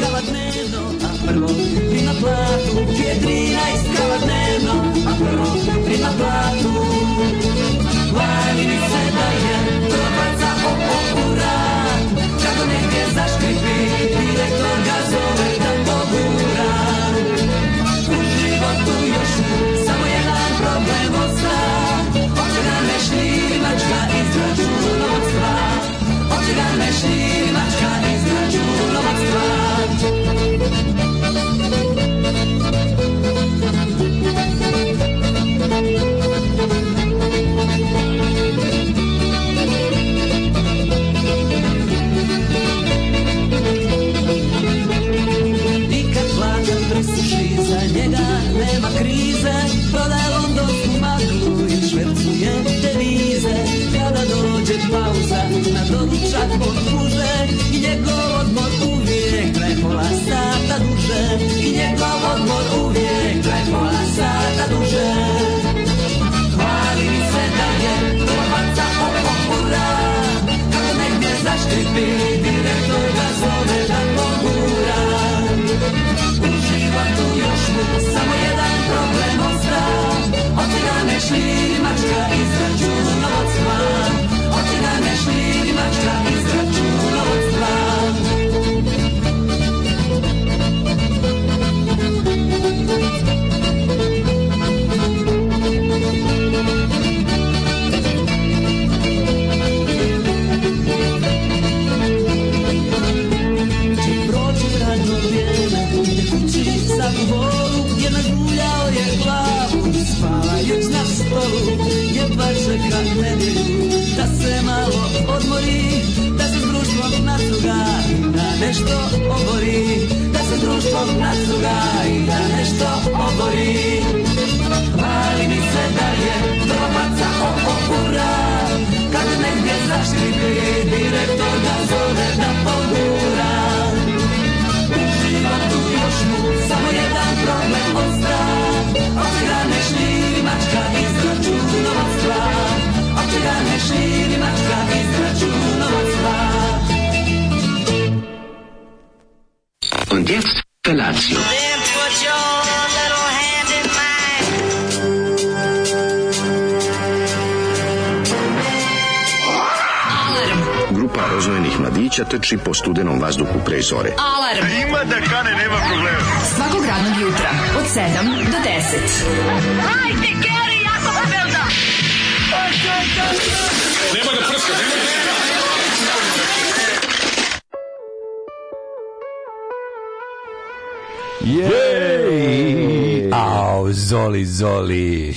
kava dnevno, a prvo prima platu. Pije 13 kava dnevno, a prvo prima platu. Lani mi se da je probaca opokura, kako negdje zaškripi, direktor ga zove da pogura. U životu još mu samo jedan problem osta, hoće da me iz računovstva, hoće da me nad podwórze Gdzie kraj uwiekle pola sata duże niego kołodmor uwiekle pola sata duże Chwalili se daje, chłopaca ho pokóra, hura nie mnie zaszczyty, dyrektor gazowy tam po góra tu już mu, samo jeden problem ostra myśli ślimaczka i zdradzi ¡Gracias! nešto oborí, Da se društvo nasuga i da nešto oborí. Hvali mi se da je vrlo okopura, Kad negdje zaštiti direktor da zove da pogura U životu još mu samo jedan problem ostra Od grane šljivačka iz Od informaciju. Alarm. Grupa roznojenih mladića teči po studenom vazduhu pre zore. Alarm. A e, ima da kane, nema problema. Svakog radnog jutra, od 7 do 10. Hajde, Geri, jako se velda! Nema da prska, nema da prska. Jej! Au, Zoli, Zoli.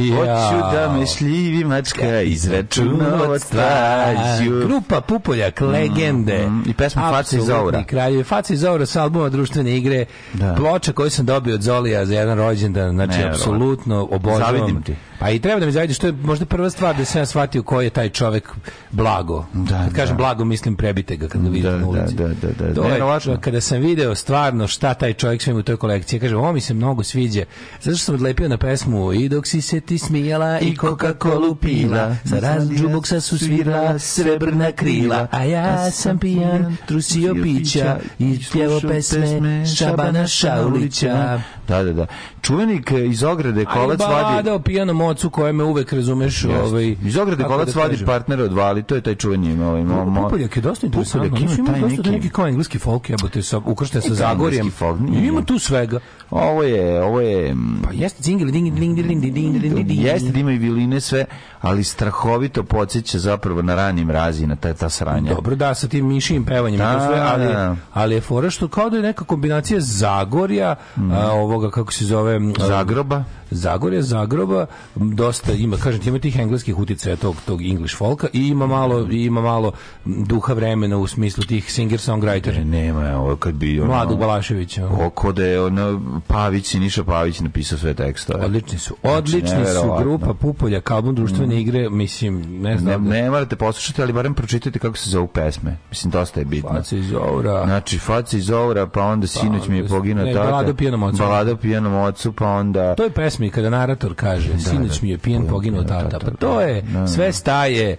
Ja. Hoću da me šljivi mačka izračunovac tražu. Grupa Pupoljak, mm. legende. I pesma Faci Zoura. Kraljevi. Faci Zoura sa albuma društvene igre. Da. Ploča koju sam dobio od Zolija za jedan rođendan. Znači, apsolutno obožavam. Zavidim ti. Pa i treba da mi zavidiš, to je možda prva stvar da sam ja shvatio ko je taj čovek blago. Da, kad kažem da. blago, mislim prebite ga kad ga vidim da, na ulici. Da, da, da, da. To je, kada sam video stvarno šta taj čovjek sve ima u toj kolekciji, kažem, ovo mi se mnogo sviđa. Zato što sam odlepio na pesmu i dok si se ti smijala i Coca-Cola pila. Za ranđu boksa su svira srebrna krila. A ja sam pijan, trusio pića i pjevo pesme Šabana Šaulića. Da, da, da čuvenik iz ograde kolac vadi. Ali balada pijano pijanom ocu koje me uvek razumeš. Yes. Ovaj, iz ograde da kolac da vadi partner odvali, to je taj čuveni. Ovaj, mo, mo, Pupoljak je dosta interesantno. Pupoljak ima dosta neki... neki kao engleski folk, bote sa, ukršte sa Zagorjem. Folk, ima tu svega. Ovo je, ovo je... Mm, pa jeste dingili, ding, ding, ding, ding, ding, ding, ding. Jeste da ima i viline sve, ali strahovito podseća zapravo na ranim na ta, ta sranja. Dobro, da, sa tim mišijim pevanjem. Da, sve, ali, da, da. ali je fora što kao da je neka kombinacija Zagorja, mm. a, ovoga, kako se zove, zove um, Zagroba. Zagorje, Zagroba, dosta ima, kažem ti, ima tih engleskih uticaja tog, tog English folka i ima malo, ima malo duha vremena u smislu tih singer-songwriter. Ne, nema, ovo kad bi... Ono, Mladu Balaševića. Oko da je ono, Pavić i Niša Pavić napisao sve tekstove. Odlični su. Znači, odlični znači, su grupa Pupolja, album društvene mm. igre, mislim, ne znam. Ne, da- ne morate poslušati, ali barem pročitajte kako se zovu pesme. Mislim, dosta je bitno. Faca iz Ovra. Znači, Faca iz Ovra, pa onda pa, Sinoć mi je poginuo tata. Balada o pijanom ocu. Balada o pijanom facu, pa onda... To je pesmi kada narator kaže, da, sinoć da, mi je pijen, poginuo da, da, tata. Pa da, to je, da, sve staje,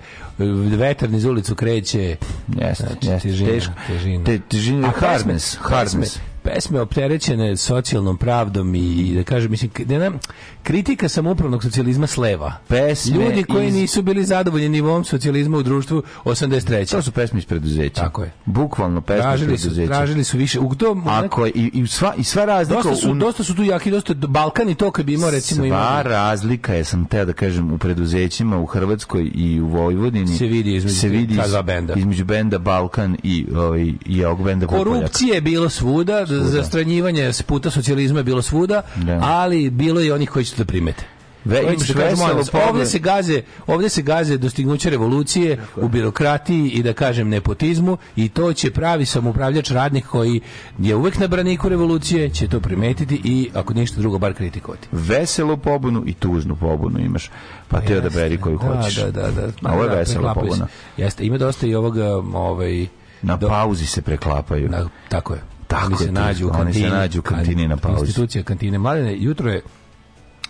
vetar niz ulicu kreće. Jeste, znači, jeste. Težina, težina. Te, težina. A hardness, hardness pesme opterećene socijalnom pravdom i da kažem mislim da nam Kritika samoupravnog socijalizma sleva. Pesme Ljudi koji iz... nisu bili zadovoljni nivom socijalizma u društvu 83. To su pesme iz preduzeća. Tako je. Bukvalno pesme tražili iz preduzeća. Su, tražili su više. U to, Ako je, i, i, sva, i sva razlika... Dosta su, un... dosta su tu jaki, dosta Balkan i to kad bi imao recimo... Sva imali. razlika, ja sam teo da kažem, u preduzećima u Hrvatskoj i u Vojvodini se vidi između, se vidi iz, benda. između benda Balkan i, o, ovaj, i, i ovog benda Korupcije je bilo svuda, svuda. zastranjivanje puta socijalizma je bilo svuda, da. ali bilo je onih koji neće to da primete. Ve, imaš veselu, se gaze, ovde se gaze dostignuće revolucije u birokratiji i da kažem nepotizmu i to će pravi samoupravljač radnik koji je uvek na braniku revolucije će to primetiti i ako ništa drugo bar kritikovati. Veselu pobunu i tužnu pobunu imaš. Pa te odaberi koju da, hoćeš. Da, da, da. Ma, Ovo je da, vesela pobuna. Jeste, ima dosta i ovog um, ovaj na do... pauzi se preklapaju. Na, tako je. Tako oni je, se nađu u kantini, oni se nađu u kantini na pauzi. Institucija kantine mladene jutro je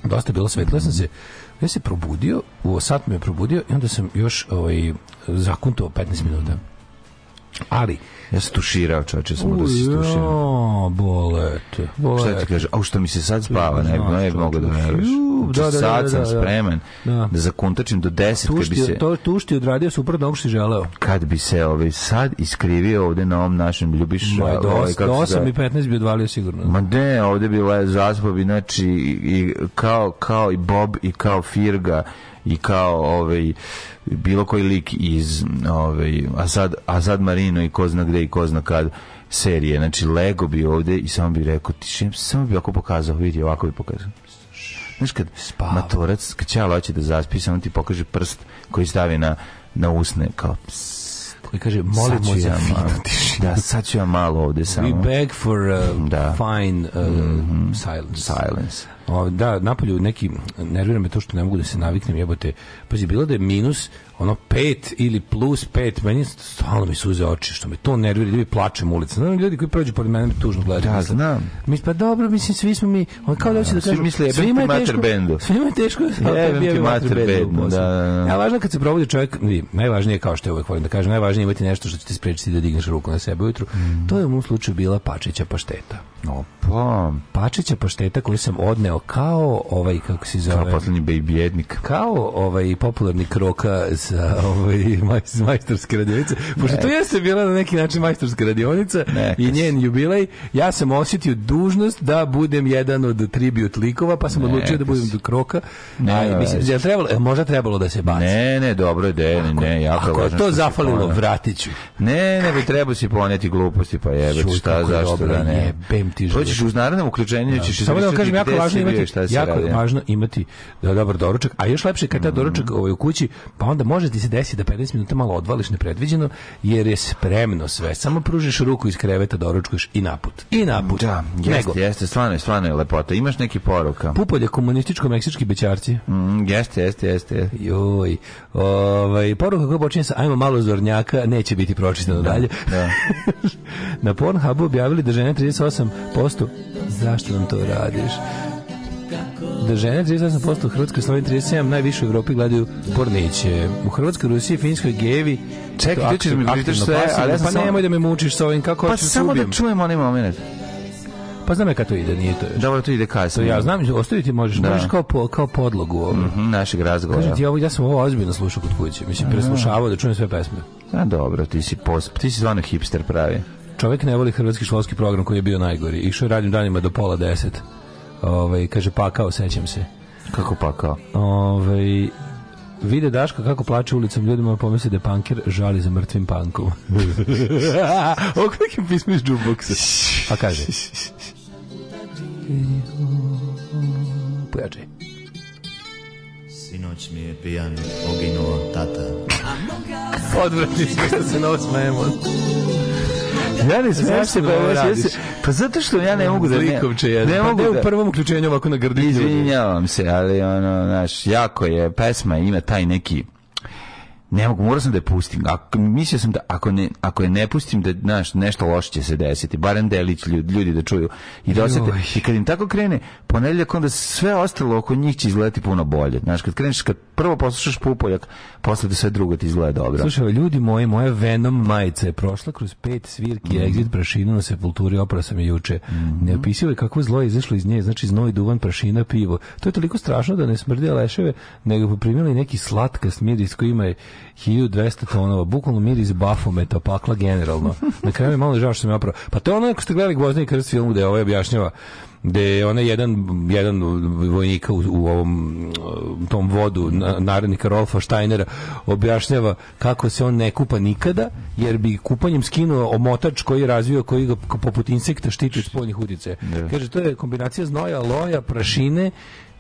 dosta bilo svetlo, ja sam se ja se probudio, u sat me probudio i onda sam još ovaj, zakuntao 15 minuta. Ali, Ja sam tuširao, čoče, sam da si tuširao. bolete, bolete. Šta ti kaže? A što mi se sad spava, ne, ne bi mogao da veruješ. Da, da, da, sad da, da, sam da. spreman da, zakuntačim do 10 kad bi se... To, tu što je odradio suprotno ono što želeo. Kad bi se ovaj, sad iskrivio ovde na ovom našem ljubiš... Ma, do, ovaj, do 8 i 15 bi odvalio sigurno. Ma ne, ovde bi le, zaspao bi, znači, i, kao, kao i Bob i kao Firga i kao ovaj bilo koji lik iz ovaj Azad Azad Marino i ko zna gde i ko zna kad serije. Znači Lego bi ovde i samo bi rekao tišim, samo bi ovako pokazao, vidi ovako bi pokazao. Znaš kad Spava. matorac, kad ćala hoće da zaspi, samo ti pokaže prst koji stavi na, na usne, kao ps, i kaže molimo za ja finu Da, sad ću ja malo ovde samo. We beg for a da. fine uh, mm -hmm. silence. Silence. O, da, napolju neki, nervira me to što ne mogu da se naviknem, jebote. Pazi, bilo da je minus, ono, 5 ili plus 5, meni stalno mi suze oči, što me to nervira, ljudi plačem ulica. Znam, ljudi koji prođu pored mene me tužno gledaju. Da, znam. Mi, pa dobro, mislim, svi smo mi, on kao da hoće da kaže, svi misle, svima je teško, bendu. svima je teško, da jebem ti mater bendu. Da, da, da. važno kad se provodi čovjek, vidi, najvažnije, kao što je uvek volim da kažem, najvažnije je imati nešto što će te sprečiti da digneš ruku na sebe ujutru. Mm. To je u mom slučaju bila pačića pašteta. Opa. Pačića pašteta koju sam odneo kao ovaj kako se zove kao poslednji baby jednik kao ovaj popularni kroka sa ovaj majstorske radionice pošto ne. to jeste bila na neki način majstorska radionica i njen jubilej ja sam osetio dužnost da budem jedan od tribut likova pa sam ne, odlučio da budem do kroka ne, Aj, mislim je trebalo možda trebalo da se baci ne ne dobro ide ne ne jako ako je to zafalilo vratiću ne ne bi trebalo se poneti gluposti pa jebe šta zašto da ne jebem ti hoćeš uz naredno uključenje da. ćeš samo da kažem jako važno imati, šta se jako radi, važno imati da, dobar doručak, a još lepše kad taj mm. doručak ovaj, u kući, pa onda može da ti se desiti da 15 minuta malo odvališ nepredviđeno, jer je spremno sve. Samo pružiš ruku iz kreveta, doručkuješ i naput. I naput. Da, jeste, jeste, stvarno stvarno je lepota. Imaš neki poruka. Pupolje komunističko-meksički bečarci. Mm, jeste, jeste, jeste. Joj. Ovaj, poruka koja počinje sa ajmo malo zornjaka, neće biti pročitano da, dalje. Da. Na Pornhubu objavili da žene 38% zašto nam to radiš? da žene 38% u Hrvatskoj Sloveniji 37 najviše u Evropi gledaju porniće. U Hrvatskoj, Rusiji, Finskoj, Gevi. Čekaj, ti ćeš mi pričati što je, ali ja sam pa samo... nemoj da me mučiš sa ovim kako pa ću da samo da ubijem. da čujem onaj moment. Pa znam ja kad to ide, nije to još. Dobro, to ide kasnije. sam. ja znam, ostaviti možeš, da. možeš kao, po, kao podlogu ovo. Mm -hmm, našeg razgovora. Kažem ti, ovo, ja sam ovo ozbiljno slušao kod kuće. Mislim, preslušavao da čujem sve pesme. A dobro, ti si, posp, ti si zvano hipster pravi. Čovek ne voli hrvatski školski program koji je bio najgori. Išao radim danima do pola deset. Ovaj kaže pakao, sećam se. Kako pakao? Ovaj vide Daško kako plače ulicom ljudima pomisli da je panker žali za mrtvim pankom. o kako je pismo iz džuboksa. Pa kaže. Pojačaj. Sinoć mi je pijan oginuo tata. Odvratni smo što se novo smemo ja ne smijem se, pa, ja se, pa zato što ja ne mogu da... Zlikovče jedan. Ne pa mogu da... u prvom uključenju ovako na grdi Izvinjavam se, ali ono, znaš, jako je, pesma ima taj neki ne mogu, morao sam da je pustim. Ako, mislio sam da ako, ne, ako je ne pustim, da znaš, nešto loše će se desiti. Barem delić ljudi, ljudi da čuju i da osete. I kad im tako krene, ponedjeljak onda sve ostalo oko njih će izgledati puno bolje. Znaš, kad kreneš, kad prvo poslušaš pupoljak, posle da sve drugo ti izgleda dobro. Slušaj, ljudi moji, moje Venom majica je prošla kroz pet svirki, mm -hmm. exit prašina na sepulturi, opra sam je juče. Mm -hmm. Ne opisivo je kako zlo je izašlo iz nje, znači znoj, duvan, prašina, pivo. To je toliko strašno da ne smrde leševe, nego poprimili neki slatkast miris koji ima 1200 tonova, bukvalno miris bafometa, pakla generalno. Na kraju je malo žao što sam je opravo. Pa to je ono ako ste gledali Gvozdeni krst film gde ovo ovaj objašnjava gde je onaj jedan, jedan vojnika u, u ovom tom vodu na, narodnika Rolfa Steinera objašnjava kako se on ne kupa nikada, jer bi kupanjem skinuo omotač koji je razvio, koji ga poput insekta štiti od spoljnih utjecaja. Da. Kaže, to je kombinacija znoja, loja, prašine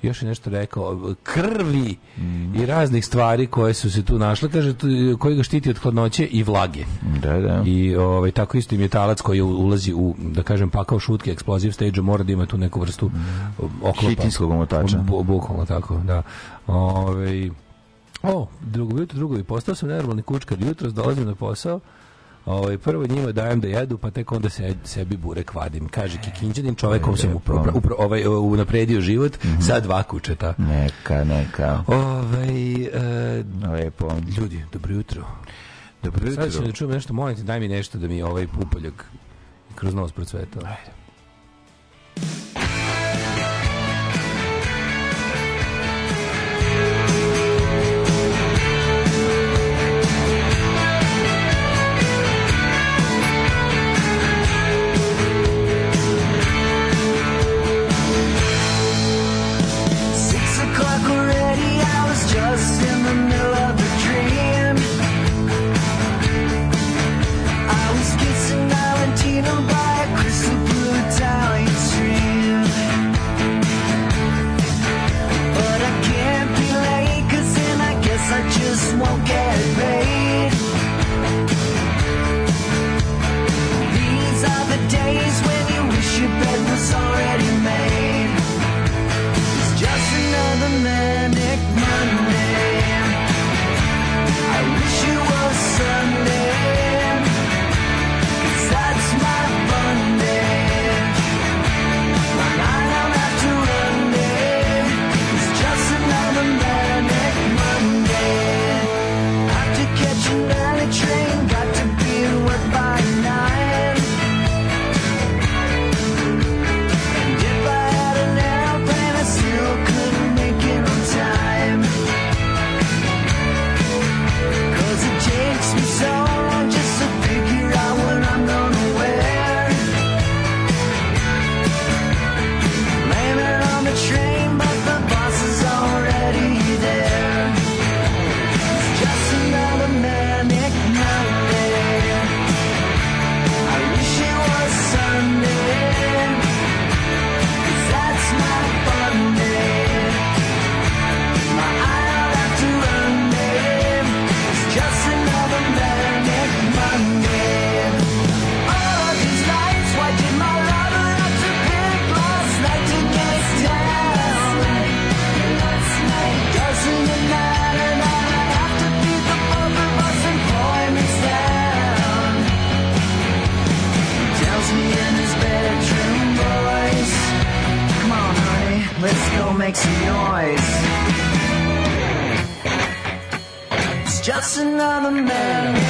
još je nešto rekao, krvi mm. i raznih stvari koje su se tu našle, kaže, koji ga štiti od hladnoće i vlage. Da, da. I ovaj, tako isto im je koji ulazi u, da kažem, pakao šutke, eksploziv stage mora da ima tu neku vrstu mm. Eh, oklopa. Hitinskog omotača. Bukvalno tako, da. Ove, ovaj, o, drugo jutro, drugo i postao sam nenormalni kučkar jutros, dolazim na posao, Ovaj prvo njima dajem da jedu, pa tek onda se, sebi burek vadim. Kaže Kikinđanin, čovekom e, sam upro, upro, ovaj, unapredio život mm -hmm. sa dva kučeta. Neka, neka. Ovaj, uh, Lepo. Ljudi, dobro jutro. Dobro jutro. Sad ću da čujem nešto, molim te, daj mi nešto da mi ovaj pupoljak kroz nos procveta. Ajde. just another man.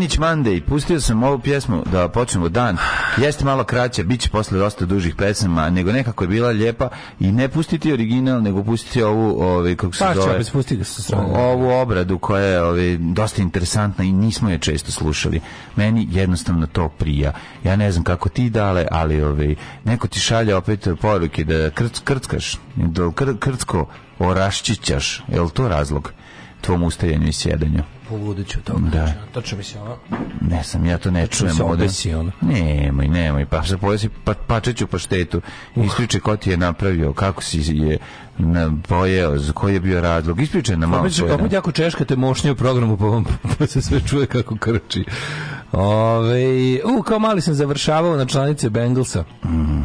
Menić Monday, pustio sam ovu pjesmu da počnemo dan. Jeste malo kraća, bit će posle dosta dužih pesama, nego nekako je bila lijepa i ne pustiti original, nego pustiti ovu, ovaj kako se Pašće, zove, opet se ovu obradu koja je ovaj, dosta interesantna i nismo je često slušali. Meni jednostavno to prija. Ja ne znam kako ti dale, ali ovaj, neko ti šalje opet poruke da krc, krckaš, da kr, krcko oraščićaš. Je li to razlog tvom ustajanju i sjedanju? poludeću toga. Da. Tačno mi se ono... Ne sam, ja to ne čujem ovde. Obesi, ono. Nemoj, nemoj, pa se pojesi pa, pačeću paštetu. Uh. Ispriče ko ti je napravio, kako si je na pojeo, za koji je bio razlog. Ispričaj nam malo. Opet, opet jako češka te mošnje u programu, pa, vam, pa se sve čuje kako krči. Ove, u, kao mali sam završavao na članice Bengalsa. Mm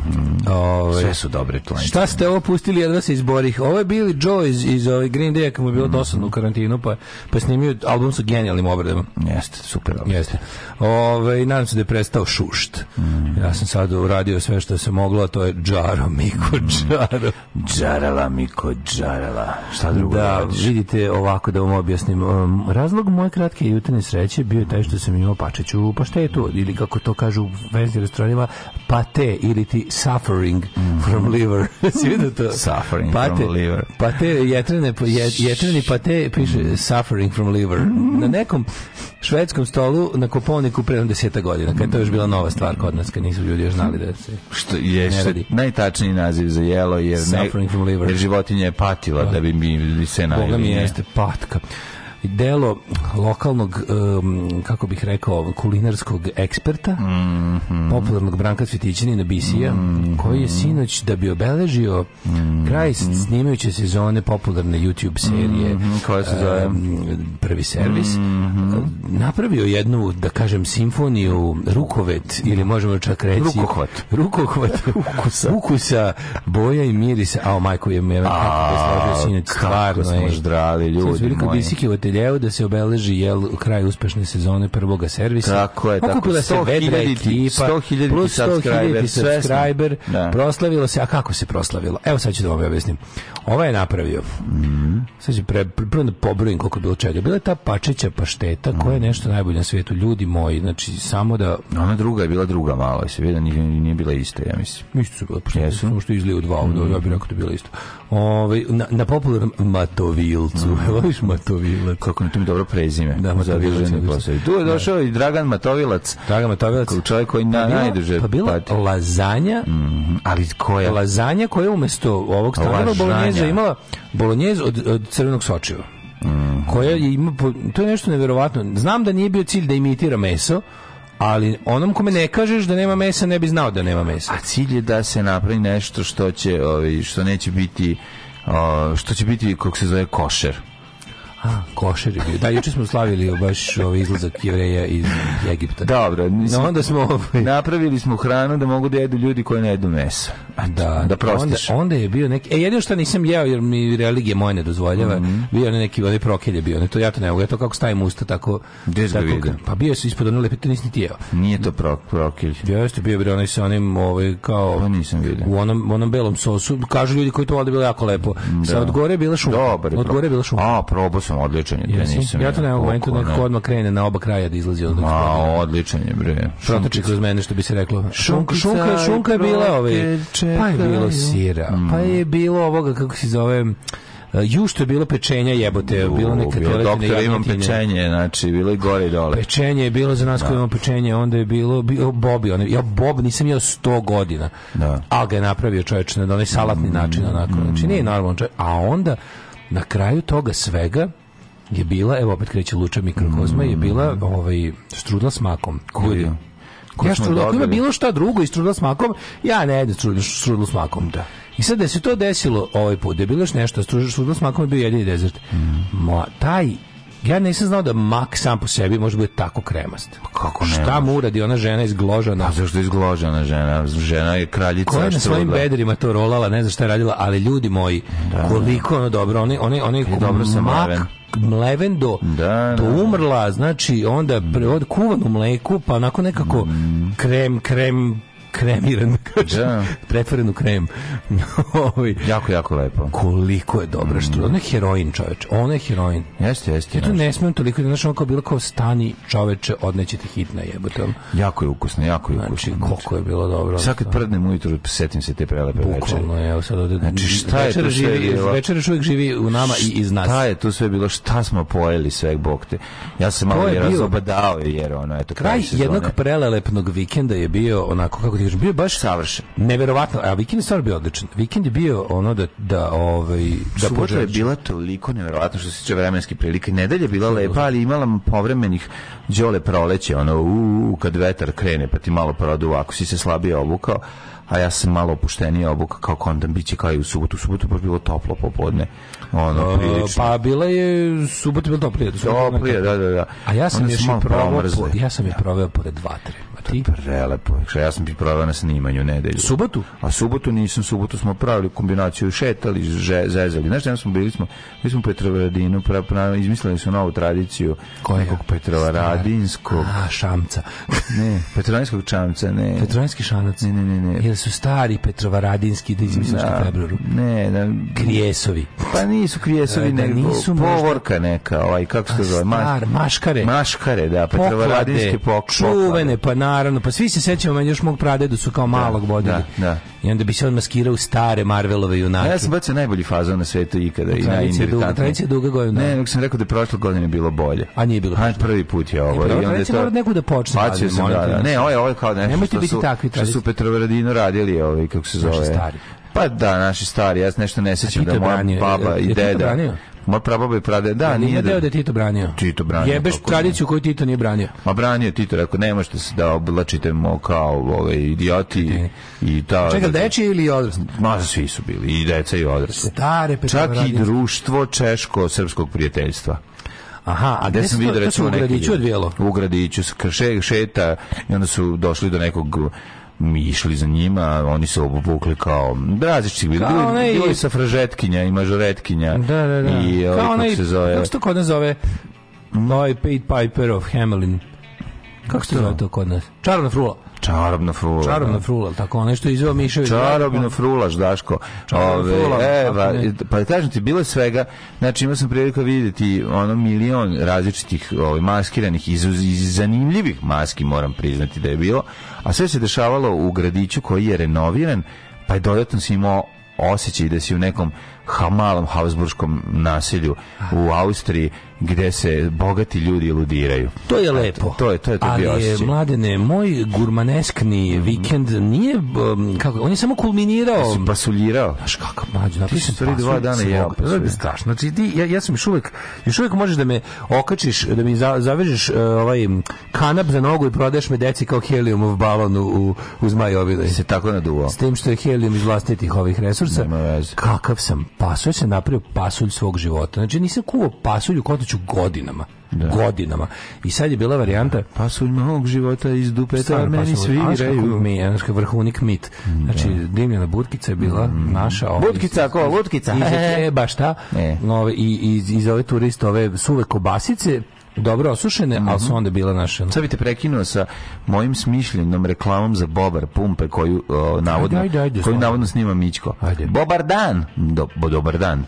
Ove, Sve su dobre članice. Šta ste ovo pustili, jedva se izborih. Ovo je Billy Joe iz, iz ove Green Day, kad mu je bilo mm -hmm. dosadno u karantinu, pa, pa snimio album sa genijalnim obradama. Jeste, super album. Jeste. Ove, nadam se da je prestao šušt. Mm Ja sam sad uradio sve što se moglo, a to je Džaro, Miko, mhm. Džaro. Džarala, Miko, Džarala. Šta drugo da, da, radiš? vidite ovako da vam objasnim. Um, razlog moje kratke jutarnje sreće bio je taj što sam imao pačeću ću, pa šta je to? Ili kako to kažu u veznim restoranima, pate ili ti suffering mm. from mhm. liver. si vidio da to? suffering pate, from liver. Pate, jetrene, jet, jetreni pate piše mm. suffering from liver. Mhm. Na nekom švedskom stolu na Koponiku pre 10 godina, kad to je još bila nova stvar kod nas, kad nisu ljudi još znali da se što je što najtačniji naziv za jelo jer, ne, from liver. jer životinja je patila da, da bi mi se najeli. Boga mi jeste patka delo lokalnog, um, kako bih rekao, kulinarskog eksperta, mm -hmm. popularnog Branka Cvjetićinina Bisija, mm -hmm. koji je sinoć da bi obeležio mm -hmm. kraj snimajuće sezone popularne YouTube serije, mhm, koja se zove um, Prvi servis, mhm. napravio jednu, da kažem, simfoniju, rukovet, ili možemo čak reći... Rukohvat. Rukohvat. ukusa. ukusa, boja i mirisa. Ao, majko, da je me kako je složio sinoć, stvarno. Kako smo ždrali, ljudi moji ateljeu da se obeleži jel kraj uspešne sezone prvoga servisa. Tako je, tako. Okupila se vedra ekipa, 100.000 plus 100.000 subscriber, da. proslavilo se, a kako se proslavilo? Evo sad ću da vam objasnim. Ova je napravio, mm sad ću pre, prvo da pobrojim koliko je bilo čega. Bila je ta pačića pašteta koja je mhm. nešto najbolje na svijetu, ljudi moji, znači samo da... Ona druga je bila druga malo, se vidi da nije, nije bila ista, ja mislim. Isto da su bila pašteta, samo što u dva, mm -hmm. ja bih rekao da je bila isto. Ove, ovaj, na, na popularnom Matovilcu, mm -hmm. voliš Matovilac? kako ne to mi dobro prezime. Da, Matovilac. Tu je da. došao da. i Dragan Matovilac. Dragan Matovilac. Čovjek koji na, pa najduže Pa bila pati. lazanja, mm -hmm. ali koja? Lazanja koja je umjesto ovog stavljena bolonjeza imala bolonjez od, od crvenog sočiva. Mm. koja je ima, to je nešto neverovatno. Znam da nije bio cilj da imitira meso, ali onom kome ne kažeš da nema mesa ne bi znao da nema mesa. A cilj je da se napravi nešto što će, što neće biti, što će biti kako se zove košer. A, košer je bio. Da, juče smo slavili baš ovaj izlazak jevreja iz Egipta. Dobro, nisam, no, onda smo ovaj- napravili smo hranu da mogu da jedu ljudi koji ne jedu meso. Da, da prostiš. Onda, onda je bio neki E jedino što nisam jeo jer mi religije moje ne dozvoljava, mm -hmm. bio je neki onaj prokelje bio. Ne to ja to ne mogu, ja to kako stavim usta tako. tako ga, pa bio se ispod one lepite nisi ti jeo. Nije to pro, prokelje. Jeste bio bre onaj sa onim ovaj kao to nisam vidio. U onom onom belom sosu, kažu ljudi koji to vode bilo jako lepo. Da. Sa odgore bila šuma. Dobar, odgore bila šuma. A, probao sam sam odličan je, da Ja to ne mogu, meni nekako odmah krene na oba kraja da izlazi od Ma, odličan je bre. Protoči kroz mene što bi se reklo. Šunka, šunka, šunka je bila ovaj. Pa je bilo sira, mm. pa je bilo ovoga kako se zove eh, ju što je bilo pečenja jebote, U, bilo neka bilo doktor imam pečenje, znači bilo i gore i dole. Pečenje je bilo za nas da. koji imamo pečenje, onda je bilo bio Bobi, on ja Bob nisam jeo 100 godina. Da. Ali ga je napravio čovjek na onaj salatni mm, način onako. Znači nije normalno, čovječ, a onda na kraju toga svega je bila, evo opet kreće Luča Mikrokozma, mm. je bila mm. ovaj, strudla s makom. Kudi? Ko ja štrudla, ako ima bilo šta drugo i strudla s makom, ja ne jedem štrudlu, štrudlu s makom. Da. I sad da se to desilo ovaj put, da je bilo još nešto, strudla s makom je bio jedini dezert. Mm. Ma, taj Ja nisam znao da mak sam po sebi može biti tako kremast. Pa kako ne? Šta mu uradi ona žena izgložena? Pa zašto izgložena žena? Žena je kraljica. Koja je na svojim bedrima to rolala, ne znam šta je radila, ali ljudi moji, da, koliko ono dobro, oni, oni, oni, je dobro se mak, mleven. mleven do, da, do da, da. umrla, znači onda pre, od kuvan mleku, pa onako nekako mm. krem, krem, kremiran, da. da. pretvoren u krem. Ovaj, jako, jako lepo. Koliko je dobro, mm. što ono je heroin, čoveče. ono je heroin. Jeste, jeste. Ja to ne smijem toliko, znaš, ono kao bilo kao stani čoveče, odnećete hitna jebote. Jako je ukusno, jako je znači, ukusno. Znači, koliko je bilo dobro. Sad kad prdnem ujutru, setim se te prelepe večere. Bukvalno, evo sad ovde. Znači, šta je to sve bilo? Večera uvijek živi u nama i iz nas. Šta je to sve bilo? Šta smo pojeli sve, bog te? Ja sam malo je razobadao, jer ono, eto, kraj, kraj jednog prelelepnog vikenda je bio onako kako ti odličan, bio baš savršen. Neverovatno, a vikend je stvarno bio odličan. Vikend je bio ono da da ovaj da Subota je bila toliko neverovatno što se tiče vremenske prilike. Nedelja bila lepa, ali imala povremenih đole proleće, ono u, u kad vetar krene, pa ti malo produva, ako si se slabije obukao a ja sam malo opuštenije obuk kao kondam biće kao i u subotu. U subotu baš bilo toplo popodne. Ono, uh, pa bila je subota bilo toplije. Toplije, da, da, da. A ja sam, sam je proveo, ja sam je da. proveo pored vatre ti? Prelepo. Ja sam proveo na snimanju nedelju. Subotu? A subotu nisam, subotu smo pravili kombinaciju, šetali, že, zezali. Znaš, jedan smo bili smo, mi smo Petrovaradinu, pra, pra, izmislili su novu tradiciju. Koja? Nekog Petrovaradinskog. A, šamca. ne, Petrovaradinskog čamca, ne. Petrovaradinski šanac. Ne, ne, ne. ne. Jel su stari Petrovaradinski da izmisliš na da. februaru? Ne, da. Krijesovi. Pa nisu krijesovi, da, da nego nisu povorka neka, ovaj, kako se pa zove? Star, maškare. Maškare, da, Petrovaradinski poklade. Čuvene, pa na naravno, pa svi se sećamo meni još mog pradedu su kao da, malog da, vodili. Da, da. I onda bi se on maskirao u stare Marvelove junake. Ja sam bacio najbolji fazon na svetu ikada i najinteresantniji. Tradicija duga godina. Ne, nego sam rekao da je prošle godine bilo bolje. A nije bilo. A prvi put je ovo. Ne, I onda je to... Da neku da počne. Bacio sam, da, da. Ne, ovo je, ovo je kao nešto Nemojte biti su, takvi, što su Petrovaradino radili, ovaj, kako se zove. Naši stari. Pa da, naši stari, ja nešto ne sećam da moja baba i deda. Moj prababa je prade. Da, nije, nije da... da je Tito branio. Tito branio. Jebeš tradiciju koju Tito nije branio. Ma branio Tito, ako ne možete se da oblačite mo kao ovaj, idioti ne. i ta... Čekaj, deči ili odrasli? Ma, svi su bili, i deca i odrasli. Stare Čak i društvo Češko-srpskog prijateljstva. Aha, a gde sam vidio recimo u Gradiću odvijelo? U Gradiću, še, šeta i onda su došli do nekog išli za njima, oni se obukli kao različitih bili, Bilo je sa fražetkinja i mažoretkinja da, da, da. i ovaj, kao onaj, se zove kako se to kod nas zove Noy Pate Piper of Hamelin kako se zove to kod nas? Čarna frula Čarobna frula. Čarobna da. frula, tako nešto izveo Mišović. Čarobno frulaš, Daško. Čarobna frula. E, ba, pa kažem ti, bilo je svega, znači imao sam priliku vidjeti ono milion različitih ovaj, maskiranih, iz, zanimljivih maski moram priznati da je bilo, a sve se dešavalo u gradiću koji je renoviran, pa je dodatno si imao osjećaj da si u nekom malom hausburškom naselju u Austriji gde se bogati ljudi ludiraju. To je lepo. To je to je to bio Ali je, mladene, moj gurmaneskni vikend nije um, kako on je samo kulminirao. Pa si basuljirao. Znaš kako mlađe, napisao sam stvari dva dana ja. strašno. Znači ti ja, ja sam još uvek još uvek možeš da me okačiš, da mi za, zavežeš uh, ovaj kanap za nogu i prodaješ me deci kao heliumov balon u, u, u zmajovile. Se tako naduvao. S tim što je helium iz vlastitih ovih resursa. Kakav sam pasulj, se napravio pasulj svog života. Znači nisam kuvao pasulj u plaćaću godinama. Da. godinama. I sad je bila varijanta pa pasulj mog života iz dupeta pa meni svi sviraju. Mi, Anaška vrhunik mit. Da. Znači, dimljena budkica je bila mm. naša. Ovaj, burkica, ko? Lutkica. Iz, e. e, baš ta. E. Nove, i, iz, iz ove turiste, ove suve kobasice, dobro osušene, mm -hmm. ali su mhm. onda bile naše. Sad bi te prekinuo sa mojim smišljenom reklamom za Bobar pumpe koju, uh, navodno, ajde, ajde, ajde, koju navodno snima Mićko. Bobar dan! Do, bo, dobar dan!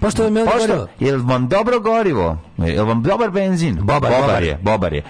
Pošto vam je Pošto, gorivo? Jel vam dobro gorivo? Jel vam dobar benzin? Bobar, bobar, bobar je, bobar je.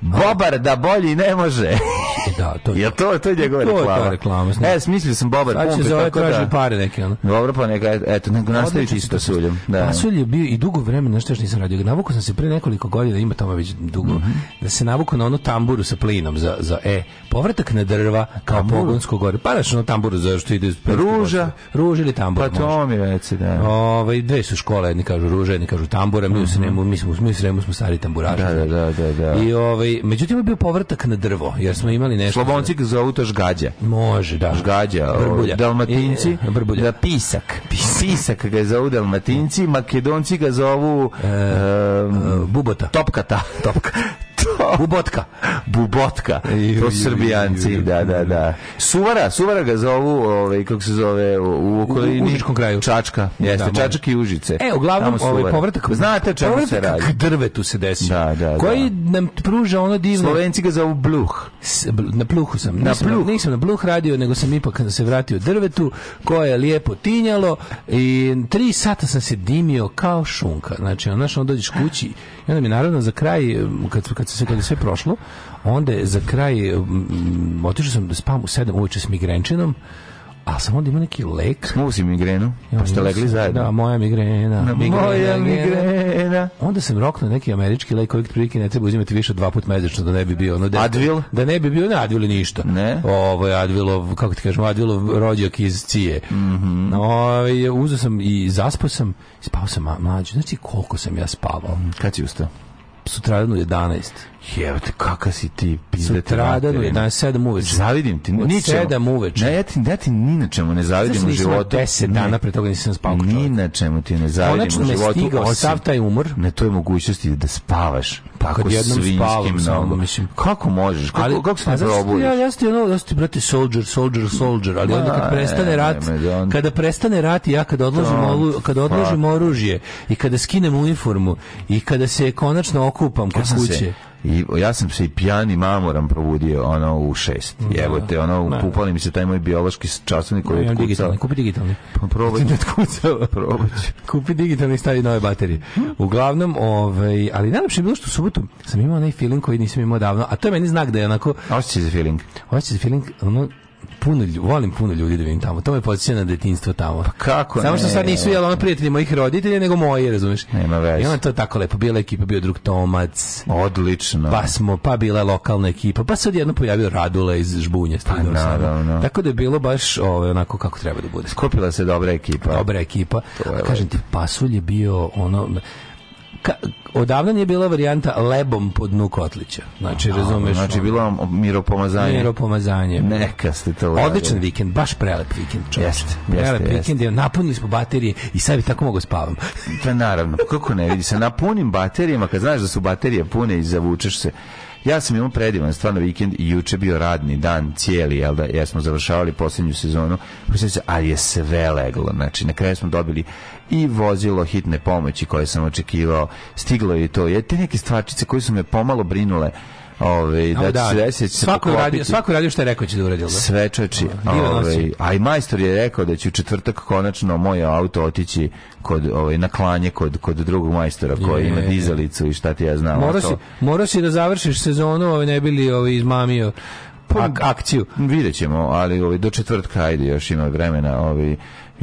Bobar da bolji ne može. Znači, da, to je. Jel to, to je njegova to reklama? To je reklama. Znači. E, smislio sam Bobar Pumpe. Sad će za ove da- traži da... pare neke. Ono. Dobro, pa neka, eto, nego nastaviti isto suljom. Da. Pasulj je bio i dugo vremena, nešto još nisam radio. Navukao sam se pre nekoliko godina, ima tamo već dugo, mm -hmm. da se navukao na onu tamburu sa plinom za, za E. Povratak na drva kao tamburu. pogonsko gore. Pa daš ono tamburu za što ide... Ruža. Ruža ili tambura. Pa to mi reci, da. Ove, ovaj, dve su škole, jedni kažu ruža, jedni kažu tambura. Mi mm -hmm. u mhm. mi smo, mi smo stari tamburaši. Da, da, da, da, da. I ovaj, međutim je bio povratak na drvo, jer smo imali oni nešto. Slobonci ga zovu to žgađa. Može, da. Žgađa. Ovaj, brbulja. Dalmatinci. E, brbulja. Da, pisak. Pisak, pisak ga zovu dalmatinci, makedonci ga zovu... E, e, bubota. Topkata. Topka. Bubotka. Bubotka. To srbijanci, da, da, da. Suvara, Suvara ga zovu, ovaj, kako se zove, u okolini. U Užičkom kraju. Čačka, da, jeste, da, Čačak i Užice. E, uglavnom, ovaj povratak. Znate čemu se radi. Povratak drvetu se desi. Da, da, da, Koji nam pruža ono divno. Slovenci ga zovu bluh. Na pluhu sam. Na nisam, pluh. nisam na bluh radio, nego sam ipak se vratio drvetu, koje je lijepo tinjalo i tri sata sam se dimio kao šunka. Znači, znaš, on dođeš kući I onda mi naravno za kraj, kad, kad se kad sve prošlo, onda za kraj, m, otišao sam da spavam u sedam uveče s migrenčinom, A samo onda ima neki lek. Mogu si migrenu, ja, pa ste legli zajedno. Da, moja migrena. Na, migrena moja migrena. migrena. Onda sam roknuo neki američki lek kojeg prilike ne treba uzimati više dva put mesečno da ne bi bio. Ono, da, Advil? Da ne bi bio na Advil ništa. Ne? Ovo je Advilov, kako ti kažemo, Advilov rođak iz Cije. Mm -hmm. Ovo, ovaj, uzao sam i zaspao sam, spao sam mlađe. Znači koliko sam ja spavao. Kad si ustao? Sutradanu 11. Jevte, kaka si ti pizdati Sutradan u 11.7 uveče. Zavidim ti. Od ničemu. 7 uveče. Ne, ja ti, ja ti ni na čemu ne zavidim da u životu. 10 dana pre toga nisam spao kod Ni na čemu ti ne zavidim Konačno u životu. Konačno me stigao osim, sav taj umor. Na toj mogućnosti da spavaš. Tako Kad jednom spavam samo, mislim. Kako možeš? Kako, ali, kako se ne probuješ? Ja, ja ste, ono, ja ste, brate, soldier, soldier, soldier, ali onda kad prestane rat, da kada prestane rat i ja kada odložim, kada odložim oružje i kada skinem uniformu i kada se konačno okupam kod kuće. I ja sam se i pijan i mamoran probudio ono u 6. Da, Evo te, ono, da, mi se taj moj biološki časovnik koji je otkucao. Digitalni, kupi digitalni. Pa probaj. probaj. kupi digitalni i stavi nove baterije. Uglavnom, ovaj, ali najlepše je bilo što u subotu sam imao onaj feeling koji nisam imao davno, a to je meni znak da je onako... Osjećaj za feeling. Osjećaj za feeling, ono, puno ljudi, volim puno ljudi da vidim tamo. To me podsjeća na detinjstvo tamo. Pa kako Samo što sad nisu jel ono prijatelji mojih roditelja, nego moji, razumeš? Nema veze. I onda to tako lepo. Bila ekipa, bio drug Tomac. Odlično. Pa smo, pa bila lokalna ekipa. Pa se odjedno pojavio Radula iz Žbunja. Pa da naravno. Tako da je bilo baš ove, onako kako treba da bude. Skupila se dobra ekipa. Dobra ekipa. To je kažem ti, Pasulj je bio ono ka, odavno nije bila varijanta lebom po dnu kotlića. Znači, Aha, razumeš? Znači, bilo miropomazanje. Miropomazanje. Neka ste to uradili. Odličan vikend, baš prelep vikend. Čoč. Jeste, prelep jeste, vikend, jeste. napunili smo baterije i sad bi tako mogo spavam. Pa naravno, kako ne vidi se, napunim baterijama, kad znaš da su baterije pune i zavučeš se. Ja sam imao predivan stvarno vikend i juče bio radni dan cijeli, jel da, ja smo završavali posljednju sezonu, ali je sve leglo, znači na kraju smo dobili i vozilo hitne pomoći koje sam očekivao, stiglo je to, je te neke stvarčice koje su me pomalo brinule, Ove, da da, sve svako radi svako radi što je rekao će da uradi. Sve čoči. Ovaj a i majstor je rekao da će u četvrtak konačno moj auto otići kod ovaj na klanje kod kod drugog majstora koji je, ima dizalicu i šta ti ja znam. Morao si, mora si da završiš sezonu, ovaj ne bili ovaj izmamio ak pa, akciju. Videćemo, ali ovaj, do četvrtka ajde, još ima vremena. Ovaj,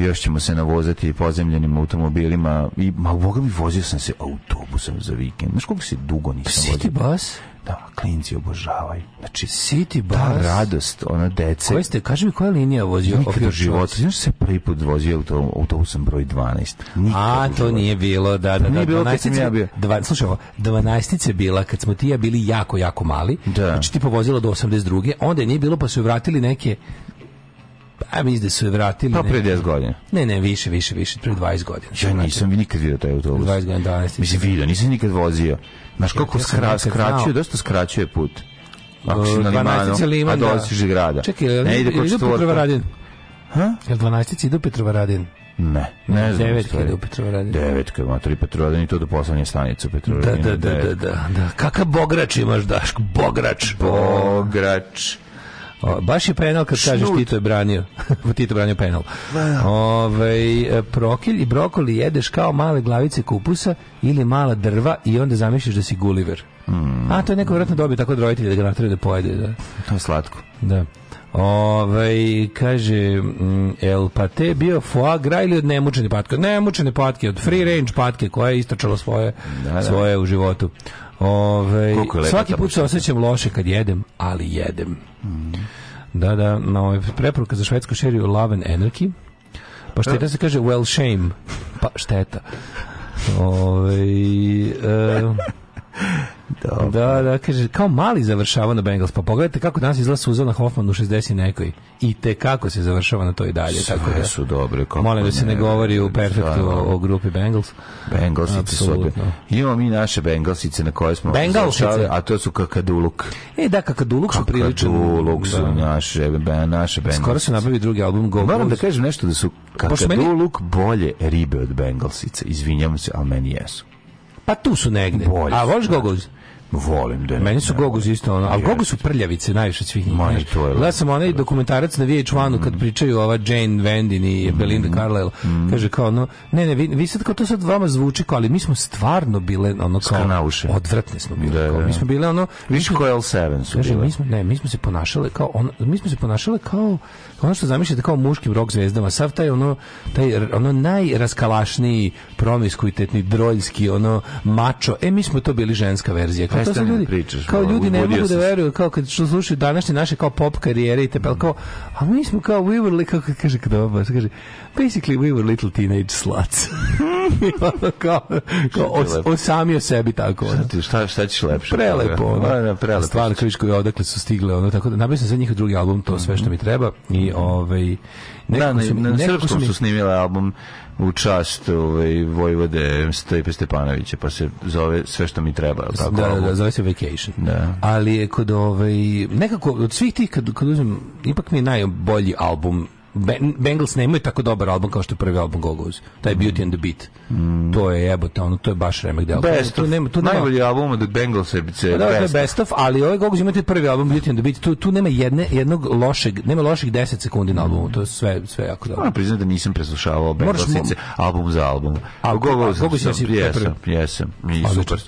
još ćemo se navozati pozemljenim automobilima i ma boga mi vozio sam se autobusom za vikend znaš koliko se dugo nisam City vozio bus da klinci obožavaju znači City bus ta radost ona dece koje ste kaži mi koja linija vozio nikad u životu znaš se prvi put vozio auto, autobusom broj 12 nikad a to nije bilo da da, da nije bilo 12 sam ja bio dva, slušaj ovo 12 bila kad smo ti ja bili jako jako mali da. znači ti povozilo do 82 onda je nije bilo pa su vratili neke ja mislim da su je vratili. Pa pre 10 godina. Ne, ne, više, više, više, pre 20 godina. Ja nisam nikad vidio taj autobus. 20 godina, 12. Mislim, vidio, nisam nikad vozio. Znaš kako ja, skra, skraćuje, dosta skraćuje put. Ako si na limanu, liman, a dolaziš iz grada. Čekaj, ide kod četvorka. Ha? Jel 12 idu Petrovaradin? Ne, ne znam. 9. ide u Petrovaradin. Devetka, ima tri Petrovaradin i to do poslednje stanice u Petrovaradinu. Da, da, da, da, da. Kakav bograč imaš, Daško? Bograč. Bograč. O, baš je penal kad Šnut. kažeš Tito je branio. Tito branio penal. Da. Ove, ovaj, prokilj i brokoli jedeš kao male glavice kupusa ili mala drva i onda zamišljaš da si guliver. Mm. A to je neko vjerojatno dobio tako od da roditelja da ga natrije da pojede. Da. To je slatko. Da. Ove, ovaj, kaže, mm, el pa te bio foie gras ili od nemučene patke? Od nemučene patke, od free range patke koja je istračala svoje, da, da. svoje u životu. Ove, svaki put se osjećam loše kad jedem, ali jedem. Mm. Da, da, na no, preporuka za švedsku šeriju Love and Anarchy. Pa šteta se kaže well shame. Pa šteta. Ove, e, Dobro. Da, da, kaže, kao mali završava na Bengals, pa pogledajte kako danas izgleda Suzana Hoffman u 60 nekoj. I te kako se završava na to i dalje. Sve tako da, su dobre. Molim da se ne, ne govori u perfektu o, o, grupi Bengals. Bengalsice su odbe. Imamo mi naše Bengalsice na koje smo završali, a to su Kakaduluk. E, da, Kakaduluk su prilično. Kakaduluk su da. naše, naše Bengalsice. Skoro su nabavili drugi album Go Moram da kažem nešto da su Kakaduluk bolje ribe od Bengalsice. Izvinjam se, ali meni jesu. Pa tu su negde. Bolje A voliš Gogols? Volim da. Meni su Gogus isto ono, ali Gogus su prljavice najviše svih njih. Ma to je. Gledao sam onaj dokumentarac na VH1 kad mm. pričaju ova Jane Vendin i mm. Belinda Carlisle. Mm. Kaže kao ono, ne ne, vi, vi sad kao to sad vama zvuči kao, ali mi smo stvarno bile ono kao Skanauše. odvratne smo bile. Da, da. Mi smo bile ono više kao L7 su. Kaže, mi smo ne, mi smo se ponašale kao on mi smo se ponašale kao ono što zamišljate kao muškim rock zvezdama, sav taj ono taj ono najraskalašniji promiskuitetni droljski ono mačo. E mi smo to bili ženska verzija. Kao kao to su da ljudi, pričaš, kao ljudi ne mogu da veruju, kao kad što slušaju današnje naše kao pop karijere i tepel pa kao, a mi smo kao, we were, like kako kaže, kada oba, kaže, basically we were little teenage sluts. kao, kao o, sami o sebi tako. Šta, ti, šta, šta ćeš lepše? Prelepo. Ono, da, prelepo. Stvar kričko je odakle su stigle, ono, tako da nabio sam za njih drugi album, to sve što mi treba i ovaj, da, na, na, na srpskom su snimile album u čast ovaj, Vojvode Stepe Stepanovića, pa se zove sve što mi treba. Tako, da, da, da, zove se Vacation. Da. Ali je kod ovaj, nekako, od svih tih, kad, kad uzmem, ipak mi je najbolji album Ben, Bengals nemaju tako dobar album kao što je prvi album Go Taj mm. Beauty and the Beat. Mm. To je jebote, ono to je baš remek delo. Best tu nema, tu nema. Najbolji album od Bengals je pa da, best. Da, je best of, ali ovaj Go Go's imate prvi album Beauty and the Beat. Tu, tu nema jedne, jednog lošeg, nema loših 10 sekundi na albumu. To je sve, sve jako dobro. Moram priznati da nisam preslušavao Bengalsice album za album. A Go sam, jesam, jesam. I super.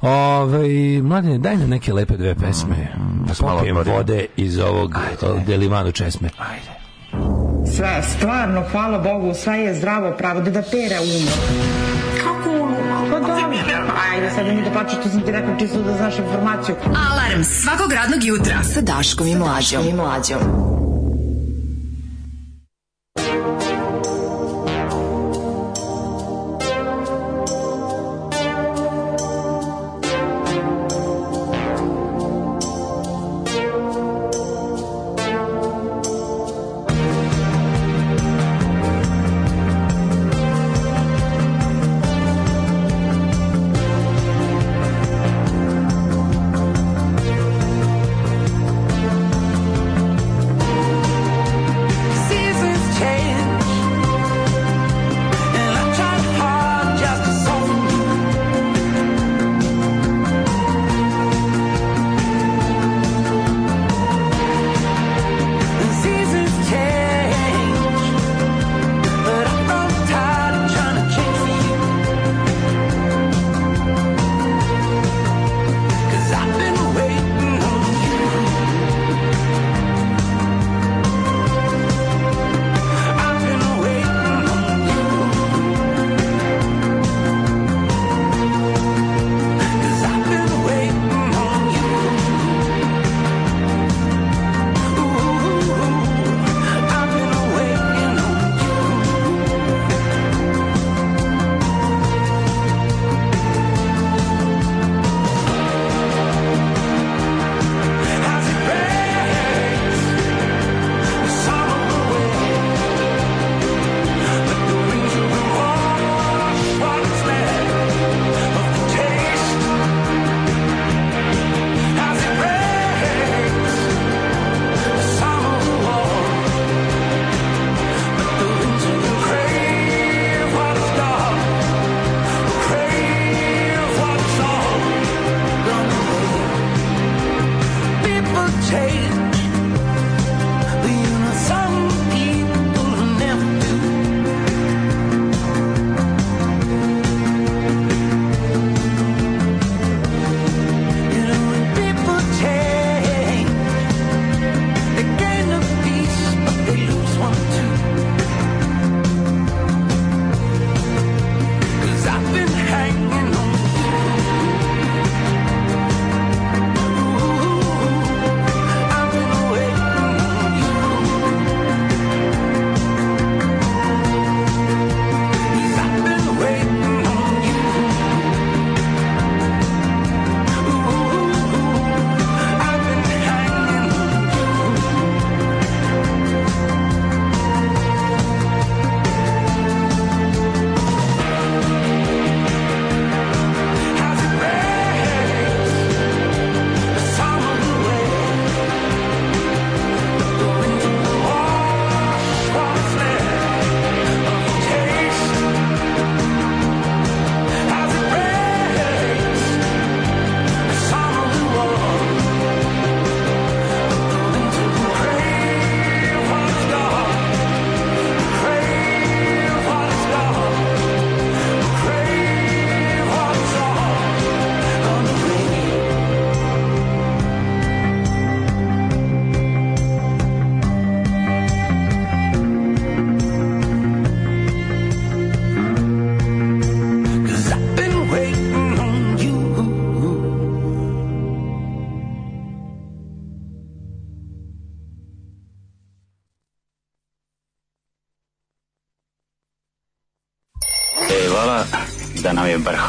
Ove, ovaj, mladine, daj nam neke lepe dve pesme. Mm, mm da popijem vode iz ovog Ajde. Delimanu česme. Ajde sve, stvarno, hvala Bogu, sve je zdravo pravo, da da pere umo. Kako umo? Pa dobro, da. pa, ajde, sad mi da plaću, to sam ti rekao čisto da znaš informaciju. Alarm svakog radnog jutra sa Daškom i Mlađom. Daškom i Mlađom.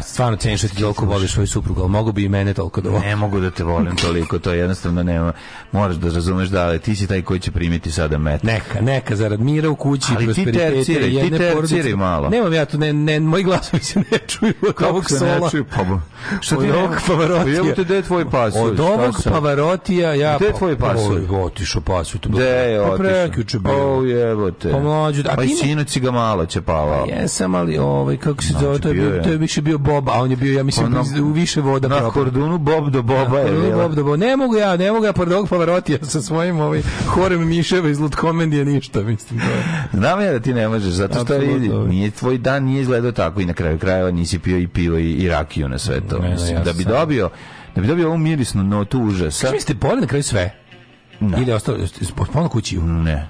ja stvarno cenim što ti toliko voliš svoju suprugu, ali mogu bi i mene toliko da Ne mogu da te volim toliko, to jednostavno nema. Moraš da razumeš da, ali ti si taj koji će primiti sada met. Neka, neka, zarad mira u kući, ali ti terciraj, ti terciraj malo. Nemam ja tu, ne, ne, moji glasovi se ne čuju od ovog sola. Ne čuju, pa Što od ovog Pavarotija. Evo te gde je tvoj pasulj? Od ovog Pavarotija ja... Gde je pa- tvoj pasulj? Otišao pasulj. Gde je pa otišao? Prekjuče bio. O, jebote. Pomlađu. Pa, pa i sinoć ga malo će pavao. Jesam, ali ovaj, kako se zove, to je, bio, to je više bio Bob, a on je bio, ja mislim, u više voda. Na kordunu Bob do Boba je. Bob do Boba. Ne mogu ja, ne mogu ja pored ovog Pavarotija sa svojim ovaj, horem miševa iz Lutkomendija ništa, mislim. To je. Znam ja da ti ne možeš, zato što Absolutno. nije, tvoj dan nije izgledao tako i na kraju krajeva nisi pio i pivo i, i rakiju na sve to. Mislim, da bi dobio da bi dobio ovu mirisnu notu užasa. Kaži mi ste bolili na kraju sve? Ne. Ili ostalo, ponovno kući? Ne.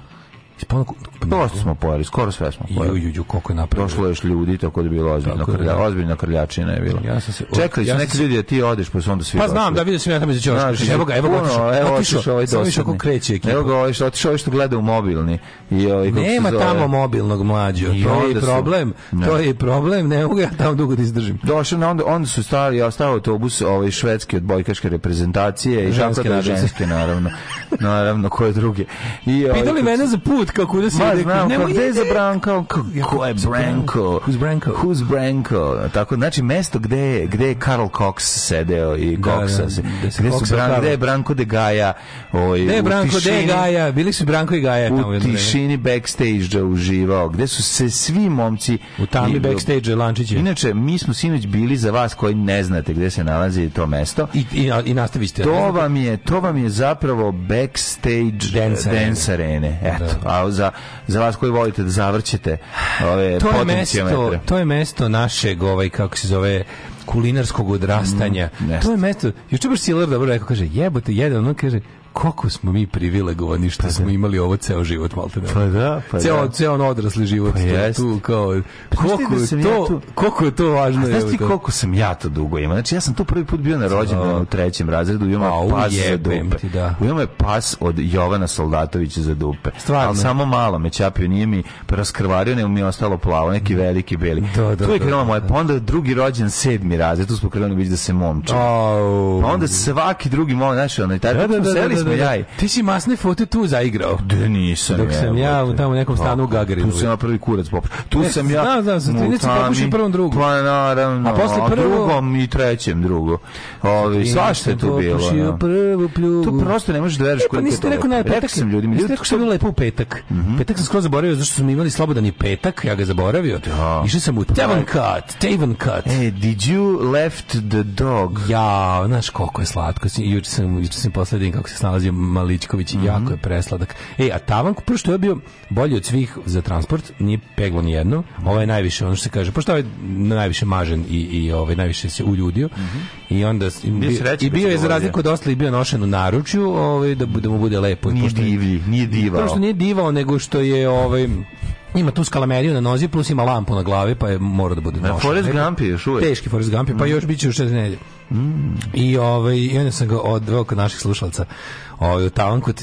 Ponovno Dosta smo pojeli, skoro sve smo pojeli. Ju, ju, koliko je napravio. Došlo je još ljudi, tako da je bilo ozbiljno, tako, krlja, da. ozbiljno krljačina je bilo. Ja sam se, Čekali su ja neki ljudi, a ti odeš, pa su onda svi Pa došli. znam, da vidio sam ja tamo izađe oškiš. Znači, evo ga, evo ga, otišao, evo otišao ovaj dosadni. Evo kreće ekipa. Evo ga, ovaj otišao, otišao ovaj što gleda u mobilni. I ovaj, Nema tamo mobilnog mlađo, to je problem, to je problem, ne mogu ja tamo dugo da izdržim. Došao na onda, onda su stali, ja stao autobus ovaj švedski od bojkaške reprezentacije i tako da ženske naravno. Naravno, koje druge. I, ovaj, Pitali mene za put kako da se znam, nemoj, kao, gde je za Branko? Ko je Branko? Who's Branko? Who's Branko? Tako, znači, mesto gde je, gde je Karl Cox sedeo i da, Coxa. Da, da, da, gde, su Bran, gde je Branko de Gaja? Oj, ovaj, gde je Branko de Gaja? Bili su Branko i Gaja tamo. U tišini backstage-a uživao. Gde su se svi momci... U tami backstage-a Lančića. Inače, mi smo sinoć bili za vas koji ne znate gde se nalazi to mesto. I, i, i nastavite. To vam je, to vam je zapravo backstage dance, dance arene. Da. Eto, a za za vas koji volite da zavrćete ove to je mesto, to je mesto našeg ovaj kako se zove kulinarskog odrastanja. Mm, to je mesto. Juče baš Silar dobro rekao kaže jebote jedan on kaže koliko smo mi privilegovani što pa da. smo da. imali ovo ceo život malte ne. Pa da, pa ceo, da. Ceo on odrasli život pa tu kao pa da koliko da to ja tu... koliko je to važno je. Znaš ti koliko sam ja to dugo imao. Znači ja sam tu prvi put bio na rođendanu da. u trećem razredu i imao pas je dupe. da. Imao je pas od Jovana Soldatovića za dupe. Stvarno. Ali samo malo me ćapio, nije mi raskrvario, nego mi je ostalo plavo, neki veliki beli. Do, do, tu je krenulo moje, pa onda drugi rođen, sedmi razred, tu smo krenuli da se momče. Pa onda svaki drugi moj, znači, onaj, taj da, da, da, smo, jaj. Da, da, da. Ti si masne fote tu zaigrao. Da nisam. Dok sam ja u tamo nekom pa, stanu u Gagarinu. Tu sam ja prvi kurac popriš. Tu sam ja... Da, da, za 13 pokušaj prvom drugu. Pa naravno. A posle prvo... drugom i trećem drugu. Ovi, svašta je tu bilo. prvu pljugu. Tu prosto ne možeš da veriš e, pa koliko je to lepo. Rekao sam ljudima. Niste rekao što je bilo lepo u petak. Mhm. Petak sam skroz zaboravio zašto smo imali slobodan i petak. Ja ga zaboravio. Išao sam u Tavern Cut. Tavern Cut. E, did you left the dog? Ja, znaš koliko je slatko. Juče sam, juče sam posledin kako se nalazio Malićković mm -hmm. jako je presladak. Ej, a tavan, prvo što je bio bolji od svih za transport, nije peglo ni jedno, ovo je najviše, ono što se kaže, pošto je ovaj najviše mažen i, i ovaj, najviše se uljudio, mm -hmm. i onda i bio, i bio je za razliku od ostalih bio nošen u naručju, ovaj, da, da mu bude lepo. Nije divlji, nije divao. Prvo što nije divao, nego što je ovaj, Ima tu skalameriju na nozi, plus ima lampu na glavi, pa je mora da bude e, nošan. Na Forrest Gump je još uvek. Teški Forrest Gump je, pa mm. još biće će još četiri nedelje. Mm. I, ovaj, I onda sam ga odveo kod naših slušalca. Ovaj, Tavankut,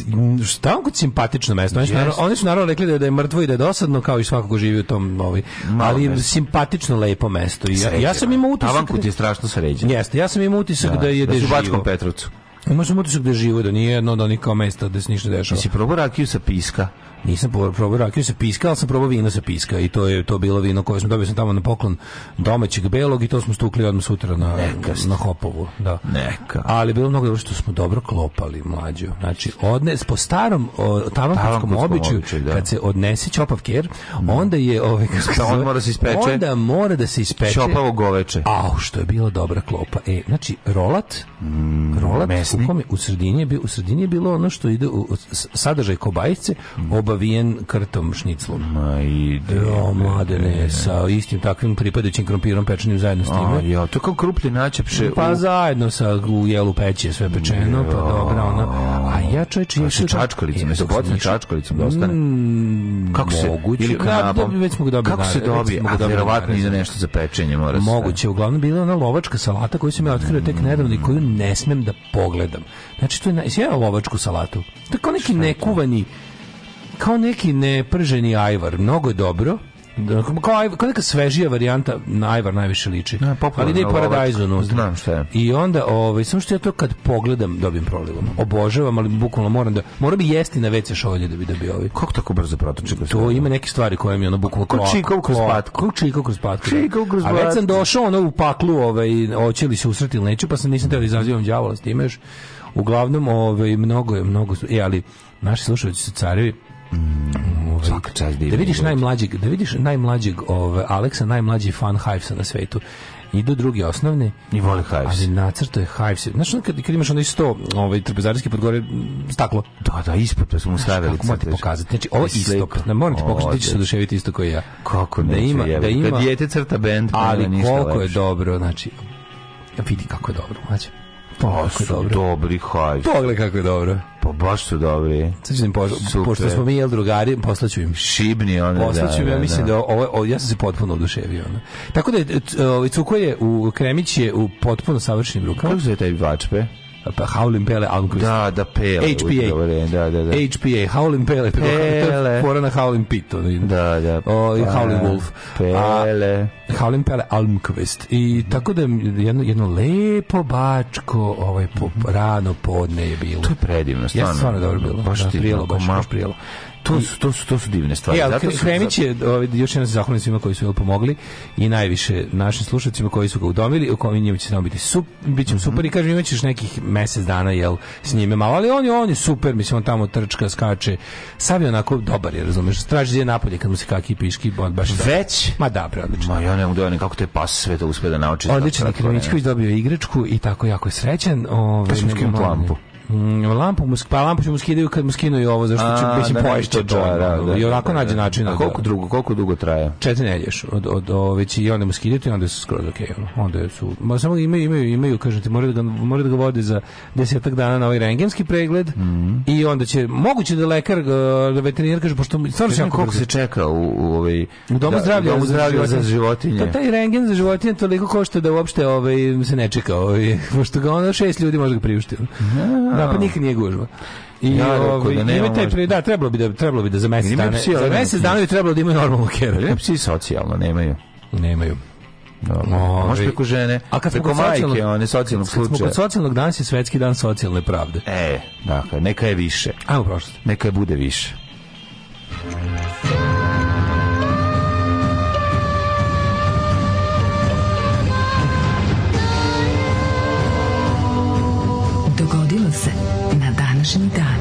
Tavankut simpatično mesto. Oni yes. naravno, oni su naravno rekli da je, da je mrtvo i da je dosadno, kao i svako ko živi u tom, ovaj, ali mesto. simpatično lepo mesto. I ja, ja sam imao utisak... Tavankut je strašno sređen. Jeste, ja sam imao utisak da, da je da, da živo. Da su u Bačkom Petrovcu. Ima sam utisak da je živo, da nije jedno od onih kao mesta da se ništa dešava. Jesi probao rakiju sa piska? Nisam probao rakiju sa piska, ali sam probao vino sa piska i to je to bilo vino koje smo dobili sam tamo na poklon domaćeg belog i to smo stukli odmah sutra na Neka na Hopovu, da. Neka. Ali bilo mnogo dobro što smo dobro klopali mlađu. Znači, odnes po starom tavanskom običaju da. kad se odnese ćopav ker, onda je ovaj kako on mora da se ispeče. Onda mora da se ispeče. Ćopavo goveče. Au, što je bila dobra klopa. E, znači rolat, mm, rolat mesni. u kome u sredini je bilo u sredini je bilo ono što ide u sadržaj kobajice, mm obavijen krtom šniclom. Ma ide. Jo, mladene, sa istim takvim pripadajućim krompirom pečenim zajedno s time. A, jo, to kao krupli načepše. Pa u... zajedno sa u jelu peće sve pečeno, pa dobro, ono. A ja čoveče... je se čačkolicom, e, se bocne čačkolicom da ostane. Mm, Kako se? Moguće. Ili kanabom. Da, da već smo ga Kako da, se dobije? A verovatno i za nešto za pečenje mora se. Moguće, uglavnom bila ona lovačka salata koju sam ja otkrio tek nedavno i koju ne smem da pogledam. Znači, to je, ja lovačku salatu. Tako neki nekuvani, kao neki neprženi ajvar, mnogo je dobro. Da. Kao, ajvar, kao neka svežija varijanta na ajvar najviše liči. Ja, ali ne i paradajzu unutra. Znam šta je. I onda, ovaj, samo što ja to kad pogledam dobijem prolivom. Obožavam, ali bukvalno moram da... Moram bi jesti na WC šolje da bi dobio da ovi. Kako tako brzo protoče? To ima neke stvari koje mi ono bukvalno... Ko čikao kroz patku. Kako čikao kroz patku. Da. Čikao kroz patku. A već sam došao ono u paklu, ovaj, oće li se usreti ili neću, pa sam nisam teo da izazivam djavola s time još. Uglavnom, ovaj, mnogo je, mnogo su... E, ali naši slušalci su carevi Svaka čast da vidiš najmlađeg, da vidiš najmlađeg ovaj Aleksa, najmlađi fan Hivesa na svetu idu drugi osnovni i voli Hives. Ali nacrto je Hives. Znaš, kad, kad imaš onaj sto ovaj, trpezarijski pod gore staklo. Da, da, ispod to pa smo mu stavili. Kako morate pokazati? Znači, ovo istok. Ne, moram ti pokazati, ti ćeš se oduševiti isto koji ja. Kako ne? Da ima, jebe. da ima. Kad dijete crta bend, pa ali koliko lepše. je dobro, znači, vidi kako je dobro, znači. Pa, su dobro. dobri, hajde. Pogled kako je dobro. Pa baš su dobri. Sad ću da im po, pošto smo mi jel drugari, poslaću im. Šibni one, da, poslaću da, ja da. mislim da, da ovo, ja sam se potpuno oduševio. Ono. Tako da, ovaj Cuko je, u Kremić je u potpuno savršenim rukama. Kako se taj vačpe? Pa Howlin' Pele Almquist. Da, da, Pele. HPA. Da, da, da. HPA, Howlin' Pele. Pele. Fora na Howlin' Pit. Da, da. O, i pa, Howlin' Wolf. Pele. A, Howlin' Pele Almquist. I tako da jedno, jedno lepo bačko ovaj, po, rano podne je bilo. To je predivno, stvarno. Ja stvarno dobro bilo. Baš da, ti, prijelo, baš, baš prijelo. To su, to su, to su divne stvari. E, ali Zato Kremić je, ovaj, još jedan zahvalim svima koji su joj pomogli i najviše našim slušacima koji su ga udomili, u kojim njima će se biti, sup, bit ćemo super i kažem imaćeš nekih mesec dana jel, s njime malo, ali on je, on je super, mislim, on tamo trčka, skače, sav je onako dobar je, razumeš, straži je napolje kad mu se kaki piški, on baš Već? Ma da, pre, odlično. Ma ja ne mogu da kako te pas sve to uspe da nauči. Odlično, Kremićković dobio igračku i tako jako je srećan. Ove, ovaj, pa Mm, lampu mu pa lampu ćemo skidaju kad mu skinu i ovo zašto će biti da, poješće da, da, da, da i da, onako da, nađe način. A koliko drugo, koliko dugo traje? Četiri nedelje od od već i onda mu skidaju i onda su skroz okej. Onda su ma samo imaju imaju imaju ti moraju da ga moraju da ga vode za desetak dana na ovaj rengenski pregled mhm. i onda će moguće da lekar uh, da veterinar kaže pošto stvarno se koliko se čeka u u ovaj u domu zdravlja, domu zdravlja za životinje. to pa taj rengen za životinje toliko košta da uopšte ovaj se ne čeka, ovaj pošto ga ono šest ljudi može ga priuštiti. Da, pa napad nikad nije gužva. I ja, ovaj, da nema taj da trebalo bi da trebalo bi da za mjesec dana. za mjesec dana bi trebalo da imaju normalno kera. Ne psi socijalno nemaju. Nemaju. No, ovaj. može preko žene, a kad preko majke, one socijalnog slučaja. Smo kod socijalnog danas je svetski dan socijalne pravde. E, dakle, neka je više. Ajmo prošlost. Neka je bude više. današnji dan.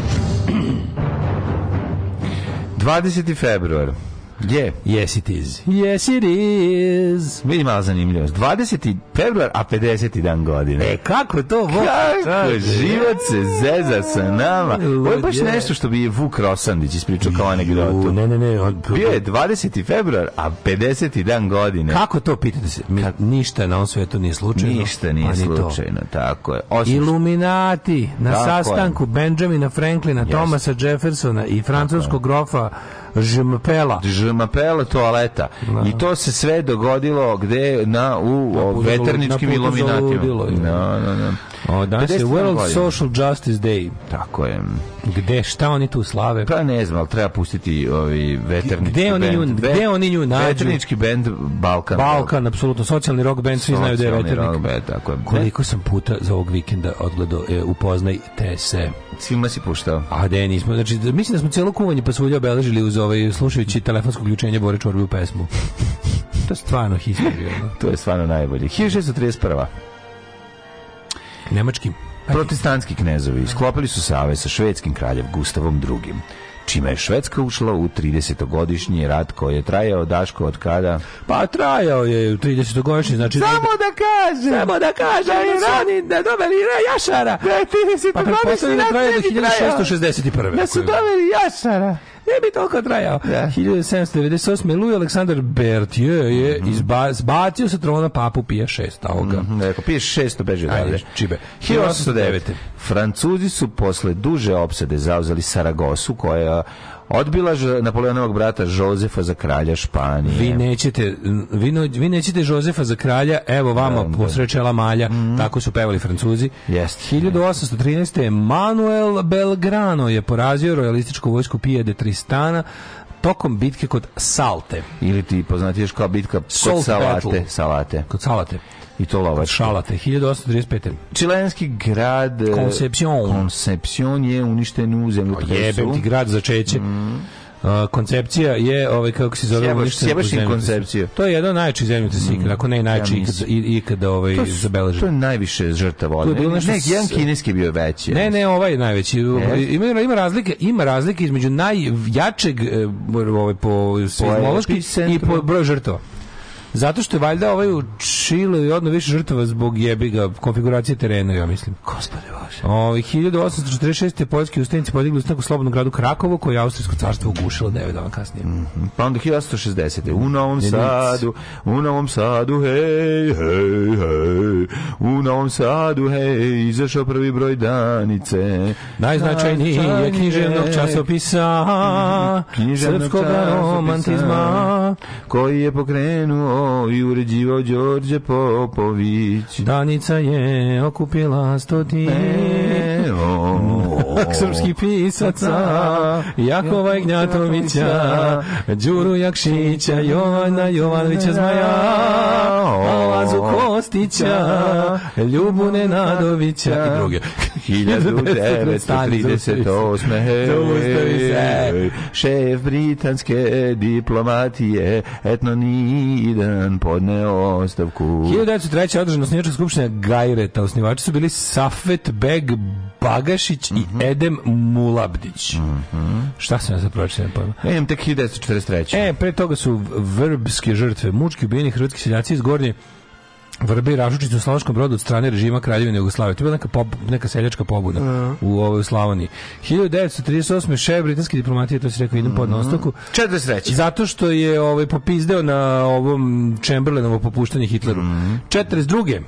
20. februar. Gdje? Yes it is. Yes it is. Vidi malo zanimljivost. 20. februar, a 50. dan godine. E, kako to? Vuk? Kako? Život se zeza sa nama. Ovo je baš nešto što bi je Vuk Rosandić ispričao kao anegdotu. Ne, ne, ne. On... Bio je 20. februar, a 50. dan godine. Kako to, pitate se? Mi, ništa na ovom svetu nije slučajno. Ništa nije pa slučajno, to. tako je. Osim Iluminati na tako sastanku je. Benjamina Franklina, Jeste. Thomasa Jeffersona i francuskog grofa Žmapela. Žmapela toaleta. Da. I to se sve dogodilo gde na u na o, veterničkim iluminatima. na da, da, da. O, danas je World godine. Social Justice Day. Tako je. Gde, šta oni tu slave? Pa ne znam, ali treba pustiti ovi veternički gde oni nju, band. Gde oni nju nađu? Veternički band Balkan. Balkan, apsolutno. Socijalni rock band, svi znaju da je veternik. Rock band, tako je. Koliko sam puta za ovog vikenda odgledao e, Upoznaj te se. Svima si puštao. A gde nismo. Znači, mislim da smo cijelo kuvanje pasulja obeležili uz ovaj, slušajući telefonsko uključenje Bore Čorbe u pesmu. to je stvarno histerija. Da. to je stvarno najbolje. 1631. Nemački. Protestantski knezovi sklopili su savez sa švedskim kraljem Gustavom II čime je Švedska ušla u 30-godišnji rat koji je trajao Daško od kada? Pa trajao je u 30-godišnji, znači... Da Samo da kažem! Samo da kažem! Da je rani, da doveli Jašara! Da je 30-godišnji pa, da rat ne bi trajao. Da su doveli Jašara! Ne bi toliko trajao. Da. 1798. Louis Aleksandar Berthier je mm -hmm. izba, zbacio sa trona papu Pija šesta ovoga. Mm -hmm, pije šesto beži odavde. Čibe. 1809. Francuzi su posle duže opsade zauzeli Saragosu koja Odbila Napoleonovog brata Jozefa za kralja Španije. Vi nećete, vi, vi nećete Jozefa za kralja, evo vama da, da. posrećela malja, mm. tako su pevali Francuzi. Yes. 1813. Manuel Belgrano je porazio royalističku vojsku Pije de Tristana tokom bitke kod Salte. Ili ti poznatiješ kao bitka kod Salt Salate. Battle. Salate. Kod Salate. I to lovački. Šalate, 1835. Čilenski grad Concepcion. Eh, Concepcion je uništen u zemljotresu. Pa jebem ti grad za čeće. Mm. Uh, koncepcija je ovaj kako se zove ništa koncepcija. To je jedan najjači zemljotres mm. ako ne najjači ja ikad, ikad ovaj to, zabeležen. To je najviše žrtava. To je bilo nešto ne, s... jedan kineski bio veći. Ne, ne, ovaj najveći. Ne. Ima ima razlike, ima razlike između najjačeg eh, ovaj po seizmološki i po broju žrtava. Zato što je valjda ovaj u Čile i odno više žrtava zbog jebiga konfiguracije terena, ja mislim. Gospode Bože. Ovi 1846. je poljski ustanici podigli ustanak u slobodnom gradu Krakovu koji je Austrijsko carstvo ugušilo 9 dana kasnije. Mm -hmm. Pa onda 1860. U Novom Jedic. Sadu, u Novom Sadu, hej, hej, hej, u Novom Sadu, hej, izašao prvi broj danice. Najznačajniji je književnog časopisa, književnog srpskog romantizma, koji je pokrenuo i uređivao Đorđe Popović. Danica je okupila stotine srpskih pisaca, Jakova Ignjatovića, Đuru Jakšića, Jovana Jovanovića Zmaja, Lazu Kovača, Kostića, Ljubu Nenadovića i druge. 1938. Zaustavi se. Šef britanske diplomatije etno etnonidan podneo ostavku. 1903. održana osnivačka skupština Gajreta. Osnivači su bili Safet Beg Bagašić mm -hmm. i mhm. Edem Mulabdić. Mm -hmm. Šta se ja sad pročitam? Pa? E, tek 1943. E, pre toga su vrbske žrtve. Mučki ubijeni hrvatski seljaci iz Gornje Vrbe i Rašučicu u Slavonskom brodu od strane režima Kraljevine Jugoslavije. To je neka, pop, neka seljačka pobuna mm. Da. u ovoj Slavoniji. 1938. šef britanske diplomatije, to se rekao, idem mm -hmm. pod nostoku. 43. Zato što je ovaj, popizdeo na ovom Chamberlainovo popuštanje Hitleru. Mm 42.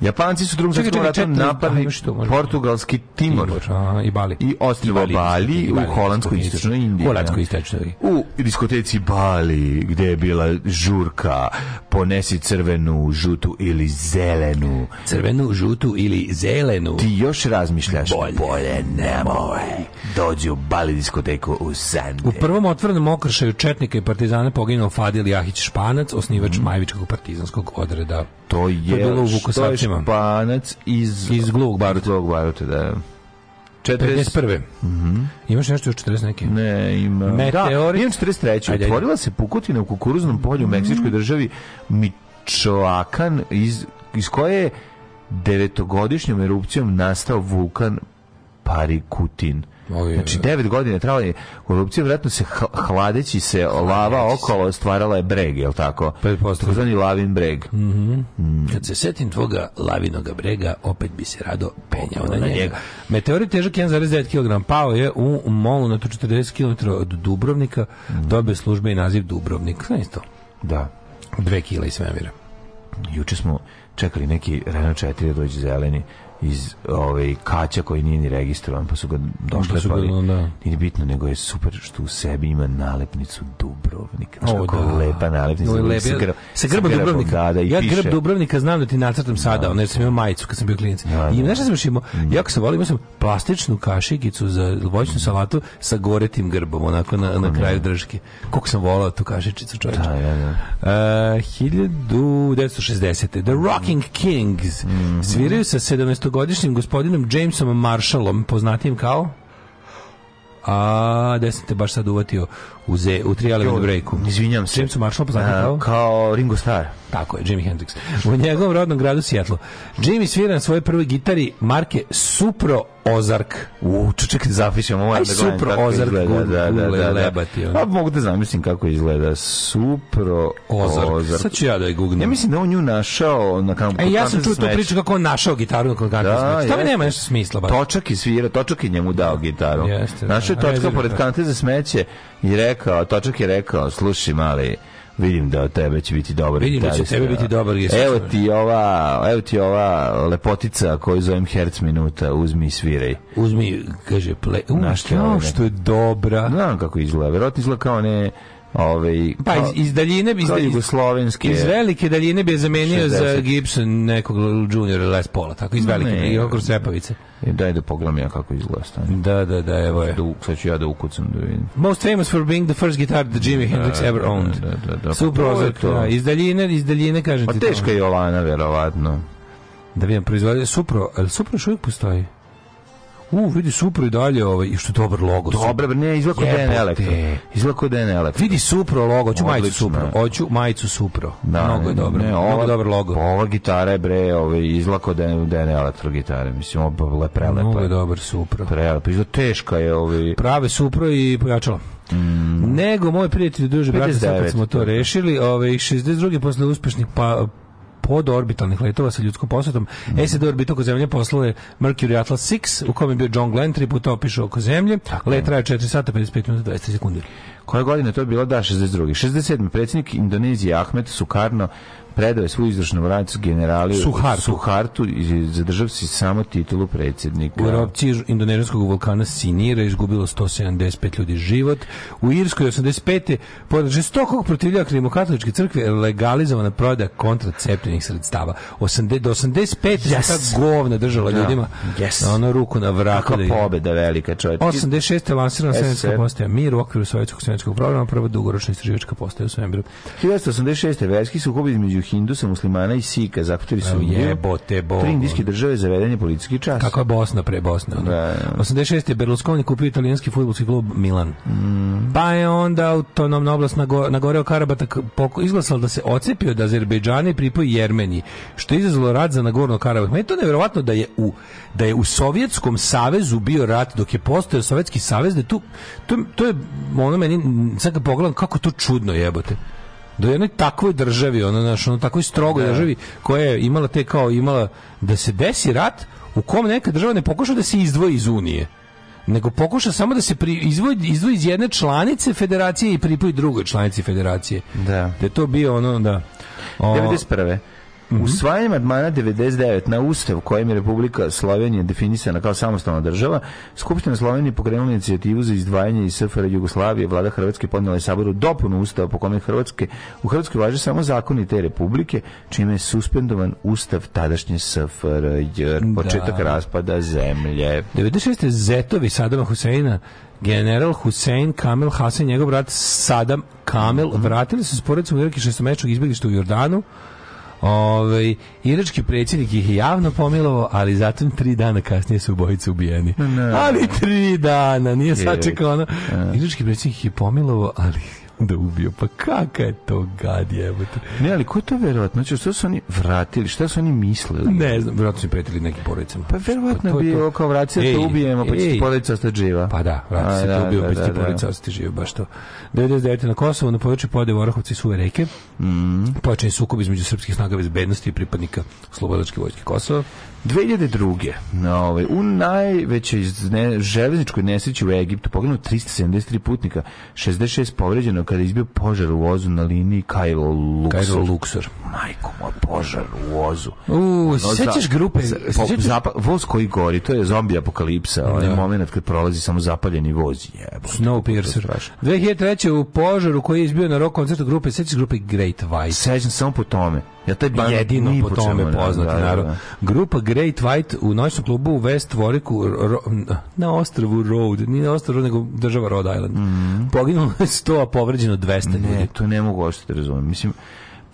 Japanci su drugom svjetskom ratu napali portugalski Timor, Timor i Bali. I ostrvo Bali, u holandskoj istočnoj Indiji. Da. Holandskoj istočnoj. U diskoteci Bali, gde je bila žurka, ponesi crvenu, žutu ili zelenu. Crvenu, žutu ili zelenu. Ti još razmišljaš bolje, bolje nemoj. Dođi u Bali diskoteku u Sande. U prvom otvorenom okršaju četnika i partizana poginuo Fadil Jahić Španac, osnivač mm. Majvičkog partizanskog odreda. To je, to je bilo u Vukosačevu Banaćima. Banac iz... Iz glug baruta. glug baruta, da. 41. Mhm. Imaš nešto još 40 neke? Ne, ima. Da, Meteorit. Da, imam 43. Ajde, Otvorila se pukotina u kukuruznom polju u Meksičkoj mm. državi Michoacan iz, iz koje je devetogodišnjom erupcijom nastao vulkan Parikutin. Ovi, znači, devet godina trebalo je korupcija, vjerojatno se hladeći se lava okolo stvarala je breg, je l' tako? Predpostavljeni lavin breg. Mhm. Mm -hmm. Kad se setim tvoga lavinoga brega, opet bi se rado penjao Opno na, njega. njega. Meteorit težak 1,9 kg, pao je u molu na 40 km od Dubrovnika, mm -hmm. službe i naziv Dubrovnik. Znači to? Da. 2 kg iz svemira. Juče smo čekali neki Renault 4 da dođe zeleni iz ovaj kaća koji nije ni registrovan pa su ga došle pa da. nije bitno nego je super što u sebi ima nalepnicu Dubrovnik znači kako da. lepa nalepnica o, lepa. sa, grb, sa grba Dubrovnika da, da, ja piše. grb Dubrovnika znam da ti nacrtam sada da. onaj sam imao majicu kad sam bio klinac da, i da. nešto sam još imao mm. jako sam volio sam plastičnu kašikicu za voćnu salatu sa goretim grbom onako na, na kraju drške koliko sam volao tu kašičicu čoveče da, da, da. Uh, 1960 The Rocking Kings mm -hmm. sviraju sa 17 15-godišnjim gospodinom Jamesom Marshallom, poznatijim kao a, da te baš sad uvatio, u, ze, u Three Breaku. Izvinjam se. Jamesu Marshallu poznati kao? Kao Ringo Starr. Tako je, Jimi Hendrix. U njegovom rodnom gradu Sjetlu. Jimmy svira na svojoj prvoj gitari marke Supro Ozark. U, čekaj, zapišem, moram da Supro Ozark, izgleda. Da, da, da, da. Lebati, pa mogu da zamislim kako izgleda. Supro Ozark. Ozark. Sad ću ja da je goognem. Ja mislim da on nju našao na kampu. E, ja sam čuo tu priču kako on našao gitaru na kampu da, smeća. nema nešto smisla. Baš. Točak je svira, Točak je njemu dao gitaru. Jeste, našao je da, Točka pored da. kante za smeće i rekao, točak je rekao, slušaj mali, vidim da tebe će biti dobar vidim da će tebe biti dobar evo ti ova evo ti ova lepotica koju zovem Hertz minuta uzmi i sviraj uzmi kaže play um, što, je dobra znam kako izgleda verovatno izgleda kao ne ovaj pa iz, iz daljine bi iz, jugoslovenske iz velike daljine bi je zamenio 60. za Gibson nekog junior Les Paula tako iz velike i oko Srepavice e, daj da pogledam ja kako izgleda stanje da da da evo je da, sad ću ja da ukucam da vidim most famous for being the first guitar that Jimi da, Hendrix da, ever da, owned da, da, da, da. Pa suprozak da, iz daljine iz daljine kažem pa teška je Olana verovatno da vidim proizvodnje supro ali supro još uvijek postoji U, vidi Supro i dalje ovaj i što je dobar logo. Dobro, ne, izlako da je elektro. Izlako da je elektro. Vidi Supro logo, hoću majicu Supro. Hoću majicu Supro. Da, mnogo je dobro. Ne, ova, mnogo dobar logo. Ova gitara je bre, ovaj izlako da je da elektro gitara, mislim, je prelepa. Mnogo je dobar Supro. Prelepa, izlako teška je ovaj. Prave Supro i pojačalo. Mm. Nego moj prijatelj duže brate, sad kad smo to rešili, ovaj 62. posle uspešnih pa, pod orbitalnih letova sa ljudskom posetom. Mm. SED orbitu oko zemlje poslale Mercury Atlas 6, u kome je bio John Glenn, tri puta opišao oko zemlje. Tako. Let traje 4 sata, 55 minuta, 20 sekundi. Koje godine to je bilo? Da, 62. 67. predsjednik Indonezije Ahmed Sukarno predao je svoju izvršnu vlast generali Suhartu, Suhartu i zadržao si samo titulu predsjednika. U erupciji indonežanskog vulkana Sinira izgubilo 175 ljudi život. U Irskoj 85. pored žestokog protivlja krimokatoličke crkve legalizovana prodaja kontraceptivnih sredstava. 80, do 85. Yes. se ta govna držala da, ljudima. Yes. Ono ruku na vratu. Kako da pobeda velika čovječa. 86. lansirana sovjetska postaja Mir u okviru sovjetskog sovjetskog programa prva dugoročna istraživačka postaja u Svemiru. 1986. verski sukob između Hindusa, muslimana i Sika. Zahvatili su pa jebote bogo. Tri indijske države zaveden je policijski čas. Kako je Bosna pre Bosne. Da, da. 86. Berlusconi kupio italijanski futbolski klub Milan. Mm. Pa je onda autonomna oblast Nagoreo Karabatak izglasala da se ocepio od Azerbejdžana i pripoji Jermeniji, što je izazvalo rat za Nagorno Karabak. Meni je to nevjerovatno da je u da je u Sovjetskom savezu bio rat dok je postojao Sovjetski savez, da tu to, to je ono meni sad kad pogledam kako to čudno jebote do da jednoj takvoj državi, ono, znaš, ono, takvoj strogoj da. državi koja je imala te kao imala da se desi rat u kom neka država ne pokuša da se izdvoji iz Unije nego pokuša samo da se pri, izvoji, izvoji iz jedne članice federacije i pripoji drugoj članici federacije. Da. Da je to bio ono, da. O, 91. Mm -hmm. Usvajanjem admana 99 na ustav kojim je Republika Slovenija definisana kao samostalna država, Skupština Slovenije pokrenula inicijativu za izdvajanje iz SFR Jugoslavije, vlada Hrvatske podnijela je saboru dopunu ustava po kome Hrvatske u Hrvatskoj važe samo zakoni te republike, čime je suspendovan ustav tadašnje SFRJ, početak da. raspada zemlje. 96. Zetovi Sadama Huseina general Hussein Kamel Hasan njegov brat Saddam Kamel mhm. vratili su se pored svog šestomečnog izbjeglišta u Jordanu Ove, ovaj, irački predsjednik ih je javno pomilovao, ali zatim tri dana kasnije su obojice ubijeni. No. Ali tri dana, nije sačekao ono. E. Irački predsjednik ih je pomilovao, ali da ubio. Pa kaka je to gad jebote. Ne, ali ko je to verovatno? Znači, što su oni vratili? Šta su oni mislili? Ne znam, verovatno su im pretili nekim porodicama. Pa verovatno pa, bi to... kao vraća da ubijemo, pa će ti porodica ostati živa. Pa da, vraća se da, ubio, pa da, pa će ti da, da. porodica ostati živa, baš to. 99. na Kosovo, na poveče pode Vorohovci i suve reke. Mm. Počinje sukob između srpskih snaga bezbednosti i pripadnika Slobodačke vojske Kosova. 2002. Na Ovaj, u najvećoj ne, železničkoj nesreći u Egiptu poginulo 373 putnika, 66 povređeno kada je izbio požar u vozu na liniji Kairo Luksor. Kairo Luksor. Majko moj, požar u vozu. U, ono, sećaš grupe? Za, sećaš... voz koji gori, to je zombi apokalipsa, onaj da. momenat kad prolazi samo zapaljeni voz. Jebo, Snowpiercer. 2003. u požaru koji je izbio na rock koncertu grupe, sećaš grupe Great White? Sećam samo po tome. Ja taj band jedino po tome da, poznat, da, da, naravno. Da, da. Grupa Great White u noćnom klubu u West Warwicku na ostrvu Road, nije na ostrvu nego država Rhode Island. Mm -hmm. Poginulo je 100, a povređeno 200 ne, ljudi. Ne, to ne mogu uopšte da razumem. Mislim,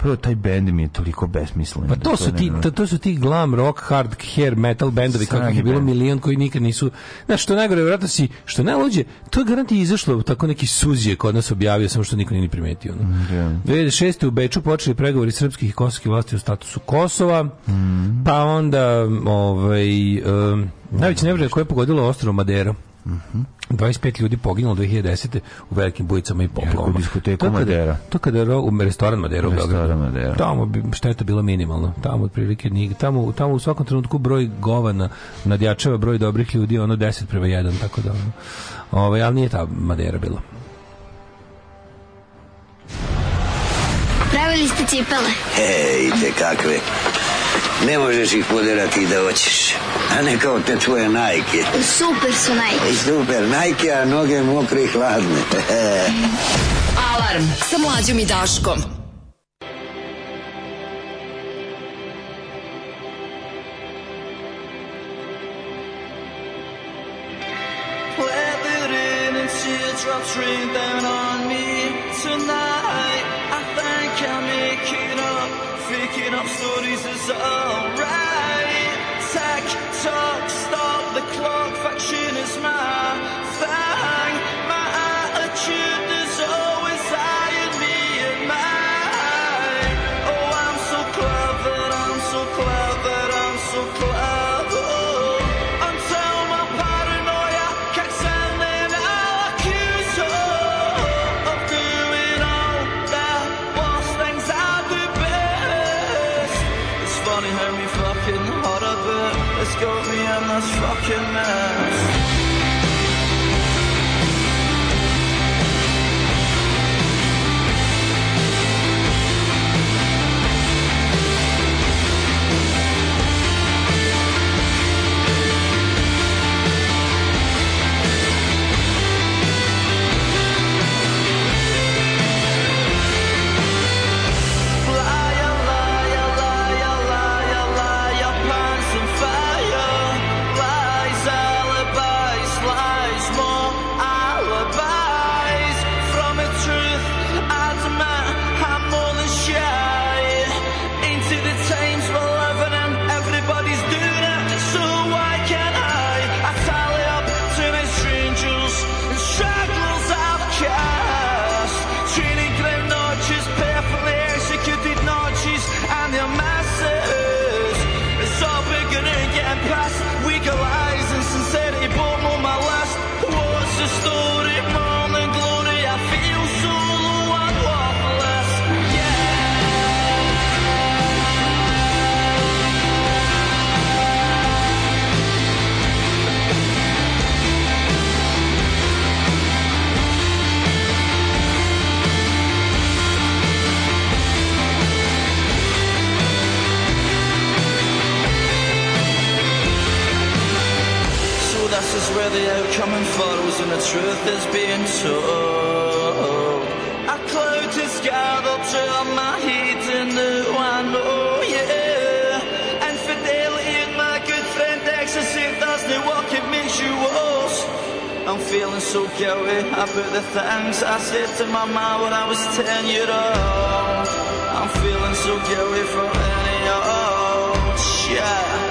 prvo taj bend mi je toliko besmislen. Pa to da, su ti to, to su ti glam rock, hard hair metal bendovi kakvih je bilo band. milion koji nikad nisu. Znaš što najgore verovatno si što najluđe, to je garanti izašlo tako neki suzije kod nas objavio samo što niko nije ni primetio. No. Yeah. 2006. u Beču počeli pregovori srpskih i kosovskih vlasti o statusu Kosova. Mm. Pa onda ovaj um, najveće nevrede koje je pogodilo ostrvo Madero. Mhm. 25 ljudi poginulo 2010. u velikim bujicama i poplavama. diskoteku Madera. To kada je u restoran Madera u Beogradu. Madera. Tamo bi šteta bila minimalno. Tamo otprilike nije. Tamo, tamo u svakom trenutku broj govana nadjačava broj dobrih ljudi ono 10 prema 1 tako da. Ovaj ali nije ta Madera bila. Pravili ste cipele. Ej, te kakve. Ne možeš ih poderati da hoćeš. A ne kao te tvoje najke. Super su najke. E, super najke, a noge mokre i hladne. Alarm sa mlađom i Daškom. Drops rain down on me It's alright. Tack, talk, stop the clock. Faction is mine. Come on. the outcome and follows and the truth is being told. I cloud the sky up to my heat and new I know, yeah. Infidelity in my good friend ecstasy does the work, it makes you worse. I'm feeling so guilty about the things I said to my mom when I was 10 years old. I'm feeling so guilty for any old shit.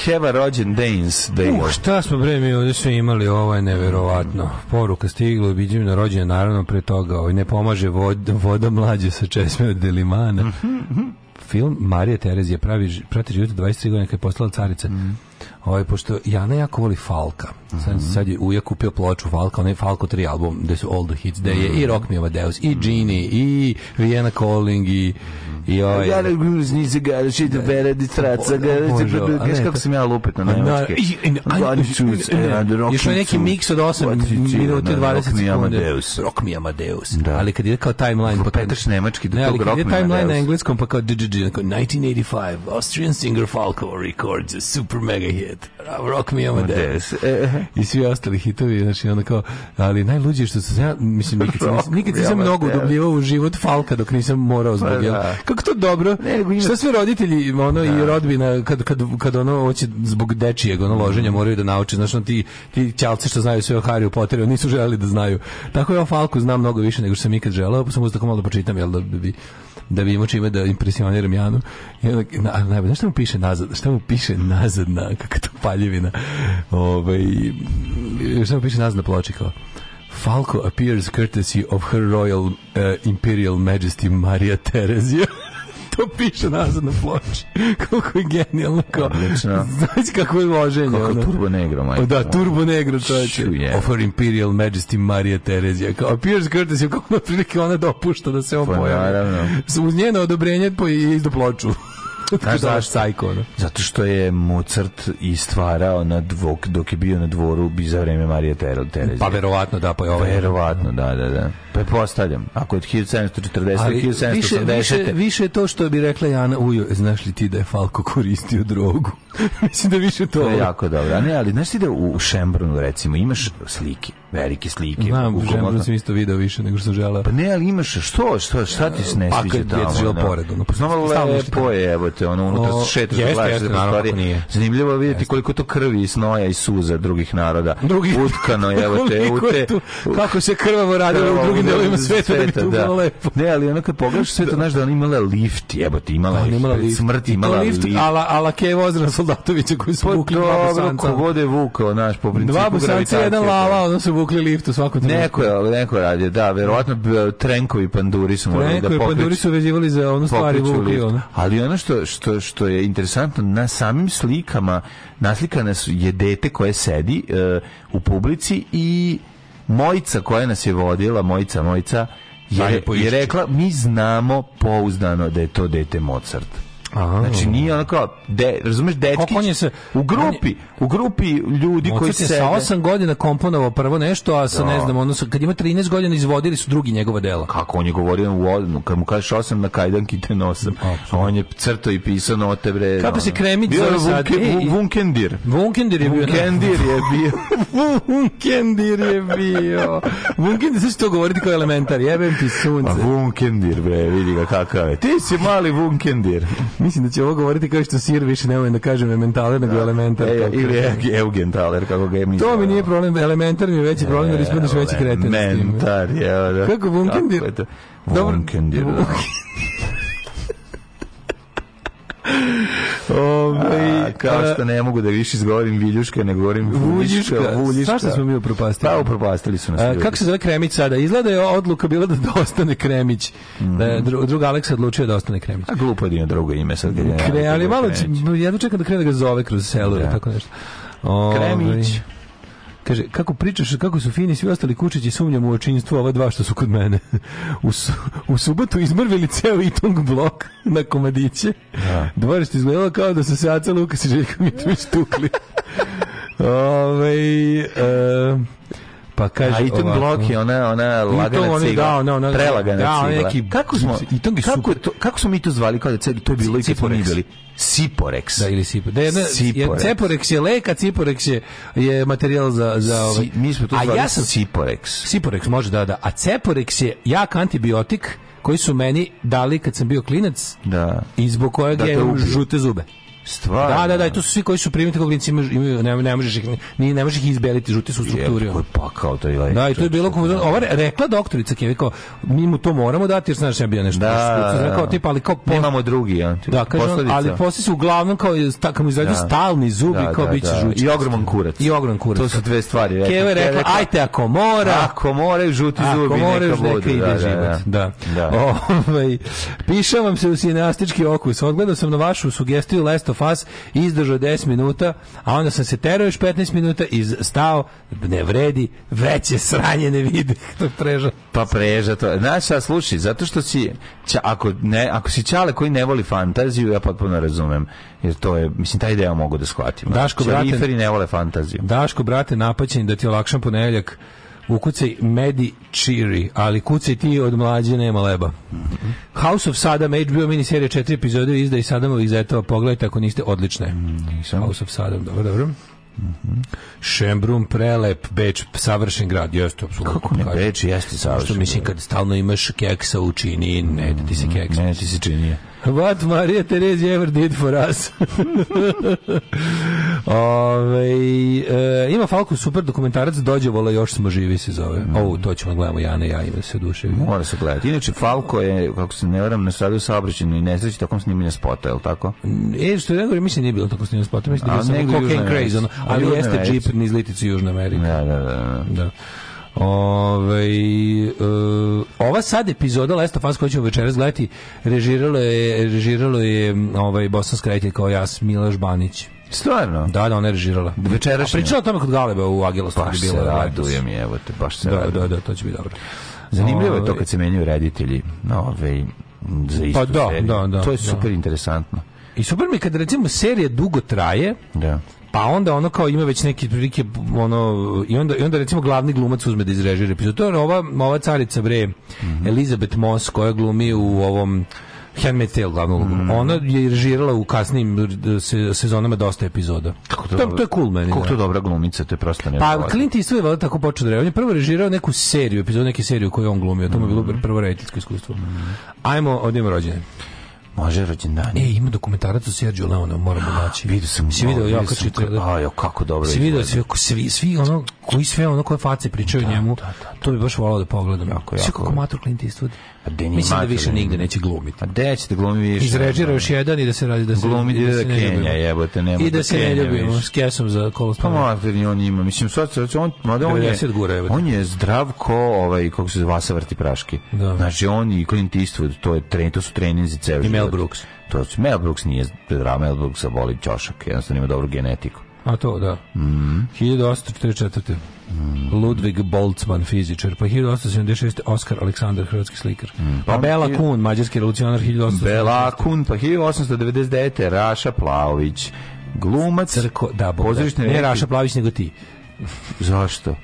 Let's have a rođen Danes day. Uh, šta smo bre mi ovdje sve imali, ovo je neverovatno. Poruka stigla, obiđujem na rođenje, naravno pre toga, ovaj ne pomaže vod, voda mlađe sa česme od Delimana. Mm -hmm. Film Marija Terezija pravi, prati život 23 godine kada je postala carica. Mm -hmm. Ovaj, pošto Jana jako voli Falka. Sad, mhm. sad je ujak kupio ploču Falka, onaj Falko 3 album, gde su all the hits, gde je i mhm. Rock Me Amadeus, i Genie, mhm. i Vienna Calling, i i ovaj Gale gruznice gale shit bere di traca gale kako sam ja lupet na pa nemački. Još je neki mix od 8 minuta 20 sekundi. Rock me Amadeus. Da. Ali kad je kao timeline pa petaš nemački do tog rock me. Ne, timeline na engleskom pa kao 1985 Austrian singer Falco records a super mega hit. Rock me Amadeus i svi ostali hitovi, znači onda kao, ali najluđe što se ja, mislim, nikad sam, nikad nisam mnogo udobljivao u život Falka dok nisam morao zbog, pa, jel? Da. Kako to dobro? Ne, šta sve roditelji, ono, i da. rodbina, kad, kad, kad ono, hoće zbog dečijeg, ono, loženja mm. moraju da nauče, znači, ono, ti, ti ćalci što znaju sve o Hariju Potteru, nisu želeli da znaju. Tako ja Falku znam mnogo više nego što sam ikad želeo, pa sam tako malo da počitam, jel, da bi da bi imao čime da impresioniram Janu. I onda, na, na, na, šta mu piše nazad? Šta mu piše nazad na kakva to paljevina? Ove, ovaj, samo piše nas na ploči kao Falco appears courtesy of her royal uh, imperial majesty Maria Terezija. to piše nazad na ploči. Koliko je genijalno. Kao, Odlično. Znači kako je loženje. Kako ono. turbo negro, majko. Da, turbo negro, čovječe. Yeah. Of her imperial majesty Maria Terezija. Kao, appears courtesy, kako na prilike ona dopušta da se oboja. Pa, naravno. Uz njeno odobrenje i izdu ploču. Znaš zašto? Sajko, no? Zato što je Mozart i stvarao na dvok, dok je bio na dvoru za vreme Marija Terezije. Pa verovatno da, pa je ovaj. Verovatno, da, da, da. Pretpostavljam, ako od 1740 Ali 1780... Više, više, više to što bi rekla Jana Ujo, znaš li ti da je Falko koristio drogu? Mislim da više to... To je jako dobro, A ne, ali znaš ti da u Šembrunu recimo, imaš slike velike slike. Znam, u Žembru sam isto video više nego što sam želeo. Pa ne, ali imaš, što, što, šta ti se ne pa sviđa tamo? Pa kad je želo pored, ono. Pa znamo lepo je, evo te, ono, unutra se šetaš, gledaš se prostorije. Nije. Zanimljivo je vidjeti koliko to krvi i snoja i suza drugih naroda. Drugih. Utkano, evo te, u te. Kako se krvavo radilo u drugim delovima sveta, da bi tu da. bilo lepo. Ne, ali ono kad pogledaš sve to, da. znaš da ona imala lift, evo te, da, imala lift, smrt imala lift. Ala, ala Kevo Ozran Soldatovića koji su pa vukli dva busanca. Dobro, ko vode vukao, znaš, po principu gravitacije. Dva pa. busanca, jedan lava, ono su vukli lift u svakom trenutku. Neko je, neko je radio, da, verovatno trenkovi panduri su morali da pokreću. panduri su vezivali za onu stvar i vukli ono. Ali ono što, što, što je interesantno, na samim slikama naslikane je dete koje sedi uh, u publici i Mojica koja nas je vodila, Mojica, Mojica, je, je rekla, mi znamo pouzdano da je to dete Mozart. Aha. Znači nije ono kao, de, razumeš, dečkić on je se, u grupi, u grupi ljudi Mozart koji se sa 8 godina komponovao prvo nešto, a sa da. ne znam, odnosno kad ima 13 godina izvodili su drugi njegova dela. Kako on je govorio u odnu, kad mu kažeš 8 na kajdanki te nosam. On je crtao i pisao note bre. Kako ono. Da, se da. kremić zove sad? Vunkendir. Vunkendir je bio. Da. Vunkendir je bio. Vunkendir je bio. Vunkendir, što govorite kao elementar, jebem ti sunce. A pa Vunkendir bre, vidi ga kakav je. Ti si mali Vunkendir. Mislim da će ovo govoriti kao što sir više ne da kažem elementale, nego elementar. E, ili Eugen Thaler, kako ga je mi To mi nije problem, elementar mi je veći problem, jer ispadneš veći kreten. Elementar, je, da. Kako Vunkendir? Vunkendir, da. Ove, a, kao što ne mogu da više izgovorim viljuška, ne govorim vuljiška. vuljiška. Svašta smo mi upropastili. Pa upropastili su nas. A, kako se zove Kremić sada? Izgleda je odluka bila da ostane Kremić. Mm -hmm. Da mhm. dru, drug Aleks odlučio da ostane Kremić. A glupo je da drugo ime sad. Kre, ali malo, jedno čekam da krene da ga zove kroz selo, da. tako nešto. Kremić. Kaže, kako pričaš, kako su fini svi ostali kučići, sumnjam u očinstvu, ova dva što su kod mene. U, su, u subotu izmrvili ceo Itung blok na komadiće. Ja. Da. Dvorište izgledalo kao da su se Aca Lukas i Željko Mitrović tukli. Ove, ovaj, e, Pa kaže A Iton Blok je ona ona lagana cigla. Da, ona, ona, prelagana da, cigla. Neki, kako smo Iton kako, to, kako smo mi to zvali kad da to je bilo i kad smo bili. Siporex. Da, ili Siporex. Da, jedna, Siporex. Je, Ceporex je lek, a Ciporex je, je materijal za... za ovaj. mi smo to zvali a ja sam, Siporex. Siporex, može, da, da. A Ceporex je jak antibiotik koji su meni dali kad sam bio klinac da. i zbog kojeg da je žute zube. Stvarno. Da, da, da, to su svi koji su primiti koglinci imaju ne, ne možeš ih ni ne možeš ih izbeliti, žuti su u strukturi. Je, kao taj je. Da, i to je bilo kao ova rekla doktorica Kevi kao mi mu to moramo dati jer znaš ja bio nešto. Da, da, kao da, da. tipa ali kao po... nemamo drugi, ja. Da, kaže, ali posle su uglavnom kao tako mu izađu da. stalni zubi da, kao da, biće da. žuti. I ogroman kurac. I ogroman kurac. To su dve stvari, rekla. Kevi rekla ajte ako mora, ako mora žuti zubi neka bude. Ako neka ide život. Da. da ovaj pišem vam se u sinastički okus. Odgledao sam na vašu sugestiju Last fas, izdržao 10 minuta, a onda sam se terao još 15 minuta i stao, ne vredi, veće sranje ne vidi to preža. Pa preža to. Znaš, šta, slušaj, zato što si, ča, ako, ne, ako si čale koji ne voli fantaziju, ja potpuno razumem. Jer to je, mislim, taj ideja mogu da shvatim. Daško, brate, ne vole fantaziju. Daško, brate, napaćen da ti olakšam ponedjeljak ukucaj Medi Chiri, ali kucaj ti od mlađe nema leba. Mm -hmm. House of Saddam, HBO miniserija, četiri epizode izda i Saddamovih zetova, pogledajte ako niste odlične. Mm, -hmm. House of Saddam, dobro, dobro. Mm -hmm. Šembrum, prelep, Beč, savršen grad, jeste, apsolutno. Kako ne, Beč jeste savršen. Što mislim, kad stalno imaš keksa u čini, ne, da ti se mm, keksa. Ne, ti se čini. What Maria Terezija ever did for us. Ove, e, eh, ima Falko super dokumentarac Dođevola još smo živi se zove. Mm. Ovo to ćemo gledamo ja i ja da ima se duše. Mora se gledati. Inače Falko je kako se ne varam na sadu saobraćajnoj i nesreći tokom snimanja spota, je l' tako? Mm, e što ja govorim, mislim nije bilo tokom snimanja spota, mislim da je samo Cocaine Crazy, ali jeste džip iz Litici Južne Amerike. Da, da, da. da. da. Ove, uh, e, ova sad epizoda Last of Us koju ćemo večeras gledati režiralo je, režiralo je ovaj, bosanska reditelj kao jas Milaš Banić. Stvarno? Da, da, ona je režirala. Večerašnja. A pričala o tome kod Galeba u Agilosu. Pa baš se radujem, evo te, baš se da, da radujem. Da, da, to će biti dobro. Zanimljivo je to ovaj- kad se menjaju reditelji ove, ovaj, za istu pa da, seriju. Da, da, to je da. super interesantno. I super mi kad recimo serija dugo traje, da pa onda ono kao ima već neke prilike ono i onda i onda recimo glavni glumac uzme da izrežira epizodu to je ova ova carica bre mm -hmm. Elizabeth Moss koja glumi u ovom Handmaid's Tale glavnu ulogu. Mm. Ona je režirala u kasnim sezonama dosta epizoda. Kako to, to, to je cool meni. Kako to da. dobra glumica, to je prosto ne. Pa Clint Eastwood je tako počeo da On je prvo režirao neku seriju, epizodu neke serije koju on glumio. To mu je bilo mhm. prvo rediteljsko iskustvo. Mm. Ajmo, odimo rođendan. Može rođendan. E, ima dokumentarac o Sergio Leone, moramo naći. Vidio sam. Si video ja kad čita. A, jo, kako dobro. Si video sve svi svi ono koji sve ono koje face pričaju da, njemu. Da, da, da. To bi da. baš volao da pogledam. Jako, jako. Sve kako Matur Clint Eastwood. Mislim da više nigde neće glumiti. A gde ćete glumiti više? Izrežira još jedan i da se radi da se glumi da, da se Kenja, ne jebote, nema. I da, da se ne ljubimo s kesom za kolo. Pa materni on ima, mislim sad on mada on je gura, jebote. On je zdrav ko ovaj kako se zove Vasa vrti praške. Da. Znači on i Clint Eastwood, to je trening, to su treninzi ceo. I Mel Brooks. To su Mel Brooks nije zdrav, Mel Brooks voli ćošak, jednostavno ima dobru genetiku. A to, da. Mm -hmm. 1844. Ludvig Boltzmann, fizičar. Pa 1876. Oskar Aleksandar, hrvatski slikar. Mm. Pa, pa Bela Kun, mađarski revolucionar 1876. Bela Kun, pa 1899. Raša Plavić, glumac. Crko, da, Bog, da. Ne Raša Plavić, nego ti. Zašto?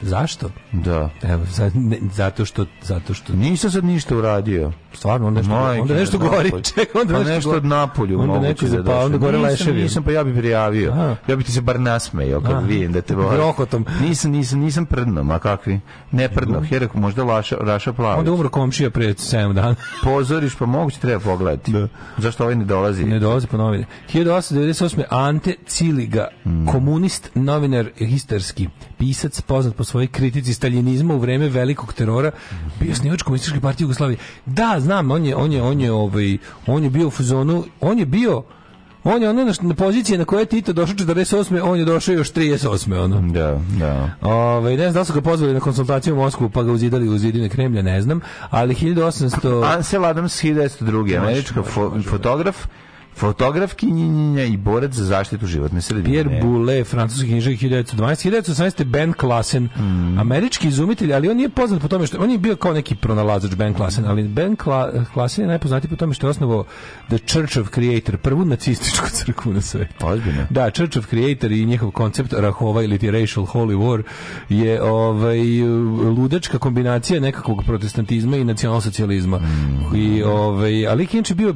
Zašto? Da. Evo, za, ne, zato što... Zato što... Nisam sad ništa uradio stvarno onda nešto Majke, onda nešto gori ček onda pa nešto od napolju onda neko da pa onda gore leševi nisam pa ja bih prijavio Aha. ja bih ti se bar nasmejao kad Aha. vidim da te voli rokotom nisam nisam nisam prdno ma kakvi ne prdno herek možda laša raša plava onda umro komšija pre 7 dana pozoriš pa moguće treba pogledati da. zašto ovaj ne dolazi ne dolazi po novine 1898 Ante Ciliga mm. komunist novinar istarski pisac poznat po svojoj kritici staljinizma u vreme velikog terora bio s nemačkom partije Jugoslavije da znam, on je, on je, on je, ovaj, on je bio u fuzonu, on je bio, on je onaj na pozicije na kojoj je Tito došao 48. On je došao još 38. Ono. Da, da. Ove, ovaj, ne znam da su ga pozvali na konsultaciju u Moskvu pa ga uzidali u zidine Kremlja, ne znam. Ali 1800... Ansel Adams 1902. Američka fo fotograf Fotograf Kinjinja i borac za zaštitu životne sredine. Pierre Boulet, francuski knjižnik 1912. 1918. Ben Klassen, mm. američki izumitelj, ali on nije poznat po tome što... On je bio kao neki pronalazač Ben Klassen, ali Ben Kla, Klassen je najpoznatiji po tome što je osnovao The Church of Creator, prvu nacističku crkvu na svetu. Ozbiljno. Da, Church of Creator i njihov koncept Rahova ili ti Racial Holy War je ovaj, ludačka kombinacija nekakvog protestantizma i nacionalsocijalizma. Mm. I, ovaj, ali Kinč je bio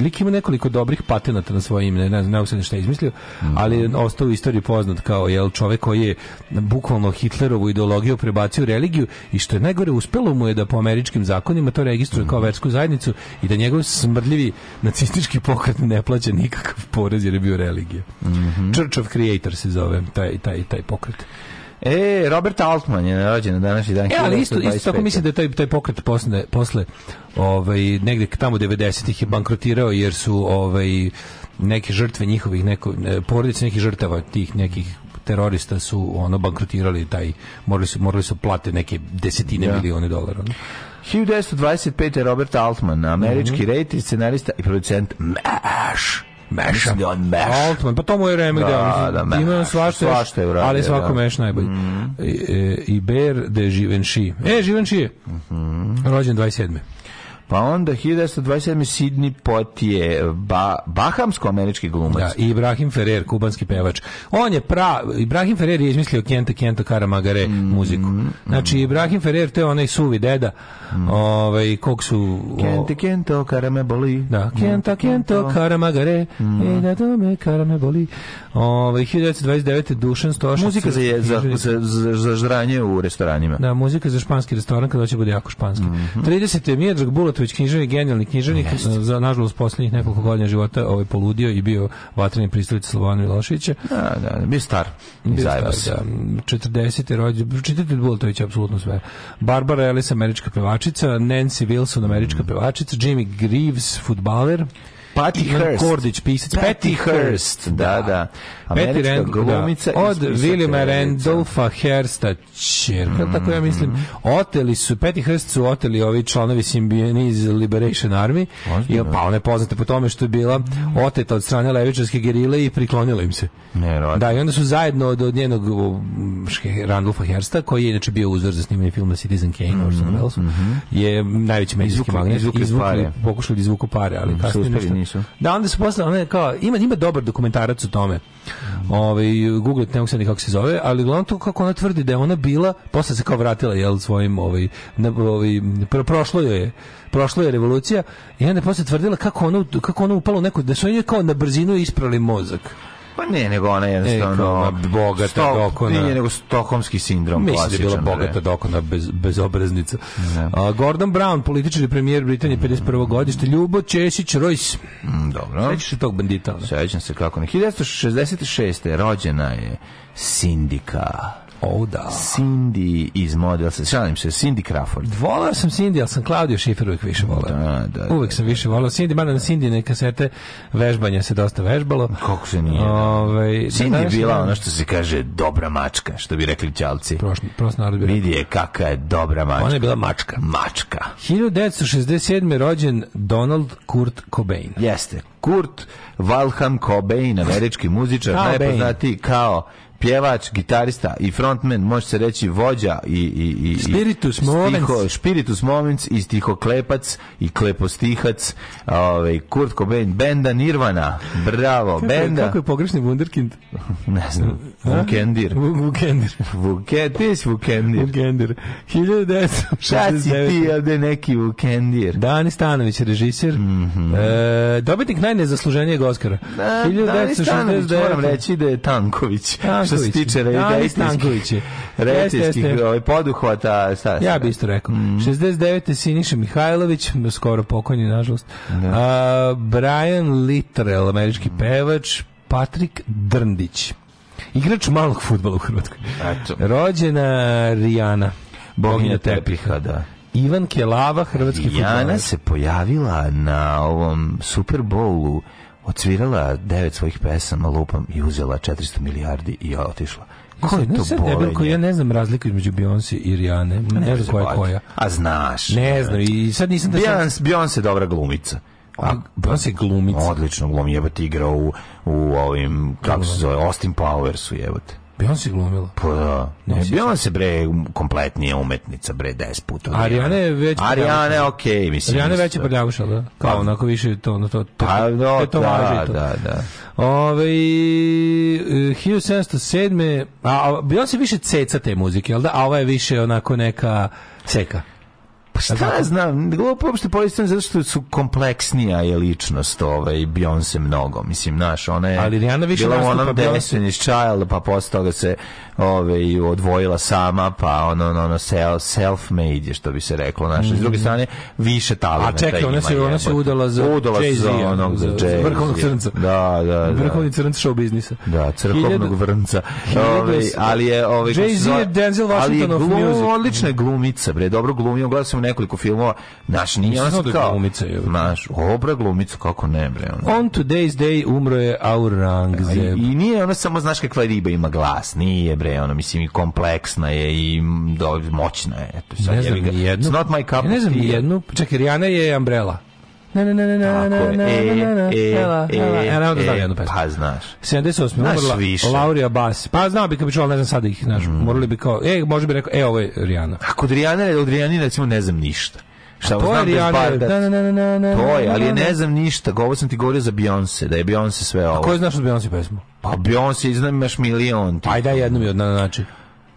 lik ima nekoliko dobrih patenata na svoje ime, ne znam ne se šta izmislio, ali je ostao u istoriji poznat kao jel čovjek koji je bukvalno Hitlerovu ideologiju prebacio u religiju i što je najgore uspelo mu je da po američkim zakonima to registruje kao versku zajednicu i da njegov smrdljivi nacistički pokret ne plaća nikakav porez jer je bio religija. Mm -hmm. Church of Creator se zove taj taj taj pokret. E, Robert Altman je rođen na današnji dan. E, ali isto, isto tako mislim da je taj, taj pokret posle, posle ovaj, negde tamo 90-ih je bankrotirao jer su ovaj, neke žrtve njihovih, neko, e, porodice nekih žrtava tih nekih terorista su ono bankrotirali taj morali su morali su plate neke desetine ja. Da. milione dolara. 1925 Robert Altman, američki mm -hmm. rejter, scenarista i producent MASH. Meša. Da on meš. Altman, pa to mu je remek da, deo. Da, Ima svašta, svašta je uradio, ali da. svako da. meš najbolji. Mm. E, e, Iber de Givenchy. E, Givenchy je. Mm -hmm. Rođen 27. Pa onda 1927. Sidney Potije, ba, bahamsko-američki glumac. Da, i Ibrahim Ferrer, kubanski pevač. On je pra... Ibrahim Ferrer je izmislio Kenta Kenta Karamagare mm, muziku. Znači, Ibrahim Ferrer, to je onaj suvi deda. Mm. Ovaj, kog su... Kenta Kente Kento Karame boli. Da, Kenta Kento Karamagare. Mm. E da to me Karame boli. Ovaj, 1929. Dušan Stošac. Muzika za, je, za, za, za, za žranje u restoranima. Da, muzika za španski restoran, kada će bude jako španski. Mm -hmm. 30. Miodrag Bulat Bulatović književnik, genijalni književnik, yes. Eh, za nažalost poslednjih nekoliko godina života ovaj poludio i bio vatreni pristalica Slovana Miloševića. Da, da, da bio star. Bio star, da. 40. rođe, čitatelj Bulatović apsolutno sve. Barbara Ellis, američka pevačica, Nancy Wilson, američka mm. pevačica, Jimmy Greaves, futbaler, Patty Ivan Kordić, pisac. Patty Hearst, da, da. da. Američka Patty Rand, da. glumica. Da. Od Willima Randolfa Hearsta, čerka, mm. tako ja mislim. Mhm. Oteli su, Patty Hearst su oteli ovi članovi Symbioniz iz Liberation Army. I, pa ona je poznata po tome što je bila oteta od strane levičarske gerile i priklonila im se. Ne, da, i onda su zajedno od, od njenog Randolfa Hersta, koji je inače bio uzor za snimanje filma Citizen Kane, mm -hmm, Orson mhm, Welles, mm -hmm. je najveći medijski magnet. Izvukli, izvukli, pokušali da izvuku pare, ali mhm, kasnije nešto, nisu. Da, onda su posle, ona kao, ima, ima dobar dokumentarac o tome. Mm. Ovaj, Google, ne mogu se kako se zove, ali uglavnom to kako ona tvrdi da je ona bila, posle se kao vratila, jel, svojim, ovaj, na, ovaj, pro, prošlo joj je, prošlo je revolucija, i onda je posle tvrdila kako ona, kako ona upalo neko, da su oni kao na brzinu isprali mozak. Pa ne, nego ona e, jednostavno... E, bogata stok, dokona. Nije, nego stokomski sindrom. Mislim da je bila bogata dokona, bez, bez Ne. Da. A, Gordon Brown, politični premijer Britanije, 51. godište, Ljubo Češić, Rojs. Mm, dobro. Sećaš se tog bandita? Sećam se kako ne. 1966. rođena je Sindika. Oh, da. Cindy iz model, šalim se, Cindy Crawford. Volao sam Cindy, ali sam Claudio Schiffer uvijek više volao. Da, da, da, uvijek sam da. više volao Cindy, mada na Cindy ne kasete vežbanja se dosta vežbalo. Kako se nije? Da. Ove, ovaj, da Cindy je bila ono što se kaže dobra mačka, što bi rekli ćalci. Prošli, prosto narod bi Vidi je kaka je dobra mačka. Ona je bila mačka. Mačka. 1967. rođen Donald Kurt Cobain. Jeste. Kurt Valham Cobain, američki muzičar, najpoznatiji kao pjevač, gitarista i frontman, može se reći vođa i, i, i Spiritus moments. Movens. Spiritus Movens i klepac i klepostihac, ovaj, Kurt Cobain, Benda Nirvana, bravo, kako, Benda. Kako je pogrešni Wunderkind? ne znam, Vukendir. Vukendir. Vukendir, ti si Vukendir. Vukendir. 1969. Šta si ti, ovde neki Vukendir? Dani Stanović, režisir. Mm -hmm. e, dobitnik najnezasluženijeg Oscara. Da, Dani Stanović, moram reći da je Tanković. Tanković Stanković. Što se tiče rediteljskih, rediteljskih ovaj, poduhvata. Šta, ja bih isto rekao. Mm. 69. Siniša Mihajlović, skoro pokojni, nažalost. Da. A, Brian Littrell, američki pevač. Patrik Drndić. Igrač malog futbola u Hrvatskoj. Eto. Rođena Rijana. Boginja tepiha, da. Ivan Kelava, hrvatski Rijana futbolar. Rijana se pojavila na ovom Super Bowlu odsvirala devet svojih pesama lupam i uzela 400 milijardi i otišla. Ko je to bolje? ja ne znam razliku između Beyoncé i Rihanna. Ne, znam koja je pa, koja. A znaš. Ne znam. I sad nisam da... Beyoncé, Beyoncé dobra glumica. A Beyoncé glumica. Odlično glumi. Jebate igra u, u ovim, kako se zove, Austin Powersu jebate. Beyoncé glumila. Pa da. Ne, Beyoncé bre kompletnija umetnica bre 10 puta. Ariana je već Ariana okej, okay, mislim. Ariana je već prljavša, da. Kao pa, onako više to no to to. Pa do, to, da, to da, važi, to. da, da. Ove 1707. E, a, a Beyoncé više ceca te muzike, al da, a ova je više onako neka seka. Pa šta ja znam, glupo uopšte poistavljam zato što su kompleksnija je ličnost ovaj, Beyoncé mnogo, mislim, naš, ona je Ali Rihanna više bila u onom Destiny's Child, pa posle toga se ove, odvojila sama, pa ono, ono, ono self-made što bi se reklo. Naš. Mm. S druge mhm. strane, više talenta. A čekaj, ona se, ona se udala za udala Jay-Z. Onog, za, za, vrhovnog crnca. Da, da, da. Vrhovni crnca show biznisa. Da, crkovnog vrnca. Ove, ali je... Ove, Jay-Z je Denzel Washington of glum, music. Odlična glumica, bre, dobro glumio, gledao sam nekoliko filmova. Naš, nije ona da kao... Glumica je. Naš, obra glumica, kako ne, bre. ona. On today's day umro je Aurangzeb. I, I nije ona samo, znaš kakva riba ima glas, nije, bre, ono, mislim, i kompleksna je i do, moćna je. Eto, sad, ne znam ni jednu. It's not my cup. Ja ne znam jednu. Čekaj, Rihanna je Umbrella. Ne, ne, ne, ne, ne, ne, ne, ne, ne, ne, e, e, e, pa znaš. 78. umrla Laurija Bas. Pa znao bi kao čuvala, ne znam sada ih, znaš, mm. morali bi kao, e, može bi rekao, e, ovo je Rijana. A kod Rijana, od na recimo, ne znam ništa. Šta to je da Rihanna. Da, na, na, na, to je, ali ne znam ništa. Govorio sam ti govorio za Beyoncé, da je Beyoncé sve ovo. A ko znaš od Beyoncé pesmu? Pa Beyoncé, znam imaš milion. Ti. Ajde, jednu mi od na način.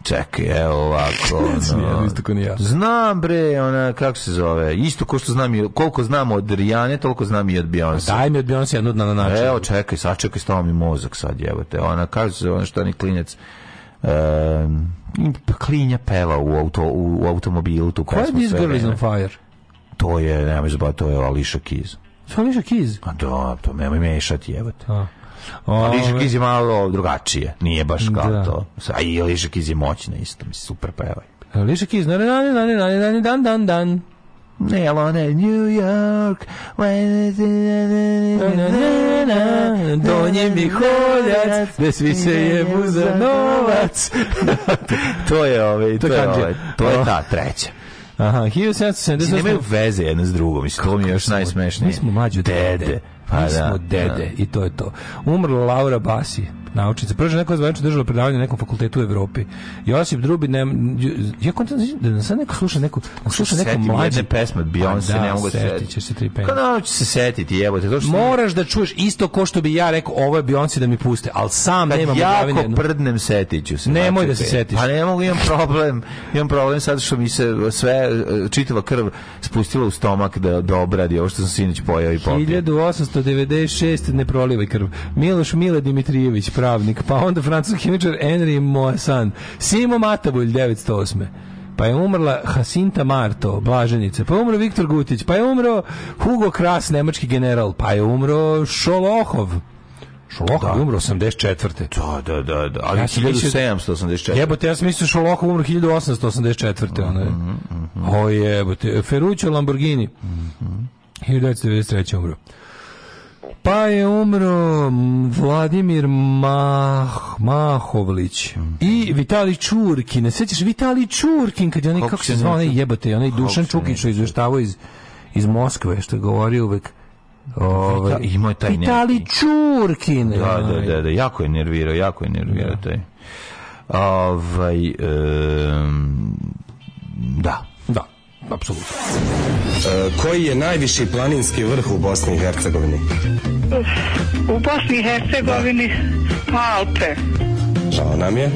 Čekaj, evo ovako. Ono. isto ko ni ja. Znam bre, ona, kako se zove, isto ko što znam, i, koliko znam od Rijane, toliko znam i od Beyoncé. Pa daj mi od Beyoncé jednu na način. Evo, čekaj, sad čekaj, stava mi mozak sad, evo te. Ona, kaže se, ona što ni klinac. Um, pa klinja peva u, auto, u, automobilu tu Koja je This Girl is on Fire? to je, nemoj zabavati, to je Ališa Kiz. Ališa Kiz? A da, to nemoj mešati, evo te. A. Ališa Kiz je malo drugačije, nije baš kao da. to. A i Ališa Kiz je moćna isto, mislim, super pevaj. Ališa Kiz, na, na, na, na, na, na, na, dan, dan, dan. Ne, ali ona je New York Donji mi holjac Gde svi se jebu za novac To je ovaj To je, ove, to je ta treća Aha, 1778. Nemaju veze jedno s drugom, mislim, to mi je još najsmešnije. Mi smo mlađi dede. dede. Pa mi smo da, dede da. i to je to. Umrla Laura Basi naučnica. Prvo je neko zvanično držalo predavanje na nekom fakultetu u Evropi. Josip Drubi, ne, ja kontam da sad neko sluša neku, sluša neku mlađu. Jedne pesme, Beyoncé, pa da, ne mogu da da, se setiti. će se tri pesme. Kada će se setiti, evo te. To što Moraš da čuješ isto ko što bi ja rekao, ovo je Beyoncé da mi puste, al sam Kad nemam jako jednu. prdnem setiću se. Nemoj znači, da se setiš. Pa ne mogu, imam problem. Imam problem sad što mi se sve čitava krv spustila u stomak da, da obradi ovo što sam sinoć pojao i popio. 1896. ne prolivaj krv. Miloš Mile Dimitrijević, pravi pravnik, pa onda francuski hemičar Henry Moissan, Simo Matabulj 908 pa je umrla Hasinta Marto, blaženice, pa je umro Viktor Gutić, pa je umro Hugo Kras, nemački general, pa je umro Šolohov, Šolohov da. umro 84. Da, da, da, da. ali ja 1784. Da- jebote, ja sam mislio Šolohov umro 1884. Ono je. Mm -hmm. O jebote, Ferruccio Lamborghini. Mm -hmm. 1993. umro. Pa je umro Vladimir Mah, Mahovlić i Vitali Čurkin. Ne sećaš Vitali Čurkin kad je onaj, kako, se zvao, onaj jebate, onaj Dušan Čukić što izveštavao iz, iz Moskve, što je govorio uvek. Ove, ovaj, Vita, imao je taj Vitali Čurkin. Da, da, da, da, jako je nervirao, jako je nervirao da. taj. Ovaj, um, da, apsolutno. E, koji je najviši planinski vrh u Bosni i Hercegovini? U Bosni i Hercegovini da. Alpe. Žao nam je.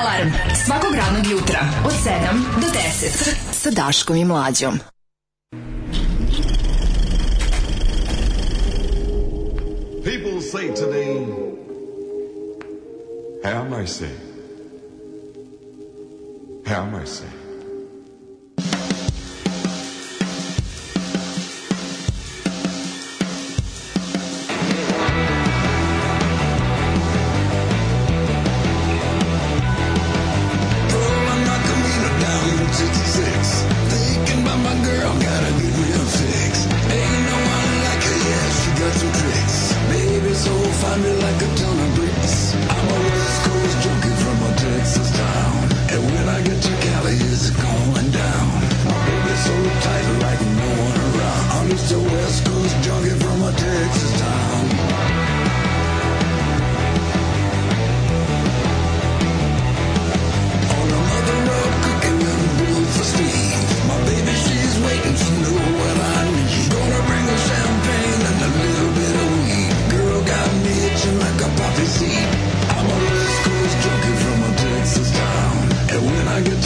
Alarm svakog radnog jutra od 7 do 10 sa Daškom i Mlađom. People say today, have mercy, have mercy. like a ton of bricks. I'm a West Coast junkie from a Texas town. And when I get to Cali, it's going down. My baby's so tight like no one around. I'm just a West Coast junkie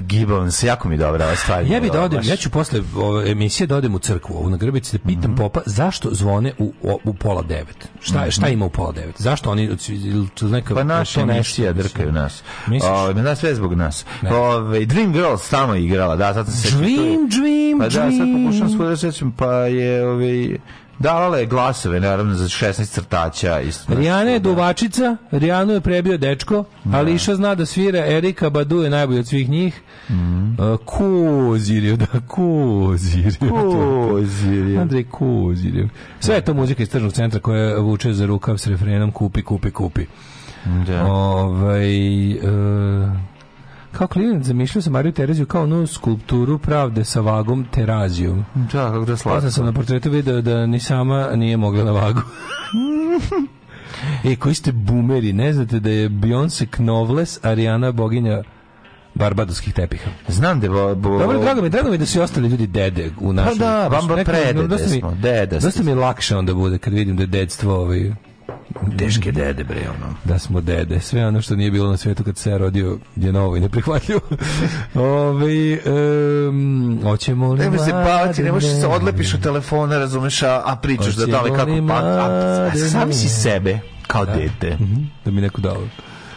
Gibbons, jako mi dobra ova stvar. Ja bi da odem, ja ću posle ove emisije da odem u crkvu, ovu na Grbici, da pitam mm -hmm. popa zašto zvone u, u pola devet? Šta, mm -hmm. šta ima u pola devet? Zašto oni su neka... Pa naša nešija drkaju nas. Misliš? O, na da, sve zbog nas. Ne. Ove, Dream Girls tamo igrala, da, sad sam se... Dream, dream, pa dream. Da, sad pokušam svoje da sećam, pa je... Ove, Davala je glasove, naravno, za 16 crtača. Isto, Rijana je duvačica, Rijanu je prebio dečko, da. iša zna da svira, Erika Badu je najbolji od svih njih. Mm -hmm. E, Kozirjev, da, Kozirjev. Kozirjev. Andrej Kozirjev. Sve to muzika iz tržnog centra koja vuče za rukav s refrenom kupi, kupi, kupi. Da. Ovaj... E, Kao klinac zamišljao sam Mariju Tereziju kao onu skulpturu pravde sa vagom Terazijom. Da, kako da slatko. Posle sam na portretu video da ni sama nije mogla na vagu. e, koji ste bumeri, ne znate da je Beyoncé Knovles, Ariana boginja barbadoskih tepiha. Znam da bo, bo... Dobro, drago mi, drago mi da su i ostali ljudi dede u pa našoj... Pa da, vam predede smo, dede. Dosta mi je lakše onda bude kad vidim da je dedstvo ovaj Teške dede, bre, ono. Da smo dede. Sve ono što nije bilo na svetu kad se ja rodio je novo i neprihvatljivo. Ove, um, oćemo li Treba se baviti, ne možeš da se odlepiš od telefona, razumeš, a, a pričaš da da li kako... Pa, a, sam si sebe kao da. dete. Mhm, da mi neko dao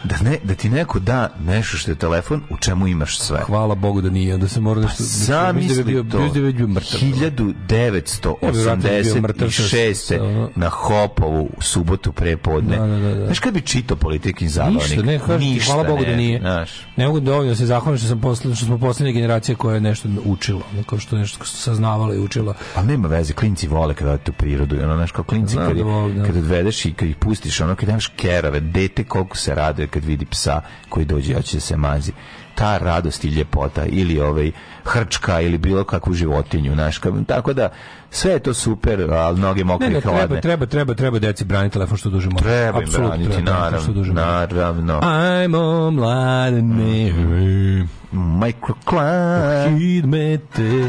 da ne da ti neko da nešto što je telefon u čemu imaš sve. Hvala Bogu da nije, da se mora nešto pa, da, da bio, to. 1986. Da da. na Hopovu u subotu prepodne. Da, da, da, da. Znaš kad bi čito politikin zabavnik? Ništa, ne, kaži, Ništa, hvala Bogu ne, da nije. Znaš. Ne mogu dovoljno se zahvalim što sam posle što smo poslednja generacija koja je nešto učila, kao što nešto saznavala i učila. Pa nema veze, klinci vole kada tu prirodu, ono znaš kao klinci kad, kad odvedeš i kada ih pustiš, ono kad imaš kerave, dete koliko se rade, kad vidi psa koji dođe hoće da se mazi ta radost i ljepota ili ovaj hrčka ili bilo kakvu životinju naš tako da sve je to super al noge mokre ne, ne, treba, hladne. treba treba treba deci brani telefon što duže može treba Absolut, braniti treba, naravno što duže naravno ajmo mladen Mary mhm. microclimate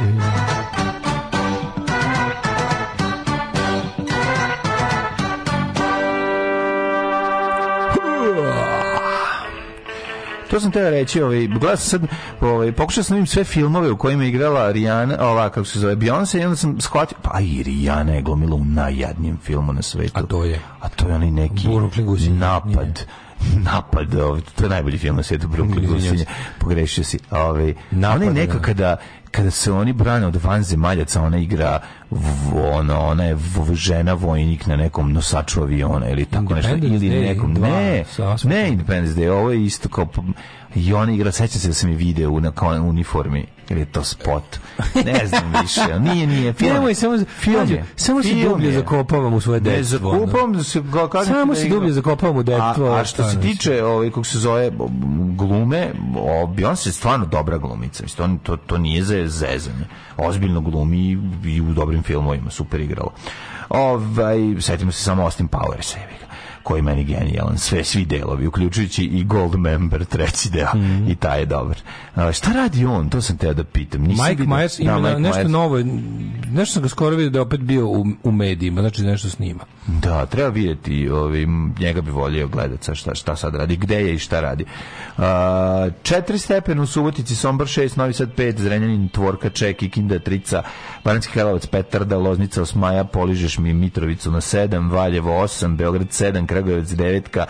To sam te reći, ovaj, gledao sam sad, ovaj, pokušao sam da im sve filmove u kojima igrala Rihanna, ova, kako se zove, Beyoncé, i onda sam shvatio, pa i Rihanna je glomila u najjadnijem filmu na svetu. A to je? A to je onaj neki napad. Nije napad, ovaj, to je najbolji film na svijetu, Brooklyn Gusinje, pogrešio si. Ovaj, napad, onaj neko da. kada kada se oni brane od vanzemaljaca, ona igra ona, ona je v, žena vojnik na nekom nosaču aviona ili tako nešto, ili nekom, Day, ne, dva, ne, Independence Day, ovo je isto kao I ona igra, sećam se da sam je video u, na, uniformi. Ili je to spot? Ne znam više. Nije, nije. Film, Nemoj, samo, film je. Samo se dublje zakopavam u svoje detstvo. da se, kažem samo da se dublje zakopavam u detstvo. A, a što se tiče, ovaj, kako se zove, glume, on se stvarno dobra glumica. Mislim, to, to nije za zezanje. Ozbiljno glumi i u dobrim filmovima super igrala. Ovaj, setimo se samo Austin Powers, je koji meni genijalan, sve, svi delovi, uključujući i Gold Member, treći deo, mm. i taj je dobar. A, šta radi on? To sam teo da pitam. Nisi Mike vidio... Myers da, ima da, nešto Myers. novo, nešto sam ga skoro vidio da je opet bio u, u medijima, znači da nešto snima. Da, treba vidjeti, ovi, njega bi volio gledati šta, šta sad radi, gde je i šta radi. A, četiri stepen u Subotici, Sombor 6, Novi Sad 5, Zrenjanin, Tvorka, Ček, Kinda Trica, Baranski Karlovac, Petarda, Loznica, Osmaja, Poližeš mi Mitrovicu na 7, Valjevo 8, Beograd 7, Kragujevac 9,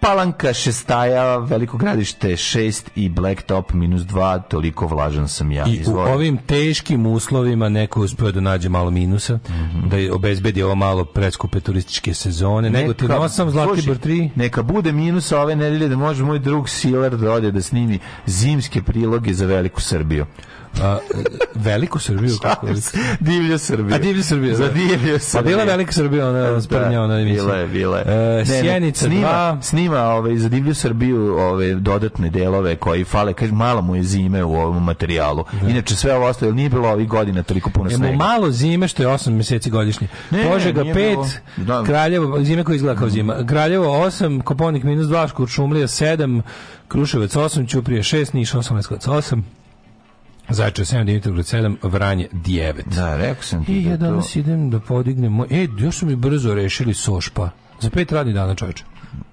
Palanka 6 Veliko gradište 6 i Blacktop minus 2, toliko vlažan sam ja. I Izvori. u ovim teškim uslovima neko uspio da nađe malo minusa, mm -hmm. da obezbedi ovo malo preskupe turističke sezone. Nego ti nosam Zlatibor 3. Neka bude minusa ove nedelje da može moj drug Siler da ode da snimi zimske priloge za Veliku Srbiju. A, veliku Srbiju kako je? Divlju Srbiju. A divlju Srbiju. Za da. divlju Srbiju. Pa bila velika Srbija ona da, sprnja ona emisija. Bila je, bila je. E, Sjenica snima, dva. snima ovaj za divlju Srbiju ove dodatne delove koji fale, kaže malo mu je zime u ovom materijalu. Da. Inače sve ovo ostalo nije bilo ovih godina toliko puno snega. Jemu malo zime što je 8 meseci godišnje. Ne, ga 5, da. Kraljevo zime koja izgleda kao zima. Kraljevo 8, Koponik minus 2, Škuršumlija 7, Kruševac 8, Ćuprije 6, Niš 8, Leskovac 8. Zajče 7, Dimitrovgrad 7, Vranje 9. Da, rekao sam ti I e, ja da danas to... idem da podignem... Moj... E, još su mi brzo rešili sošpa. Za pet radnih dana, čovječe.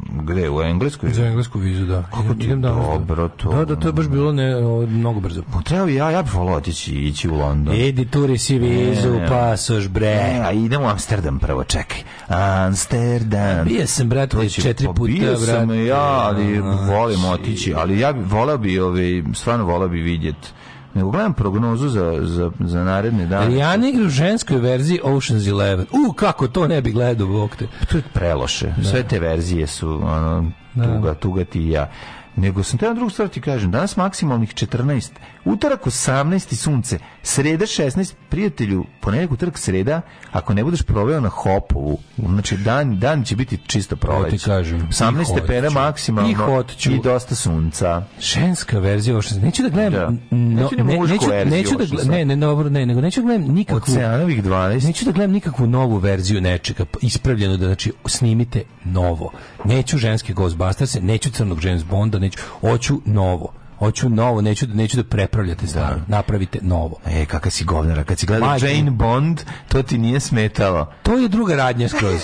Gde, u Englesku? Za Englesku vizu, da. Kako ti idem danas, da- dobro to? Da, da, to je baš bilo ne, o, mnogo brzo. Pa treba ja, ja bih volao otići, ići u London. Idi, turi si vizu, ne, ne. pasoš, bre. Ne, a idem u Amsterdam prvo, čekaj. Amsterdam. Bio sam, brat, Proći, znači, četiri pa puta, brat. Bio sam ja, ali volim otići, ali ja bi, volao bi, ove, ovaj, stvarno voleo bi vidjeti Nego gledam prognozu za, za, za naredne dane. Rijana igra u ženskoj verziji Ocean's Eleven. U, kako to ne bi gledao, bok te. To je preloše. Da. Sve te verzije su, ono, da. tuga, tuga ti i ja. Nego sam te na drugu stvar ti kažem, danas maksimalnih 14, utorak 18 i sunce, sreda 16, prijatelju, ponedjeljak utorak sreda, ako ne budeš proveo na hopovu, znači dan, dan će biti čisto proleće. ti kažem, 18 stepena maksimalno i, i dosta sunca. Ženska verzija ošta, neću da gledam, da. No, neću, ne, neću, neću da gledam, ne, ne, dobro, ne, nego neću da gledam nikakvu, Oceanovih 12, neću da gledam nikakvu novu verziju nečega, ispravljeno da znači snimite novo. Neću ženske Ghostbusters, neću crnog James Bonda, neću. Hoću novo hoću novo, neću da neću da prepravljate staro. Da. Napravite novo. E, kakav si govnara, kad si gledao Jane Bond, to ti nije smetalo. To je druga radnja skroz.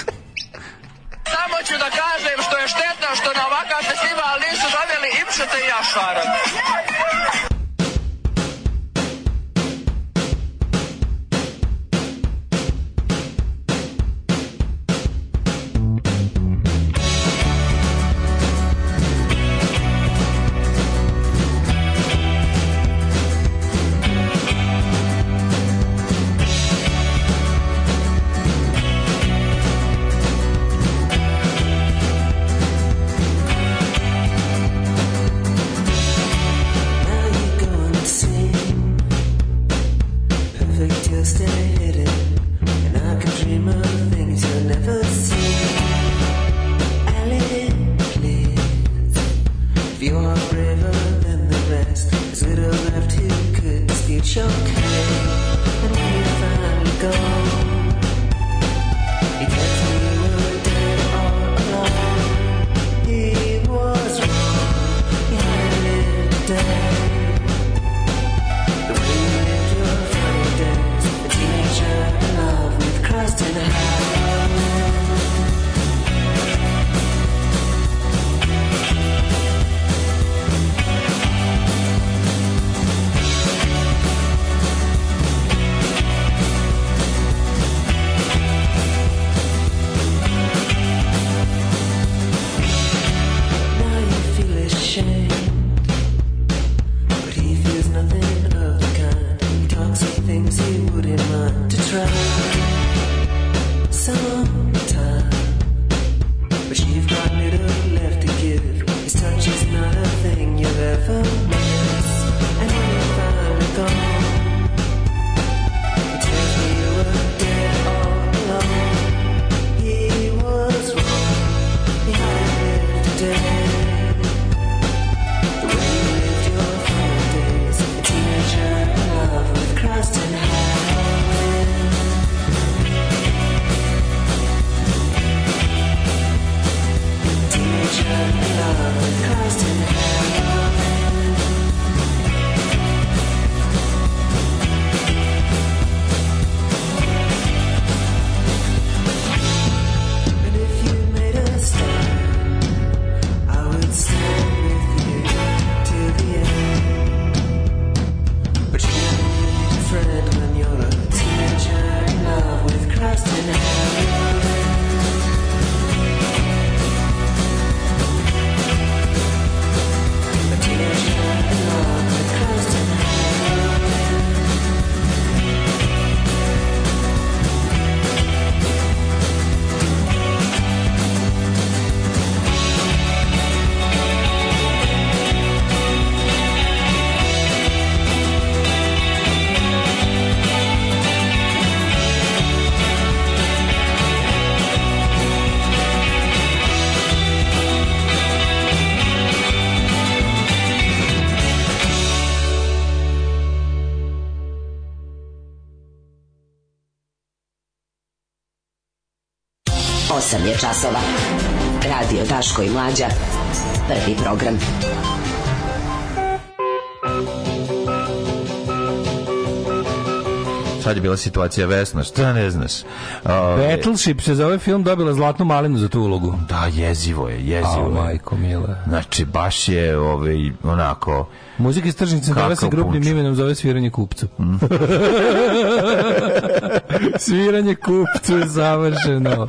Samo ću da kažem što je štetno što na ovakav festival nisu doveli Ipšeta i Jašara. je časova. Radio Daško i Mlađa. Prvi program. Sad je bila situacija Vesna, šta ne znaš. Ove... Battleship se za ovaj film dobila zlatnu malinu za tu ulogu. Da, jezivo je, jezivo oh, je. majko mila. Znači, baš je ovaj, onako... Muzika iz tržnice dava se grupnim imenom zove sviranje kupcu. Mm. Sviranje kupcu je završeno.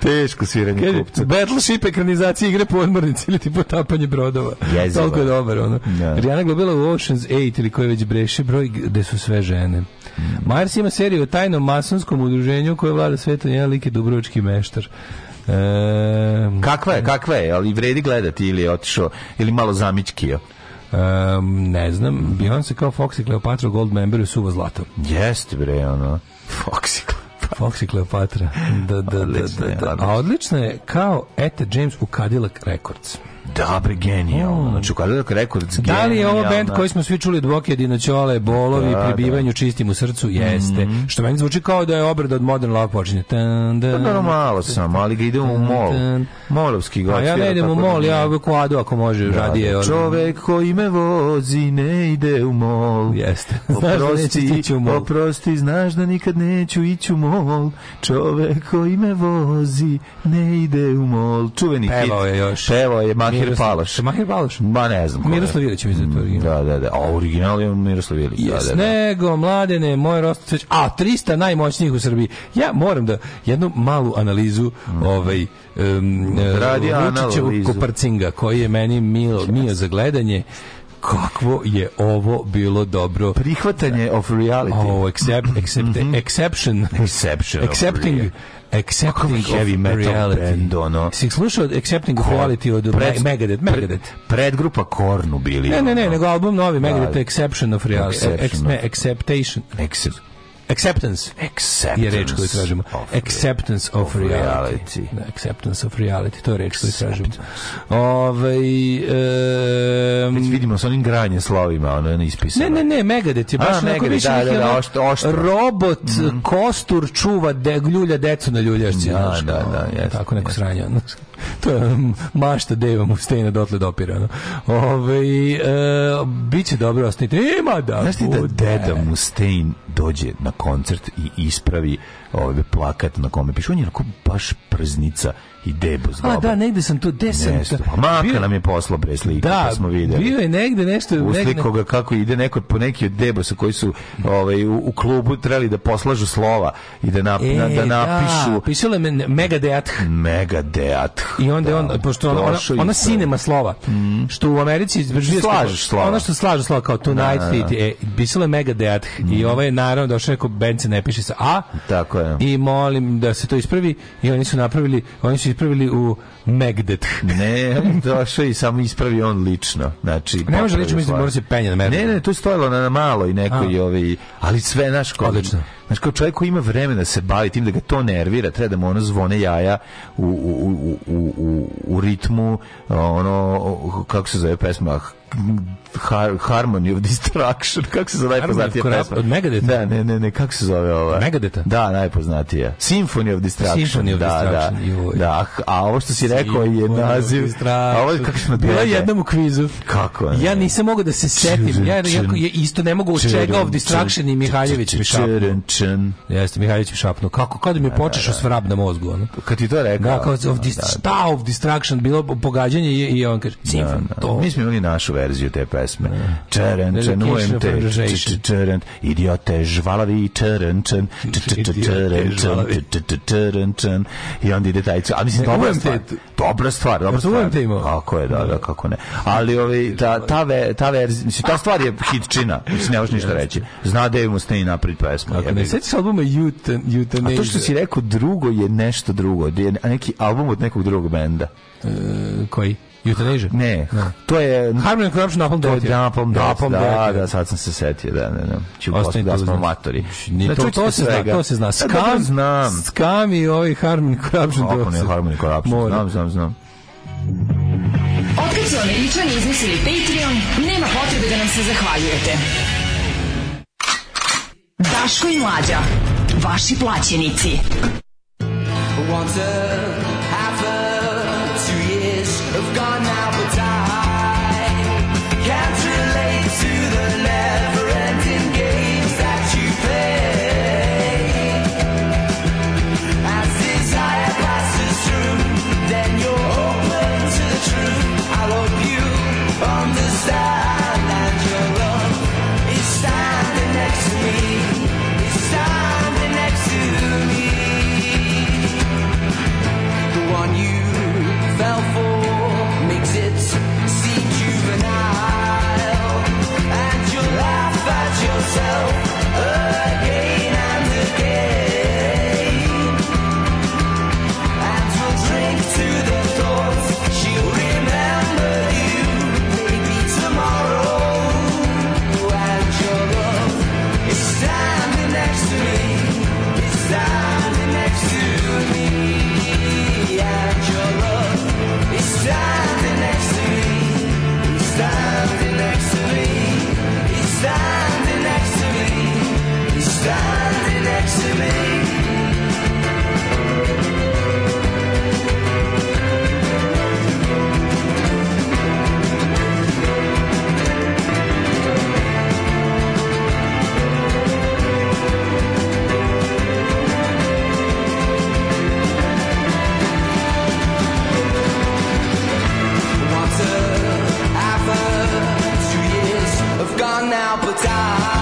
Teško sviranje Kaže, kupcu. Battleship ekranizacija igre po ili ti potapanje brodova. Jezivo. Toliko je dobar, ono. No. Da. Rijana Globela u Ocean's 8 ili koje već breše broj gde su sve žene. Mm. Mars ima seriju o tajnom masonskom udruženju koje vlada sveta jedan lik je meštar. E, kakva je, kakva je, ali vredi gledati ili je otišao, ili malo zamičkio. Um, ne znam, Beyoncé kao Foxy Cleopatra Gold member je suvo zlato. Jeste bre, ono. Foxy Fox i Kleopatra. Da, da, da, da, da. A odlično je kao Ete James u Cadillac Records. Hmm. Znači, da, bre, genijalno. Mm. Znači, kada rekords, Da li je ovo band koji smo svi čuli od Boke, Dinoćole, Bolovi, da, Pribivanju, da. Čistim u srcu? Jeste. Mm. Što meni zvuči kao da je obrada od Modern Love počinje. Tan, da, pa da, malo sam, ali ga idem u mol. Molovski gost. A ja ne idem u da mol, ja uvek u adu ako može, da, radije. Da, čovek koji me vozi ne ide u mol. Jeste. Da oprosti, oprosti, znaš da nikad neću ići u mol. Čovek koji me vozi ne ide u mol. Čuveni Pevao je još. Pevao je, Mahir Paloš. Mahir Paloš? Ba ne znam. Miroslav Ilić mi to original. Da, da, da. A original je Miroslav Ilić. Yes, da, da, da, nego, mladene, moj Rostać, a 300 najmoćnijih u Srbiji. Ja moram da jednu malu analizu mm. ovaj um, radi analizu Koparcinga koji je meni mil, mio za gledanje kakvo je ovo bilo dobro. Prihvatanje of reality. Oh, accept, accept, mm -hmm. exception. Exception. Accepting. Accepting heavy metal reality. band, ono. Si slušao Accepting Ko, of reality od pred, Megadeth? Megadeth. Predgrupa Kornu bili. Ne, ne, ne, ono. nego album novi Megadeth, da. Exception of reality. Exception. Ex, ne, acceptation. Acceptation. Acceptance. Acceptance. Je reč koju tražimo. Of acceptance of, reality. reality. Da, acceptance of reality. To je reč koju tražimo. ehm um, vidimo s onim granje slovima, ono je ispisano. Ne, ne, ne, Megadeth je baš A, više da, da, da, oštro, oštro. robot, mm. kostur, čuva, de, ljulja, decu na ljulješci. Da, da, da, da, da, tako neko sranje to je um, mašta deva mu stejna dopira. No. Ove, e, biće dobro, ostanite. Ima da Znaš ti da deda Mustain dođe na koncert i ispravi ovaj plakat na kome piše, on je onako baš prznica i debo zloba. A da, negde sam to, gde sam... Ta... Pa Maka nam je poslao pre slike, da, smo videli. bio je negde nešto... U Usliko ga kako ide neko po neki od debosa koji su ovaj, u, u klubu trebali da poslažu slova i da, nap, e, na, da, da napišu... Da, pisalo je Mega Death. Mega Death. I onda da, on, pošto ona, ona, ona sinema slova, mm. što u Americi... Slažeš slova. Ona što slažu slova kao Tonight da, da, da, Fit, e, pisalo je Mega Death mm. i ovaj je naravno došao neko Bence ne piše sa A. Tako je. I molim da se to ispravi i oni su napravili, oni su ispravili u Megdet. Ne, došao i samo ispravi on lično. Znači, ne može lično, mislim, mora se penja na Megdet. Ne, ne, to je stojalo na, na malo i neko je ovaj, ali sve, naš ko... Odlično. Znaš, kao čovjek koji ima vremena da se bavi tim, da ga to nervira, treba da mu ono zvone jaja u, u, u, u, u ritmu, ono, kako se zove pesma, Har, Harmony of Distraction, kako se zove najpoznatija pesma? Od Megadeta? Da, ne, ne, ne, kako se zove ova? Megadeta? Da, najpoznatija. Symphony of Distraction. Symphony of da, Distraction, da, da. Ah, a ovo što si rekao je naziv... A ovo kako se Bila jednom u kvizu. Kako ne? Ja nisam mogao da se setim. Ja, ja isto ne mogu od čega of Distraction i Mihaljević mi šapnu. Jeste, Mihaljević mi šapnu. Kako, kada mi počeš osvrab na mozgu, ono? Kad ti to rekao? Da, kao of, šta of Distraction, bilo pogađanje i on kaže, Symphony, to... Mi smo imali našu verziju te pesme. Da. Čerenčen, ujem te, čeren, idiote, žvalavi, čerenčen, čerenčen, čerenčen, i onda ide taj cijel. A mislim, dobra stvar. Dobra stvar, dobra stvar. Kako je, da, da, da, kako ne. Ali ovi, ovaj, ta, ta, ve, ta verzija, mislim, ta stvar je hitčina, mislim, ne možeš ništa reći. Zna Dave Mustaine napred pesmu. Ako ne sećaš albuma Euthanasia. A to što si rekao drugo je nešto drugo, je neki album od nekog drugog benda. E, koji? Euthanasia? Ne, ne. Da. To je... Harmony and Corruption, Napalm Death. Napalm da, Death, da, da, da, sad sam se setio, da, ne, ne. Ču posto da smo znači. matori. Ni znači, da, to, to, se zna, to se zna. Skam, znam. Skam i ovaj Harmony Corruption. Harmony, Harmony Corruption, znam, znam, znam. Otkad su američani izmislili Patreon, nema potrebe da nam se zahvaljujete. Daško i Mlađa, vaši plaćenici. Water. myself now, but I.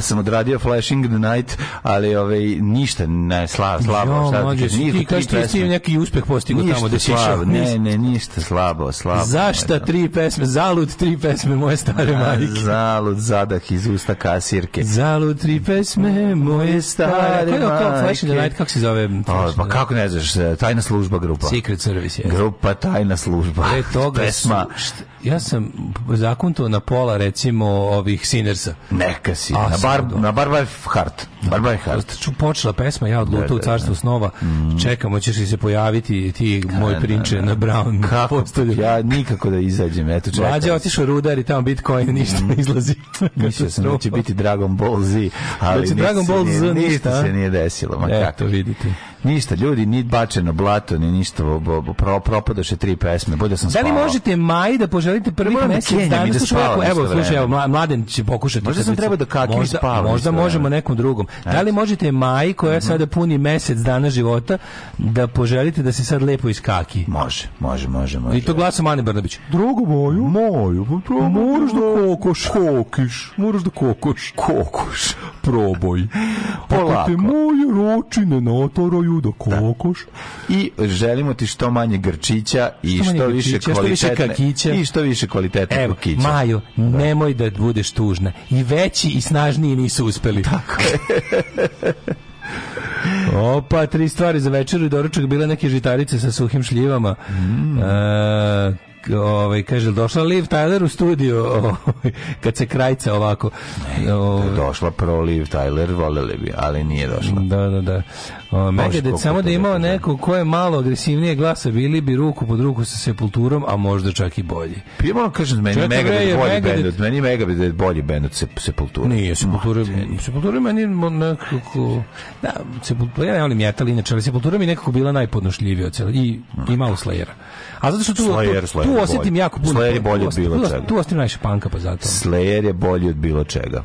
ja sam odradio Flashing the Night, ali ovaj, ništa, ne, slabo, slabo. Jo, šta da mlađe, ti kaži ti s tim neki uspeh postigo tamo da si išao. Ne, ne, ništa, slabo, slabo. Zašta tri pesme, zalud tri pesme moje stare majke. Zalud, zadah iz usta kasirke. Zalud tri pesme moje stare majke. Kako je Flashing the Night, kako se zove? O, pa, pa kako ne znaš, e, tajna služba grupa. Secret Service, je. Grupa tajna služba. Pre toga pesma. ja sam zakunto na pola recimo ovih Sinersa. Neka si, A, na, bar, na Barbar Hart. Barbara da. Hart. Ču počela pesma, ja odluta da, u da, carstvu da. snova. Mm. Čekamo, ćeš li se pojaviti ti moj prinče na Brown. Kako? Ja nikako da izađem, eto čekam. Mlađe otišao rudar i tamo Bitcoin mm. ništa ne izlazi. Mislio sam da će biti Dragon Ball Z, ali da Dragon Ball Z ništa, ništa se nije desilo. Ma eto, vidite. Ništa, ljudi, ni bačeno blato, ni ništa, bo, bo, pro, propodaše tri pesme, bolje sam spavao. Da li možete Maj da poželite prvi mesec dana? Da evo, slušaj, evo, Mladen će pokušati. Možda sam treba da kakim spavao. Možda možemo nekom drugom. Da li možete Maji, koja mm -hmm. sada puni mesec dana života, da poželite da se sad lepo iskaki? Može, može, može. može. I to glasom Ane Brnabić. Drugu moju? Moju. Pa Moraš da kokoš. Kokiš. Moraš da kokoš. Kokoš. Proboj. Polako. Ako te moje ročine natoraju da, da kokoš. Da. I želimo ti što manje grčića i što, što više grčića, kvalitetne. I što više kvalitetne Evo, kukića. Maju, da. nemoj da budeš tužna. I veći i snažniji nisu uspeli. Tako je. Opa, tri stvari za večeru i doručak bile neke žitarice sa suhim šljivama. Mm. E, ovaj kaže došla Liv Tyler u studio ovaj, kad se krajca ovako ne, ovaj. došla pro Liv Tyler voleli bi ali nije došla da da da Megadeth samo da imao da. neko ko je malo agresivnije glasa, bili bi ruku pod ruku sa Sepulturom, a možda čak i bolji. Prije pa moram kažem, meni Megadeth bolji bend od, meni Megadeth bolji band od Sepultura. Nije, Sepultura, Sepultura meni nekako... Da, Sepultura, ja ne volim metal, inače, ali Sepultura mi nekako bila najpodnošljivija od cela, i, i malo Slayera. A zato što tu, Slayer, tu, tu osjetim jako puno. Slayer je bolji od bilo čega. Tu osjetim najviše panka, pa zato. Slayer je bolji od bilo čega.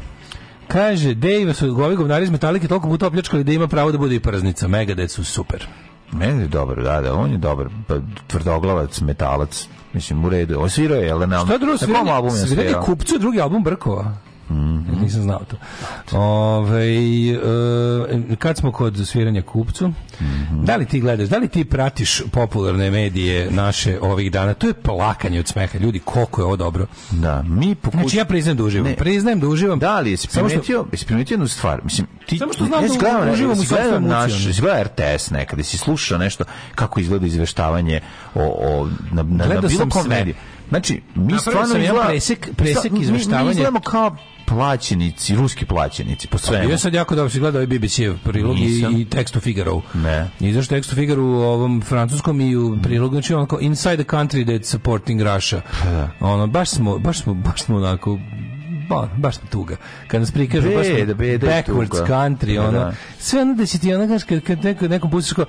Kaže, Dave su ovi govnari iz Metalike toliko puta opljačkali da ima pravo da bude i praznica. Megadeth su super. Meni je dobro, da, da, on je dobar. Pa, tvrdoglavac, metalac, mislim, u redu. Osvirao je, jel da nam... Šta drugo, svirani, svirani kupcu drugi album Brkova. Mm -hmm. Nisam znao to. Ove, ovaj, e, kad smo kod sviranja kupcu, mm -hmm. da li ti gledaš, da li ti pratiš popularne medije naše ovih dana? To je plakanje od smeha. Ljudi, koliko je ovo dobro. Da, mi pokuš... Znači, ja priznajem da uživam. Ne. Priznajem da uživam. Da li, jesi primetio, što... jednu stvar? Mislim, ti... Samo što znam ja da uživam u svojom naš, si gledao RTS nekada, si slušao nešto, kako izgleda izveštavanje o, o, na, na, na bilo kom mediju. Znači, mi Napravio stvarno sam izgleda... Presek, presek izveštavanja. Mi, mi izgledamo kao plaćenici, ruski plaćenici, po svemu. Ja sad jako dobro si gledao i ovaj BBC-ev prilog i, i tekstu Figaro. Ne. I zašto tekstu Figaro u ovom francuskom i u prilogu, znači onako, inside the country that's supporting Russia. Pa da. Ono, baš smo, baš smo, baš smo onako, ba, baš tuga. Kad nas prikažu baš backwards tuga. country, da, ono, da. sve ono da će ti ono, kad, kad neko, nekom pustiš ko,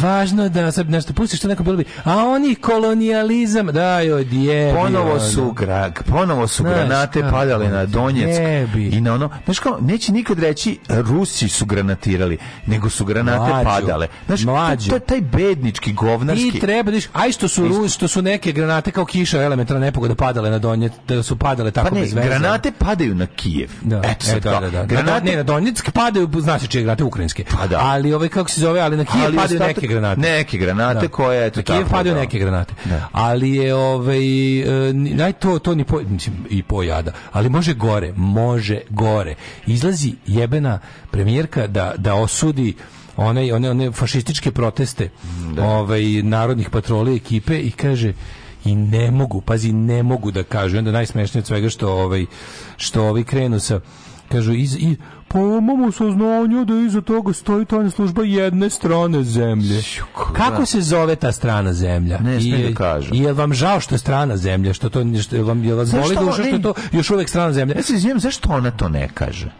važno da sad nešto pustiš što neko bilo bi, a oni kolonijalizam, da joj, djebi. Ponovo su, grag, ponovo su znaš, granate a, padale na Donjeck djebi. i na ono, znaš kao, neće nikad reći Rusi su granatirali, nego su granate mlađu, padale. Znaš, mlađu. to je taj bednički, govnarski. I treba, diš, da aj što su, Rusi što su neke granate kao kiša elementarna nepogoda padale na Donjeck, da su padale pa tako pa ne, bez veze. granate padaju na Kijev. Da, Eto, e, da, da, da. Granate, ne, na Donjeck padaju, znači čije granate ukrajinske. Pa da. Ali ove, kako se zove, ali na Kijev ali padaju neke neke granate. Neke granate da. koje eto tako. je falio da. neke granate. Da. Ali je ovaj e, naj to to ni po, mislim, i pojada, ali može gore, može gore. Izlazi jebena premijerka da da osudi one, one, one fašističke proteste da. ovaj, narodnih patroli ekipe i kaže i ne mogu, pazi, ne mogu da kažu. Onda najsmešnije od svega što ovaj, što ovi ovaj krenu sa kažu iz, i po mom saznanju da iza toga stoji tajna služba jedne strane zemlje. Kako se zove ta strana zemlja? Ne, I, da kažem. I je vam žao što je strana zemlja, što to što vam je vas boli duša što je to još uvek strana zemlja? Ja se izvijem, zašto ona to ne kaže?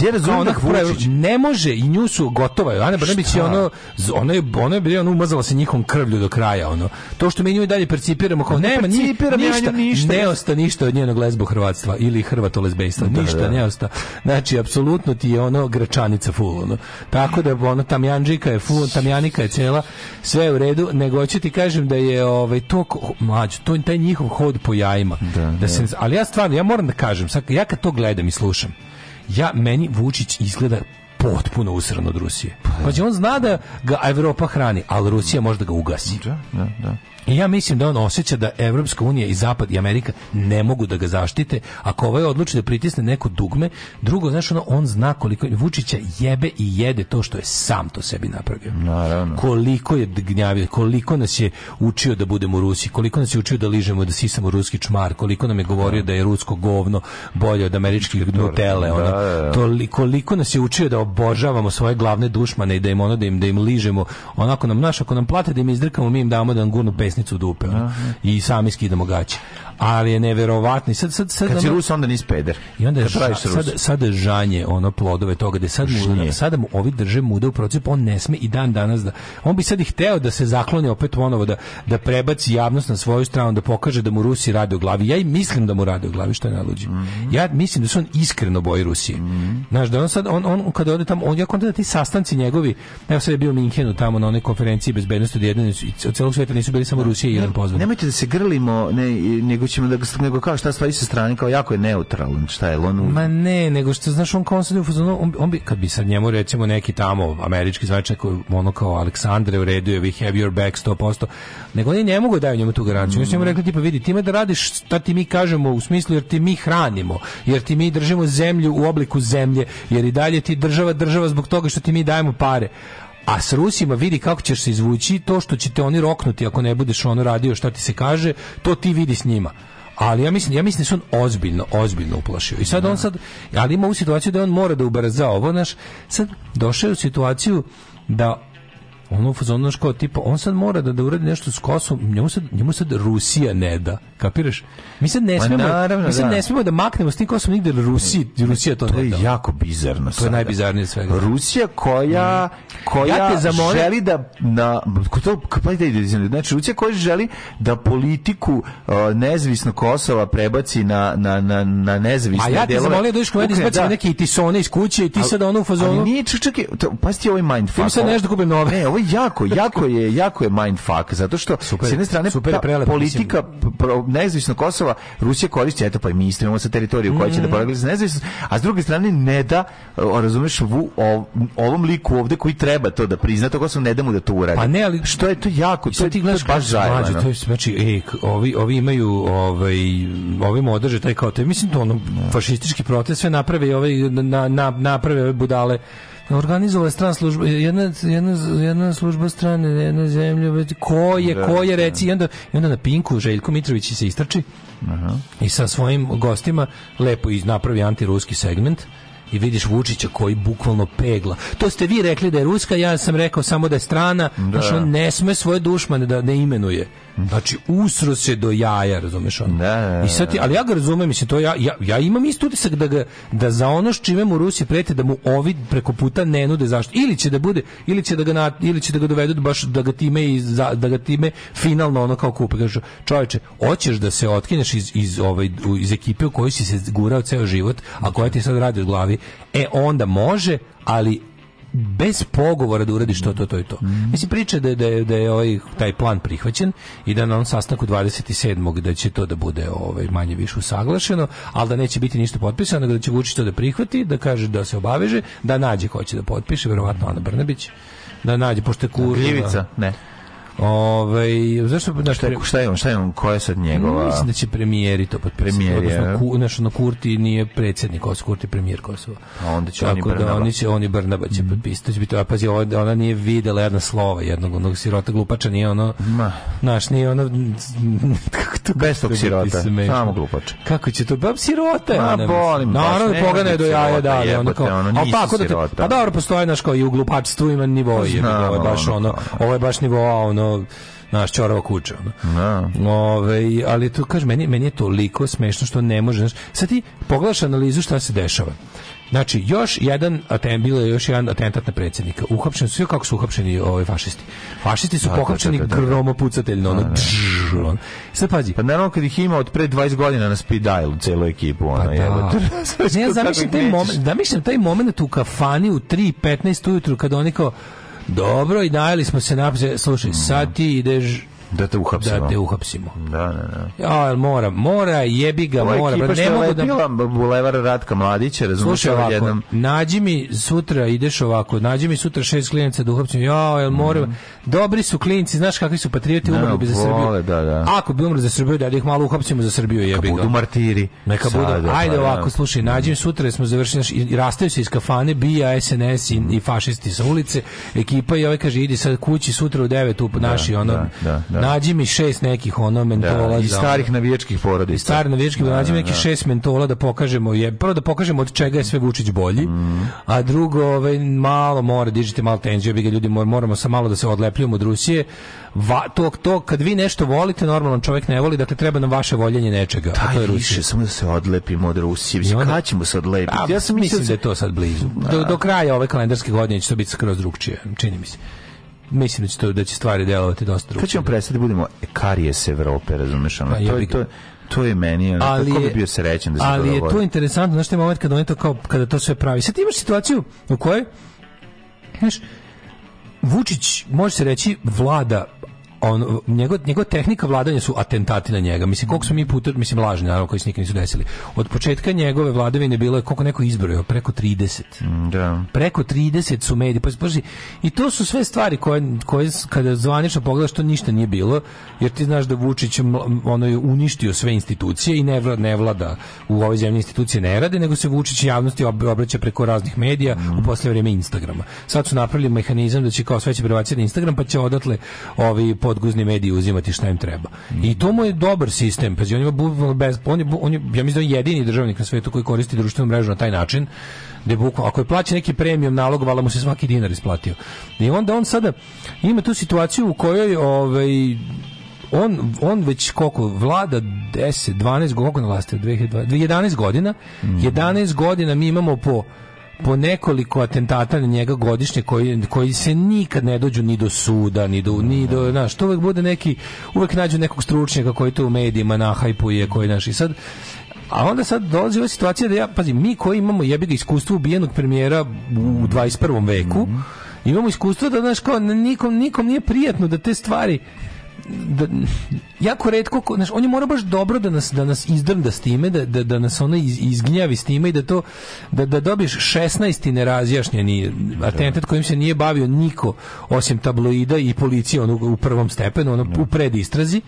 Ja razumem da Vučić ne može i nju su gotova. Ana Brnabić je ono ona je ona je ona umazala se nikom krvlju do kraja ono. To što mi nju i dalje percipiramo kao nema ni, ništa, ja ništa, ne osta ništa od njenog lesbo hrvatstva ili hrvato lezbejstva. Da, da, ništa da, da. ne ostaje. Znači apsolutno ti je ono gračanica full ono. Tako da ono tamjanđika je full, tamjanika je cela, sve je u redu, nego ću ti kažem da je ovaj to mlađ, to taj njihov hod po jajima. Da, da, da se, ali ja stvarno ja moram da kažem, sad ja kad to gledam i slušam, ja, meni Vučić izgleda potpuno usran od Rusije. Pa, znači, on zna da ga Evropa hrani, ali Rusija može da ga ugasi. Da, da, da. I ja mislim da on osjeća da Evropska unija i Zapad i Amerika ne mogu da ga zaštite. Ako ovaj odluči da pritisne neko dugme, drugo, znaš, ono, on zna koliko Vučića jebe i jede to što je sam to sebi napravio. Naravno. Koliko je gnjavio, koliko nas je učio da budemo u Rusiji, koliko nas je učio da ližemo, da sisamo ruski čmar, koliko nam je govorio da je rusko govno bolje od američkih nutele. Da, ono, da, da. toli, koliko nas je učio da obožavamo svoje glavne dušmane i da im ono, da im, da im ližemo. Onako nam, naš, ako nam plate da im izdrkamo, mi im damo da nam gurnu pes pesnicu dupe. Aha. I sami skidamo gaće. Ali je neverovatni Sad, sad, sad, Kad ono, si Rus, onda nisi peder. I onda je ža, sad, sad žanje ono plodove toga, da sad mu, sada mu ovi drže muda u procepu, on ne sme i dan danas da... On bi sad i hteo da se zakloni opet ponovo, da, da prebaci javnost na svoju stranu, da pokaže da mu Rusi rade u glavi. Ja i mislim da mu rade u glavi, što je najluđe. Mm -hmm. Ja mislim da se on iskreno boji Rusije. Mm -hmm. Znaš, da on sad, on, on kad ode tamo, on, ja da ti sastanci njegovi, evo sad je bio u Minhenu tamo na onoj konferenciji bezbednosti od od celog sveta nisu bili samo samo Rusija i Iran pozvani. Nemojte da se grlimo, ne, nego ćemo da nego kao šta stvari sa strane kao jako je neutralan, šta je on? Ma ne, nego što znaš on kao fazonu, on bi kad bi sad njemu recimo neki tamo američki zvačak ono kao Aleksandre u redu je we have your back 100%, nego oni ne mogu daju njemu tu garanciju. Mm. Oni su njemu mm. rekli tipa vidi, ti da radiš šta ti mi kažemo u smislu jer ti mi hranimo, jer ti mi držimo zemlju u obliku zemlje, jer i dalje ti država država zbog toga što ti mi dajemo pare a s Rusima vidi kako ćeš se izvući, to što će te oni roknuti ako ne budeš ono radio šta ti se kaže, to ti vidi s njima. Ali ja mislim, ja mislim da se on ozbiljno, ozbiljno uplašio. I sad on da. sad, ali ima u situaciju da on mora da ubrza ovo, naš, sad došao je u situaciju da on u fazonu ško, tipa, on sad mora da, da uradi nešto s Kosom, njemu sad, njemu sad Rusija ne da, kapiraš? Mi sad ne smemo, naravno, mi sad da. ne smemo da maknemo s tim Kosom nigde, Rusija, Rusija to, to ne da. To je da. jako bizarno. To sada. je najbizarnije svega. Rusija koja, mm. koja ja zamolja... želi da, na, to, pa da znači, Rusija koja želi da politiku uh, nezavisno Kosova prebaci na, na, na, na nezavisne delove. A ja te zamolio da iš kojeg izbacimo neke tisone iz kuće i ti sad ono u fazonu... Ali nije, čekaj, čekaj, pa ovaj mindfuck. Ti sad nešto kupim nove. Ne, ovo je jako, jako je, jako je mindfuck, zato što super, s jedne strane super je pa prelep, politika nezavisno Kosova, Rusija koristi, eto pa i mi isto imamo sa teritoriju koja će da mm -hmm. da proglasi nezavisnost, a s druge strane ne da, razumeš, vu, ov, ovom liku ovde koji treba to da prizna, to Kosovo ne da mu da to uradi. Pa ne, ali što je to jako, to, ti gledaš, baš žajevano. To je, znači, ej, ovi, ovi imaju, ovaj, ovi mu održe taj kao, to je, mislim, to ono, fašistički protest, sve naprave i ovaj, na, na, naprave ove budale Organizovala je stran služba, jedna, jedna, jedna služba strane, jedna zemlja, ko je, da, ko je, da. reci, i onda, i onda na Pinku Željko Mitrović se istrači uh -huh. i sa svojim gostima lepo napravi antiruski segment i vidiš Vučića koji bukvalno pegla. To ste vi rekli da je ruska, ja sam rekao samo da je strana, da. Znači on ne sme svoje dušmane da ne imenuje. Znači usro se do jaja, razumeš on. Da, da, I sad ti, da, da. ali ja ga razumem, mislim to ja ja, ja imam isti utisak da ga, da za ono s čime mu Rusi prete da mu ovi preko puta ne nude zašto ili će da bude ili će da ga na, ili će da ga dovedu baš da ga time i za, da ga time finalno ono kao kupe kaže čoveče hoćeš da se otkineš iz iz ovaj iz ekipe u kojoj si se gurao ceo život a koja ti sad radi od glavi e onda može, ali bez pogovora da uradi što to, to i to. Mm. Mislim, priče da, da, je, da je ovaj, taj plan prihvaćen i da na onom sastanku 27. da će to da bude ovaj, manje više usaglašeno, ali da neće biti ništa potpisano, da će Vučić to da prihvati, da kaže da se obaveže, da nađe ko će da potpiše, verovatno Ana Brnabić, da nađe, pošto je kurva... Ne. Ovaj zašto znaš, šta, šta je on, šta je on, koja je sad njegova? Mm, mislim da će premijeri to pod Premijer je. ku, znaš, ono Kurti nije predsjednik Kosova, Kurti premijer Kosova. A onda će Tako oni da Brnaba. da oni će oni Brnaba će mm potpisati, to će biti, a pazi, da ona nije videla jedna slova jednog onog sirota glupača, nije ono, Ma. naš, nije ono, kako to bez tog sirota, samo glupač. Kako će to, bab sirota je ona. Bolim, naravno, pogana je do jaja dalje, ono kao, a pa, kako pa dobro, postoje, naš, kao i u glupačstvu ima nivo, je, ovo je baš ono, ovo je baš nivo, ono, ono naš čorava kuća. No. Da. Ove, ali to, kaže, meni, meni je toliko smešno što ne može. Znaš, sad ti pogledaš analizu šta se dešava. Znači, još jedan atentat, bilo je još jedan atentat na predsjednika. Uhapšeni su, kako su uhapšeni ovi ovaj, fašisti? Fašisti su da, da, pokapčeni gromopucateljno, ono, ono. Sad pazi. Pa naravno kad ih ima od pre 20 godina na speed dial celu ekipu, ono, pa da. ne, ja zamišljam taj moment, zamišljam taj moment u kafani u 3.15 ujutru kad oni kao Dobro, i najeli smo se napse. Slušaj, sad ti ideš Da te uhapsimo. Da te uhapsimo. Da, da, da. Ja, mora, mora, jebi ga, Ovo mora. ne mogu da da bulevar Ratka Mladića, razumeš, ovako, jednom. Nađi mi sutra ideš ovako, nađi mi sutra šest klinaca da uhapsim. Ja, jel mora. Mm. Dobri su klinci, znaš kakvi su patrioti, no, umrli bi za Srbiju. Da, da. Ako bi umrli za Srbiju, da ih malo uhapsimo za Srbiju, jebi ga. Budu martiri. Neka budu. Pa Ajde da. ovako, slušaj, nađi mi sutra, smo završili i rastaju se iz kafane, bija SNS i, i fašisti sa ulice. Ekipa i ovaj kaže idi sad kući sutra u 9 u da, naši ono. Da, da, da Da. Nađi mi šest nekih ono da, mentola. I starih navijačkih porodica. I starih navijačkih, nađi mi nekih da, šest mentola da pokažemo. Je, prvo da pokažemo od čega je sve Vučić bolji, mhm. a drugo, ovaj, malo mora, dižite malo tenziju, bi ga ljudi moramo sa malo da se odlepljujemo od Rusije. Va, to, to, kad vi nešto volite, normalan čovjek ne voli, dakle treba nam vaše voljenje nečega. Taj to je Rusija. više, samo da se odlepimo od Rusije. Onda, kada ćemo se odlepiti? A, ja sam mislim da je to sad blizu. Do, do kraja ove kalendarske godine će to biti skroz drugčije, čini mi se mislim da će, to, da će stvari delovati dosta drugo. Kad ćemo prestati da budemo karijes Evrope, razumeš? Ono, pa to, je, to, to je meni, ono, ali tako bi bio srećen da se Ali je to interesantno, znaš, je moment kada, oni to kao, kada to sve pravi. Sad imaš situaciju u kojoj, znaš, Vučić, može se reći, vlada on, njegov, njegov tehnika vladanja su atentati na njega. Mislim, koliko smo mi puta, mislim, lažni, naravno, koji se nikad nisu desili. Od početka njegove vladavine bilo je, koliko neko izbrojao, preko 30. Mm, da. Preko 30 su mediji. Pa, paži, I to su sve stvari koje, koje kada zvanično pogledaš, to ništa nije bilo, jer ti znaš da Vučić ono je uništio sve institucije i ne vlada, ne vlada u ovoj zemlji institucije ne rade, nego se Vučić javnosti obraća preko raznih medija, mm. u posle vrijeme Instagrama. Sad su napravili mehanizam da će kao sve će prebaciti na Instagram, pa će odatle ovi po odguzni mediji uzimati šta im treba. I to mu je dobar sistem. Pazi, on ima bu, bez, on je, on je, ja mislim da je jedini državnik na svetu koji koristi društvenu mrežu na taj način da bukvalno ako je plaćen neki premium nalog valjda mu se svaki dinar isplatio. I onda on sada ima tu situaciju u kojoj ovaj on, on već koliko vlada 10, 12 koliko na vlasti 11 godina, 11 mhm. godina mi imamo po po nekoliko atentata na njega godišnje koji, koji se nikad ne dođu ni do suda, ni do, ni do, znaš, to uvek bude neki, uvek nađu nekog stručnjaka koji to u medijima nahajpuje, koji, naš i sad, a onda sad dolazi ova situacija da ja, pazi, mi koji imamo jebiga ga iskustvo ubijenog premijera u 21. veku, mhm. imamo iskustvo da, znaš, kao, nikom, nikom nije prijatno da te stvari da, jako redko, znaš, on je morao baš dobro da nas, da nas izdrnda s time, da, da, da nas ona iz, izgnjavi s time i da to, da, da dobiješ 16 nerazjašnjeni atentat kojim se nije bavio niko osim tabloida i policije ono, u prvom stepenu, ono, u predistrazi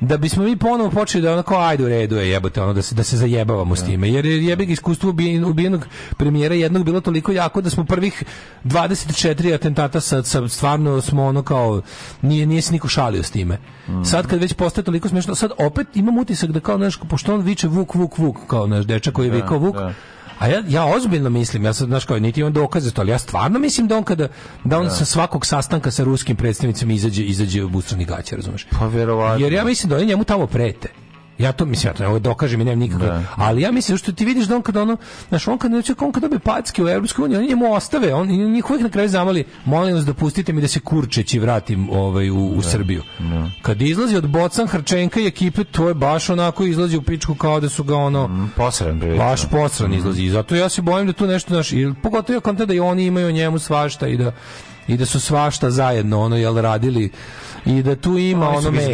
da bismo mi ponovo počeli da onako ajde u redu je jebote ono da se da se zajebavamo s da. time jer je ga iskustvo ubijenog premijera jednog bilo toliko jako da smo prvih 24 atentata sad sa stvarno smo ono kao nije nije se niko šalio s time. Mm. Sad kad već postaje toliko smešno sad opet imam utisak da kao znaš pošto on viče Vuk Vuk Vuk kao naš dečak koji je vikao da, Vuk da A ja, ja ozbiljno mislim, ja sad, znaš kao, niti imam dokaze to, ali ja stvarno mislim da on kada, da on da. sa svakog sastanka sa ruskim predstavnicima izađe, izađe u bustrani gaće, razumeš? Pa verovatno. Jer ja mislim da oni njemu tamo prete. Ja to mislim, ja to ne da dokažem i nemam nikakve. Da. Ali ja mislim što ti vidiš da on kad ono, znaš, on kad neće on kad dobe packe u Europskoj uniji, oni njemu ostave, on njih uvijek na kraju zamoli, molim vas dopustite mi da se kurčeći vratim ovaj u, u da. Srbiju. Da. Kad izlazi od Bocan Hrčenka i ekipe, to je baš onako izlazi u pičku kao da su ga ono mm, posran, posran, baš posran izlazi. I zato ja se bojim da tu nešto naš, ili pogotovo ja konta da i oni imaju o njemu svašta i da i da su svašta zajedno ono jel radili i da tu ima oni ono meso.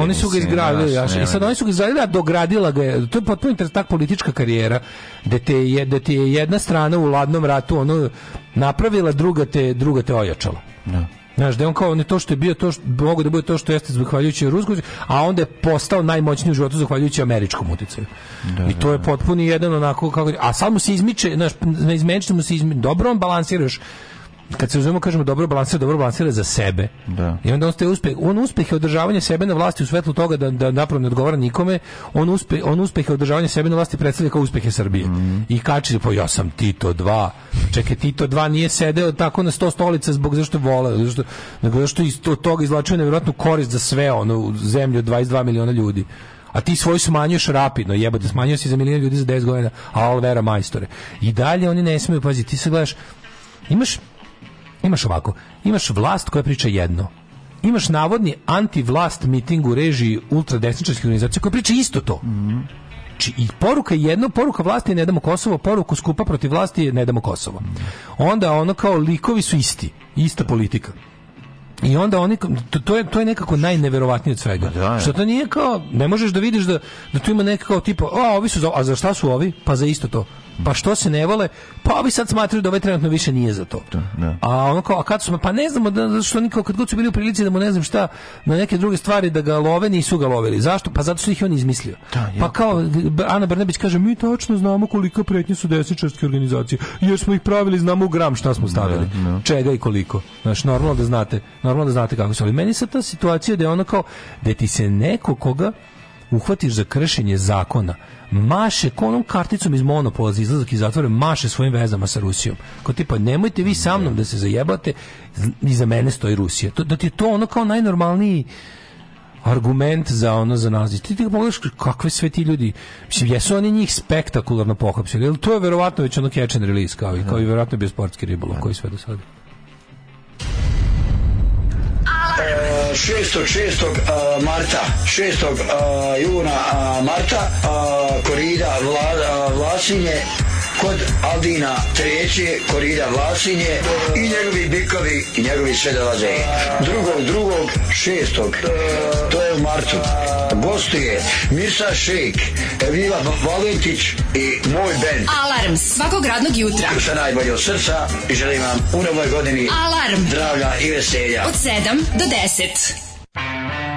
Oni su ga izgradili. Naš, I sad oni su ga izgradili, a dogradila ga je. To je potpuno tak politička karijera, da te je, da ti je jedna strana u ladnom ratu ono napravila, druga te, druga te ojačala. Da. Znaš, da on kao ne to što je bio, to što, mogo da bude to što jeste zahvaljujući Ruskoj, a onda je postao najmoćniji u životu zahvaljujući američkom uticaju. Da, I to da, je da. potpuno jedan onako, kako, a sad mu se izmiče, znaš, na izmeničnom mu se izmiče, dobro on balansiraš kad se uzmemo kažemo dobro balansira, dobro balansira za sebe. Da. I onda ostaje uspeh, on uspeh je održavanje sebe na vlasti u svetlu toga da da napravo ne odgovara nikome, on uspeh, on uspeh je održavanje sebe na vlasti predstavlja kao uspeh Srbije. Mm. I kači po pa ja sam Tito 2. Čekaj Tito 2 nije sedeo tako na 100 stolica zbog zašto vole, zašto nego zašto iz toga izvlačio nevjerojatnu korist za sve ono u zemlju 22 miliona ljudi a ti svoj smanjuješ rapidno, jebote, smanjio si za milion ljudi za 10 godina, a all vera majstore. I dalje oni ne smiju, pazi, ti se gledaš, imaš imaš ovako, imaš vlast koja priča jedno, imaš navodni anti-vlast miting u režiji ultradesničarskih organizacija koja priča isto to. Znači, i poruka je jedno, poruka vlasti je ne damo Kosovo, poruku skupa protiv vlasti je ne damo Kosovo. Onda ono kao likovi su isti, ista politika. I onda oni to, je to je nekako najneverovatnije od svega. Pa da, Što to nije kao ne možeš da vidiš da da tu ima nekako tipa, a ovi su za, a za šta su ovi? Pa za isto to pa što se ne vole, pa ovi sad smatraju da ovaj trenutno više nije za to. Da, da. A ono kao, a kad su, pa ne znamo, da, zato da što nikao, kad god su bili u prilici da mu ne znam šta, na neke druge stvari da ga love, nisu ga lovili. Zašto? Pa zato što ih on izmislio. Da, pa kao, Ana Brnebić kaže, mi tačno znamo koliko pretnje su desničarske organizacije, jer smo ih pravili, znamo u gram šta smo stavili, da, da. čega i koliko. Znaš, normalno da znate, normalno da znate kako su. Ali meni sad ta situacija da je ono kao, da ti se neko koga uhvatiš za kršenje zakona, maše konom karticom iz monopola za izlazak i zatvora, maše svojim vezama sa Rusijom. Kao tipa, nemojte vi sa mnom da se zajebate, i za mene stoji Rusija. To, da ti je to ono kao najnormalniji argument za ono za nas. Ti ti pogledaš kakve sve ti ljudi, mislim, jesu oni njih spektakularno pohapsili, ali to je verovatno već ono catch and release, kao i, kao i verovatno bio sportski ribolov, da. koji sve do sada. 6. 6. marta 6. juna marta korida Vlasinje kod Aldina treće, korida Vlasinje i njegovi bikovi i njegovi sve Drugog, drugog, šestog, to je u martu. Gostuje Mirsa Šejk, Evila Valentić i moj band. Alarm svakog radnog jutra. Sa najbolje od srca i želim vam u novoj godini Alarm. zdravlja i veselja. Od 7 do 10.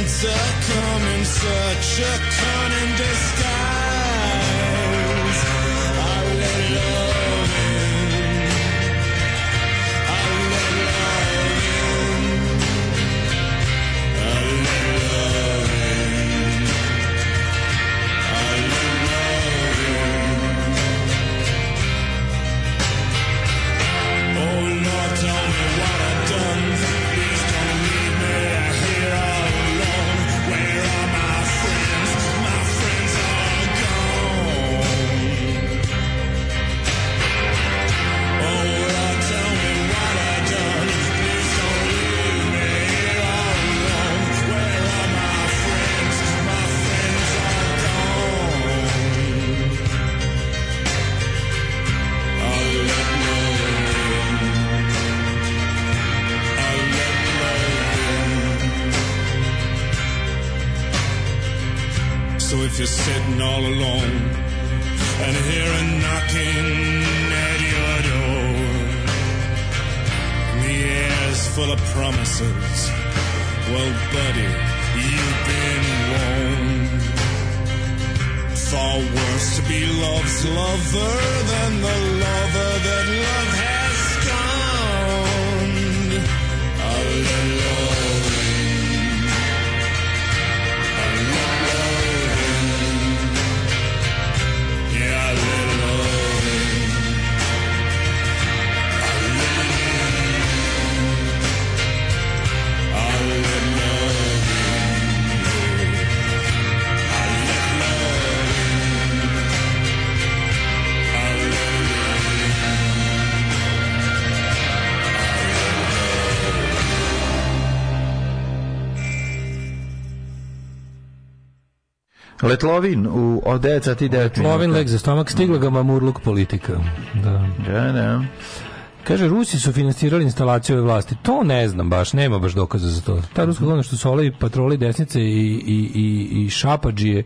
winter in such a cunning disguise. Letlovin u od 9 sati 9 Letlovin lek za stomak, stigla ga mamurluk politika. Da, da. da. Kaže, Rusi su finansirali instalaciju ove vlasti. To ne znam baš, nema baš dokaza za to. Ta ruska glavna što su ole i patroli desnice i, i, i, i šapađije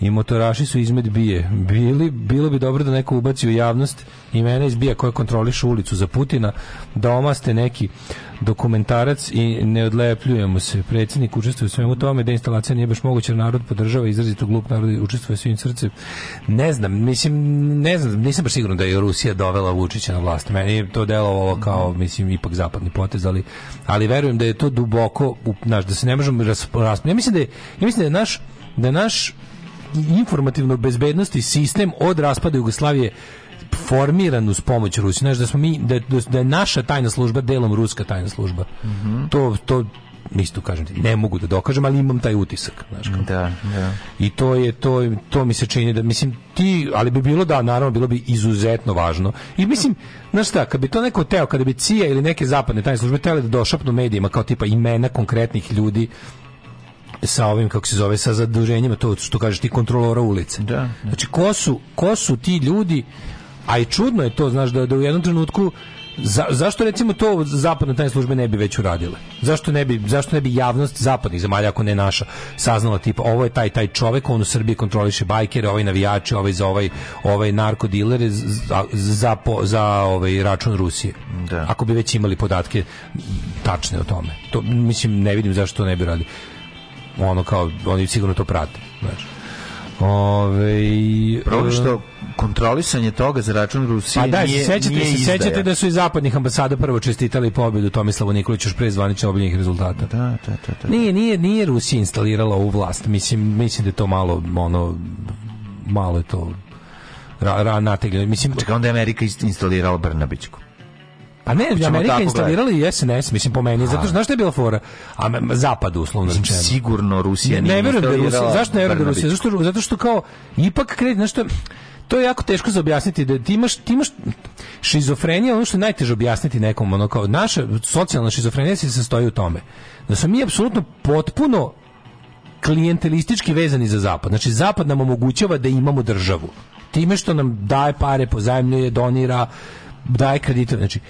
i motoraši su izmed bije. Bili, bilo bi dobro da neko ubaci u javnost imena iz bija koja kontrolišu ulicu za Putina, da omaste neki dokumentarac i ne odlepljujemo se. Predsednik učestvuje u svemu tome, da instalacija nije baš moguća, narod podržava izrazito glup narod i učestvuje svim srcem. Ne znam, mislim, ne znam, nisam baš siguran da je Rusija dovela Vučića na vlast. Meni je to delovalo kao, mislim, ipak zapadni potez, ali, ali verujem da je to duboko, naš, da se ne možemo rasp... Ja mislim da je, ja mislim da je naš da naš informativno bezbednosti sistem od raspada Jugoslavije formiran uz pomoć Rusije. Znaš da smo mi da, da, da je naša tajna služba delom ruska tajna služba. Mm -hmm. To to isto kažem, ne mogu da dokažem, ali imam taj utisak, znaš kako. Da, da. I to je to to mi se čini da mislim ti, ali bi bilo da naravno bilo bi izuzetno važno. I mislim, znaš šta, kad bi to neko teo, kada bi CIA ili neke zapadne tajne službe tele da došapnu medijima kao tipa imena konkretnih ljudi sa ovim kako se zove sa zaduženjima to što kažeš ti kontrolora ulice. Da, da. Znači ko su, ko su ti ljudi? A i čudno je to, znaš da, da u jednom trenutku za, zašto recimo to zapadne tajne službe ne bi već uradile? Zašto ne bi, zašto ne bi javnost zapadnih zemalja, ako ne naša, saznala tipa ovo je taj taj čovjek on u Srbiji kontroliše bajkere, ovaj navijači, ovaj za ovaj, ovaj narko za, za, za, ovaj račun Rusije. Da. Ako bi već imali podatke tačne o tome. To, mislim, ne vidim zašto to ne bi radili ono kao, oni sigurno to prate. Znači. ovaj Problem e, što kontrolisanje toga za račun Rusije pa da, nije, sećate, nije se, sećate da su i zapadnih ambasada prvo čestitali pobjedu Tomislavu Nikoliću još pre zvanično objavljenih rezultata. Da, da, da, da. Nije, nije, nije Rusija instalirala ovu vlast. Mislim, mislim da je to malo, ono, malo je to ra, ra nategljeno. Mislim, Čekaj, onda je Amerika instalirala Brnabićku. Pa ne, Amerika instalirali i SNS, mislim po meni, zato što znaš što je bila fora? A zapad uslovno rečeno. Sigurno Rusija nije. ne verujem da Rusija, zašto ne verujem da Rusija? Zato što, zato što kao ipak kredit, nešto to je jako teško za objasniti da ti imaš, ti imaš šizofreniju, ono što je najteže objasniti nekom, ono kao naša socijalna šizofrenija se sastoji u tome da smo mi apsolutno potpuno klijentelistički vezani za zapad. Znači zapad nam omogućava da imamo državu. Time što nam daje pare, pozajmljuje, donira, daje kredite. Znači,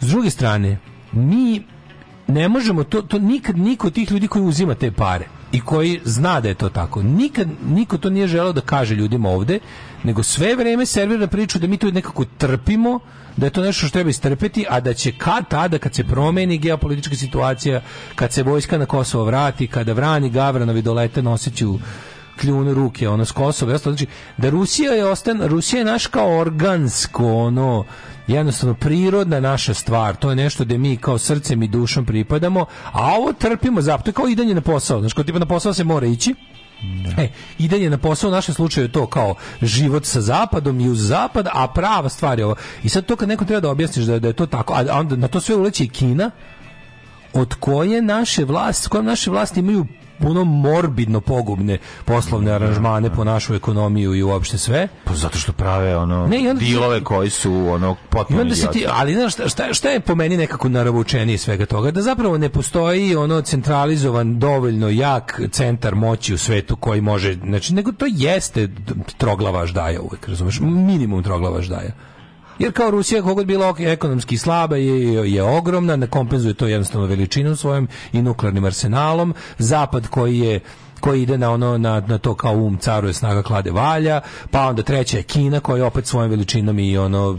S druge strane, mi ne možemo, to, to nikad niko od tih ljudi koji uzima te pare i koji zna da je to tako. Nikad niko to nije želeo da kaže ljudima ovde, nego sve vreme servira priču da mi to nekako trpimo, da je to nešto što treba istrpeti, a da će kad tada, kad se promeni geopolitička situacija, kad se vojska na Kosovo vrati, kada vrani Gavranovi dolete noseću kljune ruke ono s Kosova znači da Rusija je ostan Rusija je naš kao organsko ono jednostavno prirodna naša stvar, to je nešto gde mi kao srcem i dušom pripadamo, a ovo trpimo zapravo, to je kao idanje na posao, znaš, kao tipa na posao se mora ići, da. E, idenje na posao u našem slučaju je to kao život sa zapadom i uz zapad, a prava stvar je ovo. I sad to kad neko treba da objasniš da, da je to tako, a onda na to sve uleće i Kina, od koje naše vlasti, kojom naše vlasti imaju puno morbidno pogubne poslovne da, aranžmane da. po našu ekonomiju i uopšte sve. Pa zato što prave ono ne, onda, dilove koji su ono potpuno onda ti, ali znaš šta, šta, je po meni nekako naravučenije svega toga da zapravo ne postoji ono centralizovan dovoljno jak centar moći u svetu koji može znači nego to jeste troglava daja uvek razumeš minimum troglava daja Jer kao Rusija kogod bila ekonomski slaba je, je ogromna, ne kompenzuje to jednostavno veličinom svojom i nuklearnim arsenalom. Zapad koji je koji ide na ono na, na to kao um caruje snaga klade valja, pa onda treća je Kina koja je opet svojom veličinom i ono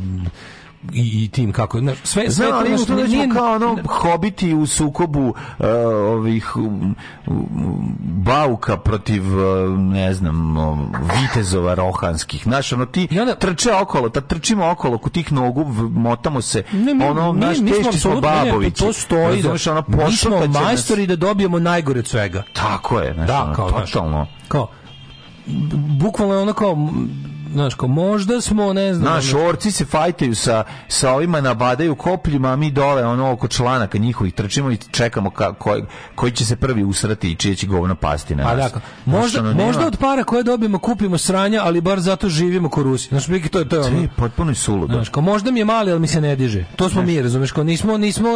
i, i tim kako na, sve sve Zna, to nešto, nije, kao ono hobiti u sukobu uh, ovih um, bauka protiv uh, ne znam uh, vitezova rohanskih naš ono ti I onda, trče okolo ta trčimo okolo kod tih nogu motamo se ne, mi, ono mi, naš mi, teški smo babovići pa to stoji da, ono, mi smo majstori da dobijemo najgore od svega tako je znači da, ono, kao, totalno kao bukvalno ono kao znaš, kao možda smo, ne znam. Naš orci se fajtaju sa, sa ovima, nabadaju kopljima, a mi dole ono oko članaka njihovih trčimo i čekamo ka, ko, koji će se prvi usrati i čije će govno pasti na nas. A, da, dakle, možda, ono, možda nema... od para koje dobijemo kupimo sranja, ali bar zato živimo ko Rusi. Znaš, Miki, to je to. Ono, potpuno je suludo. Znaš, kao možda mi je mali, ali mi se ne diže. To smo znaš. mi, razumeš, kao nismo, nismo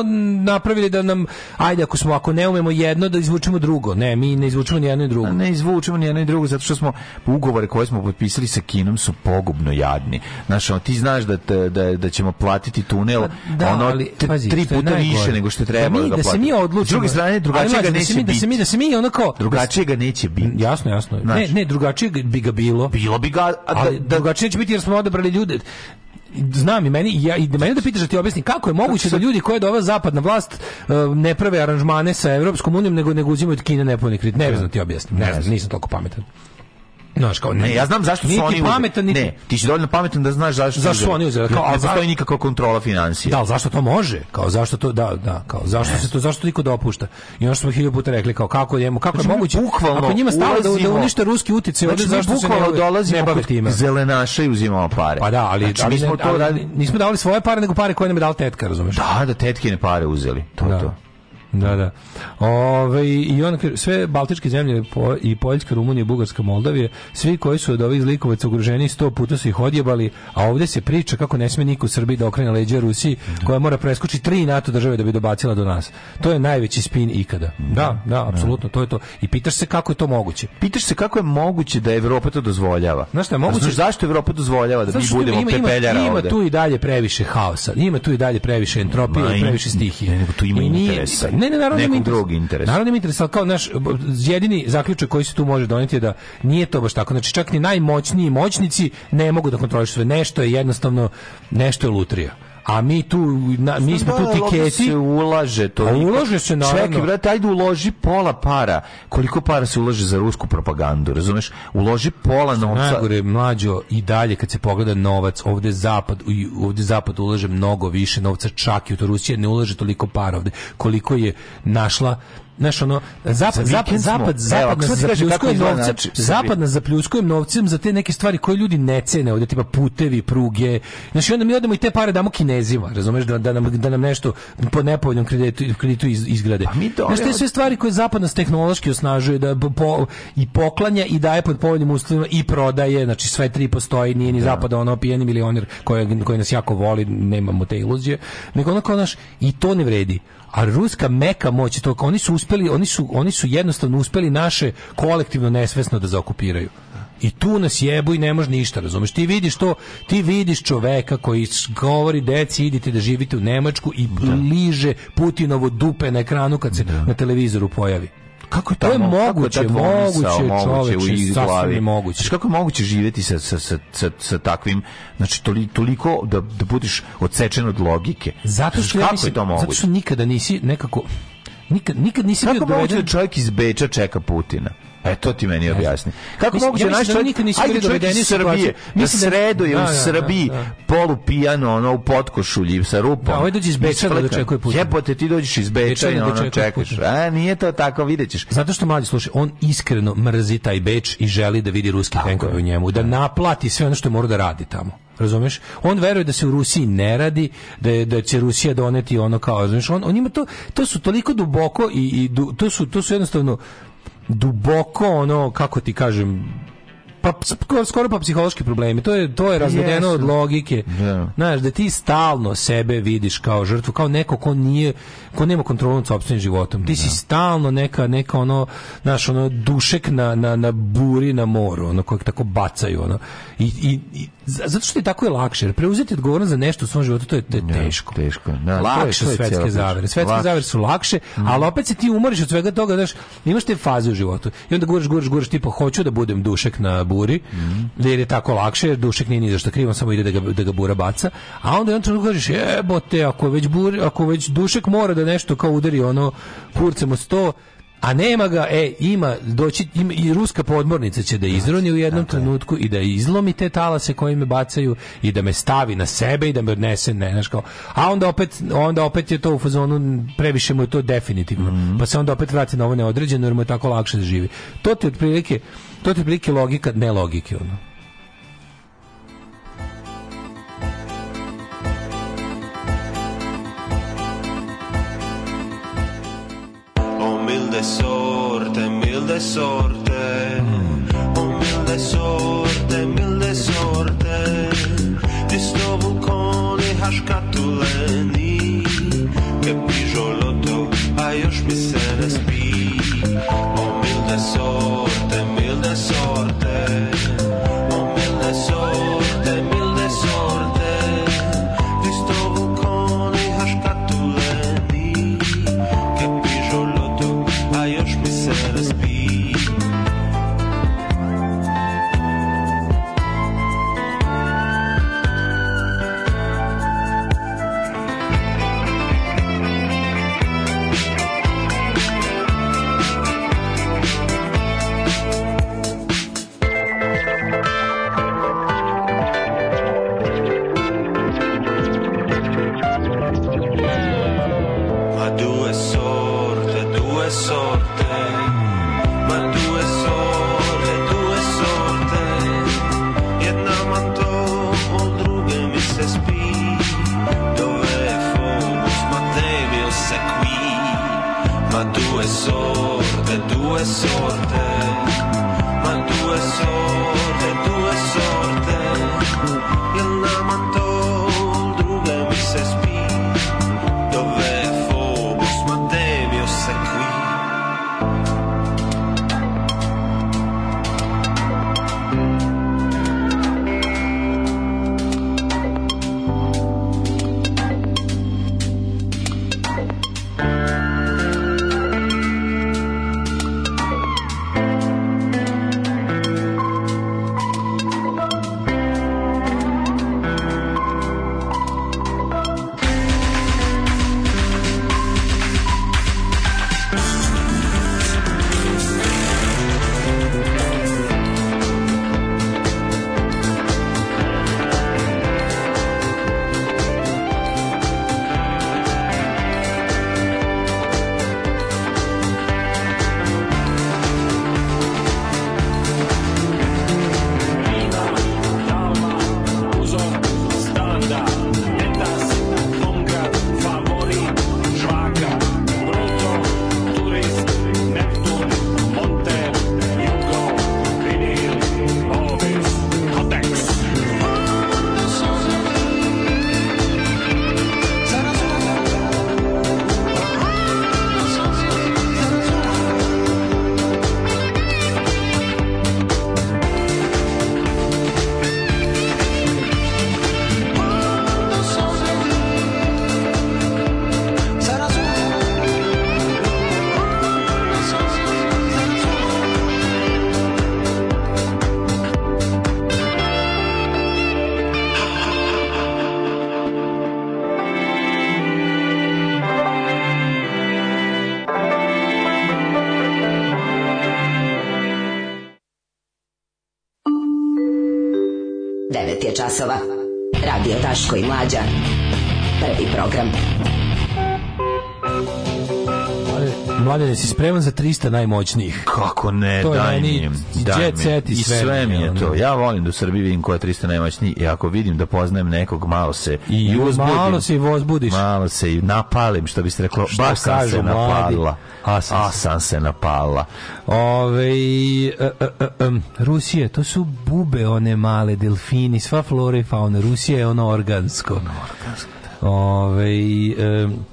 napravili da nam, ajde, ako smo, ako ne umemo jedno, da izvučemo drugo. Ne, mi ne izvučemo ni jedno ni drugo. Ne izvučemo ni jedno ni drugo, zato što smo ugovore koje smo potpisali sa Kinom su pogubno jadni. Znaš, ono, ti znaš da, te, da, da ćemo platiti tunel da, ono, ali, pazi, tri puta više nego što treba da, mi, da, da se mi odlučimo. S druge strane, da da da drugačije ga neće biti. Da se mi, da se mi onako... Drugačije ga neće biti. Jasno, jasno. Znaš, ne, ne, drugačije bi ga bilo. Bilo bi ga... A, ali da, drugačije će biti jer smo odabrali ljude znam i meni ja i meni da pitaš da ti objasnim kako je moguće da ljudi koje dova zapadna vlast e, ne prave aranžmane sa evropskom unijom nego nego uzimaju od Kine neponikrit ne znam ti objasnim ne znam nisam toliko pametan Znaš, kao, ne, ja znam zašto su oni pametan, niti... Ne, ti si dovoljno pametan da znaš zašto, zašto su oni uzeli. Kao, ne postoji nikakva kontrola financija. Da, ali zašto to može? Kao zašto to da, da, kao zašto ne. se to zašto niko dopušta? I ono što smo hiljadu puta rekli kao kako njemu, kako znači, je moguće? Bukvalno, ako njima stalo da, da unište ruski uticaj, znači, ovde zašto se ne dolazi ne bave time? Zelenaša i uzimamo pare. Pa da, ali, znači, ali, smo to ali, nismo davali svoje pare, nego pare koje nam je dala tetka, razumeš? Da, da tetkine pare uzeli. To da. to. Da, da. Ove, I on sve baltičke zemlje po, i Poljska, Rumunija, Bugarska, Moldavija, svi koji su od ovih zlikovaca ugroženi sto puta su ih odjebali, a ovdje se priča kako ne sme niko u Srbiji da okrene leđa Rusiji, da. koja mora preskočiti tri NATO države da bi dobacila do nas. To je najveći spin ikada. Da, da, da, apsolutno, to je to. I pitaš se kako je to moguće. Pitaš se kako je moguće da Evropa to dozvoljava. Znaš šta je moguće? Znaš zašto Evropa dozvoljava da mi budemo ima, pepeljara ima, ima tu i dalje previše haosa, ima tu i dalje previše entropije, previše stihije. Ne, nego tu ima interesa Ne, ne, naravno nekog drugog interesa. Naravno da mi interes, ali kao naš jedini zaključak koji se tu može doneti je da nije to baš tako. Znači čak ni najmoćniji moćnici ne mogu da kontrolišu sve. Nešto je jednostavno, nešto je lutrija a mi tu na, mi smo tu da tiketi se ulaže to a pa ulaže se na čekaj brate ajde uloži pola para koliko para se ulaže za rusku propagandu razumeš uloži pola novca najgore mlađo i dalje kad se pogleda novac ovde zapad ovde zapad ulaže mnogo više novca čak i u to Rusija ne ulaže toliko para ovde koliko je našla Znaš, ono, da, zapad, zapad, zapad, znači zapad, nas zapljuskujem novcem, znači, zapad nas zapljuskujem novcem za te neke stvari koje ljudi ne cene ovdje, tipa putevi, pruge. Znaš, i onda mi odemo i te pare damo kinezima, razumeš, da, da, nam, da nam nešto po nepovoljnom kreditu, kreditu iz, izgrade. Pa Znaš, te sve stvari koje zapad nas tehnološki osnažuje da po, i poklanja i daje pod povoljnim uslovima i prodaje, znači sve tri postoji, nije ni da. zapada ono pijeni milioner koji, koji nas jako voli, nemamo te iluzije, nego onako naš, i to ne vredi a ruska meka moć to oni su uspeli oni su oni su jednostavno uspeli naše kolektivno nesvesno da zaokupiraju i tu nas jebu i ne može ništa, razumeš? Ti vidiš to, ti vidiš čoveka koji govori deci idite da živite u Nemačku i da. bliže Putinovo dupe na ekranu kad se da. na televizoru pojavi kako je to tamo, je moguće, kako je moguće, moguće u Jugoslaviji. Moguće. Znači, kako je moguće živjeti sa, sa, sa, sa, takvim, znači toliko da, da budiš odsečen od logike. Zato što, znači, kako ja mislim, je to moguće? Zato što nikada nisi nekako, nikad, nikad nisi kako bio doveden... Kako moguće da čovjek iz Beča čeka Putina? E to ti meni objasni. Kako mogu da ja naš čovjek nikad nisi ajde čovjek iz Srbije, na da- sredu je u da, da, Srbiji polupijano ono u potkošulji sa rupom. Da, ovaj dođe iz Beča da očekuje put. Jebote ti dođeš iz Beča Bečana, ono čekaš. A nije to tako, videćeš. Zato što mlađi slušaj, on iskreno mrzi taj Beč i želi da vidi ruski tenkove u njemu, da naplati sve ono što mora da radi tamo razumeš? On veruje da se u Rusiji ne radi, da je, da će Rusija doneti ono kao, razumeš? On, on ima to, to su toliko duboko i, i du, to su to su jednostavno duboko ono kako ti kažem pa skoro pa psihološki problemi. To je to je razvedeno od logike. Yeah. Da. Znaš, da ti stalno sebe vidiš kao žrtvu, kao neko ko nije ko nema kontrolu nad sopstvenim životom. Ti yeah. si da. stalno neka neka ono, naš ono dušek na, na, na buri na moru, ono kojeg tako bacaju, ono. I, i, i zato što je tako je lakše, jer preuzeti odgovornost za nešto u svom životu to je, to je teško. Yeah, teško. Da, lakše to svetske zavere. Svetske lakše. zavere su lakše, mm. ali opet se ti umoriš od svega toga, znaš, imaš te faze u životu. I onda guraš, guraš, guraš, tipa hoću da budem dušek na buri, mm -hmm. jer je tako lakše, jer dušek nije ni zašto što krivan, samo ide da ga, da ga bura baca. A onda on trenutku kažeš, jebote, ako već, buri, ako već dušek mora da nešto kao udari ono kurcem od sto, a nema ga, e, ima, doći, ima, i ruska podmornica će da izroni u jednom tako trenutku i da izlomi te talase koji me bacaju i da me stavi na sebe i da me odnese, ne, znaš kao, a onda opet, onda opet je to u fazonu, previše mu je to definitivno, mm -hmm. pa se onda opet vrati na ovo neodređeno jer mu je tako lakše da živi. To ti otprilike, To ti prilike logika ne logike, ono. Oh, de sorte, milde sorte Oh, milde sorte, de sorte Ti sto vulconi haškatuleni Che pižo loto, a još mi se ne je časova. Radio Taško i Mlađa. Prvi program. Mladen, si spreman za 300 najmoćnijih? Kako ne, to daj mi. Daj mi. I sve, mi je to. Ja volim da u Srbiji vidim ko je 300 najmoćniji i ako vidim da poznajem nekog, malo se i, i uzbudim. Malo se i vozbudiš. Malo se i napalim, što bi se reklo. Što baš sam se napalila. Asan, sam, se napalila budala. Ove, uh, um, e, e, e, Rusija, to su bube one male, delfini, sva flora i fauna. Rusija je ono organsko. Ono organsko. Da. Ove, um,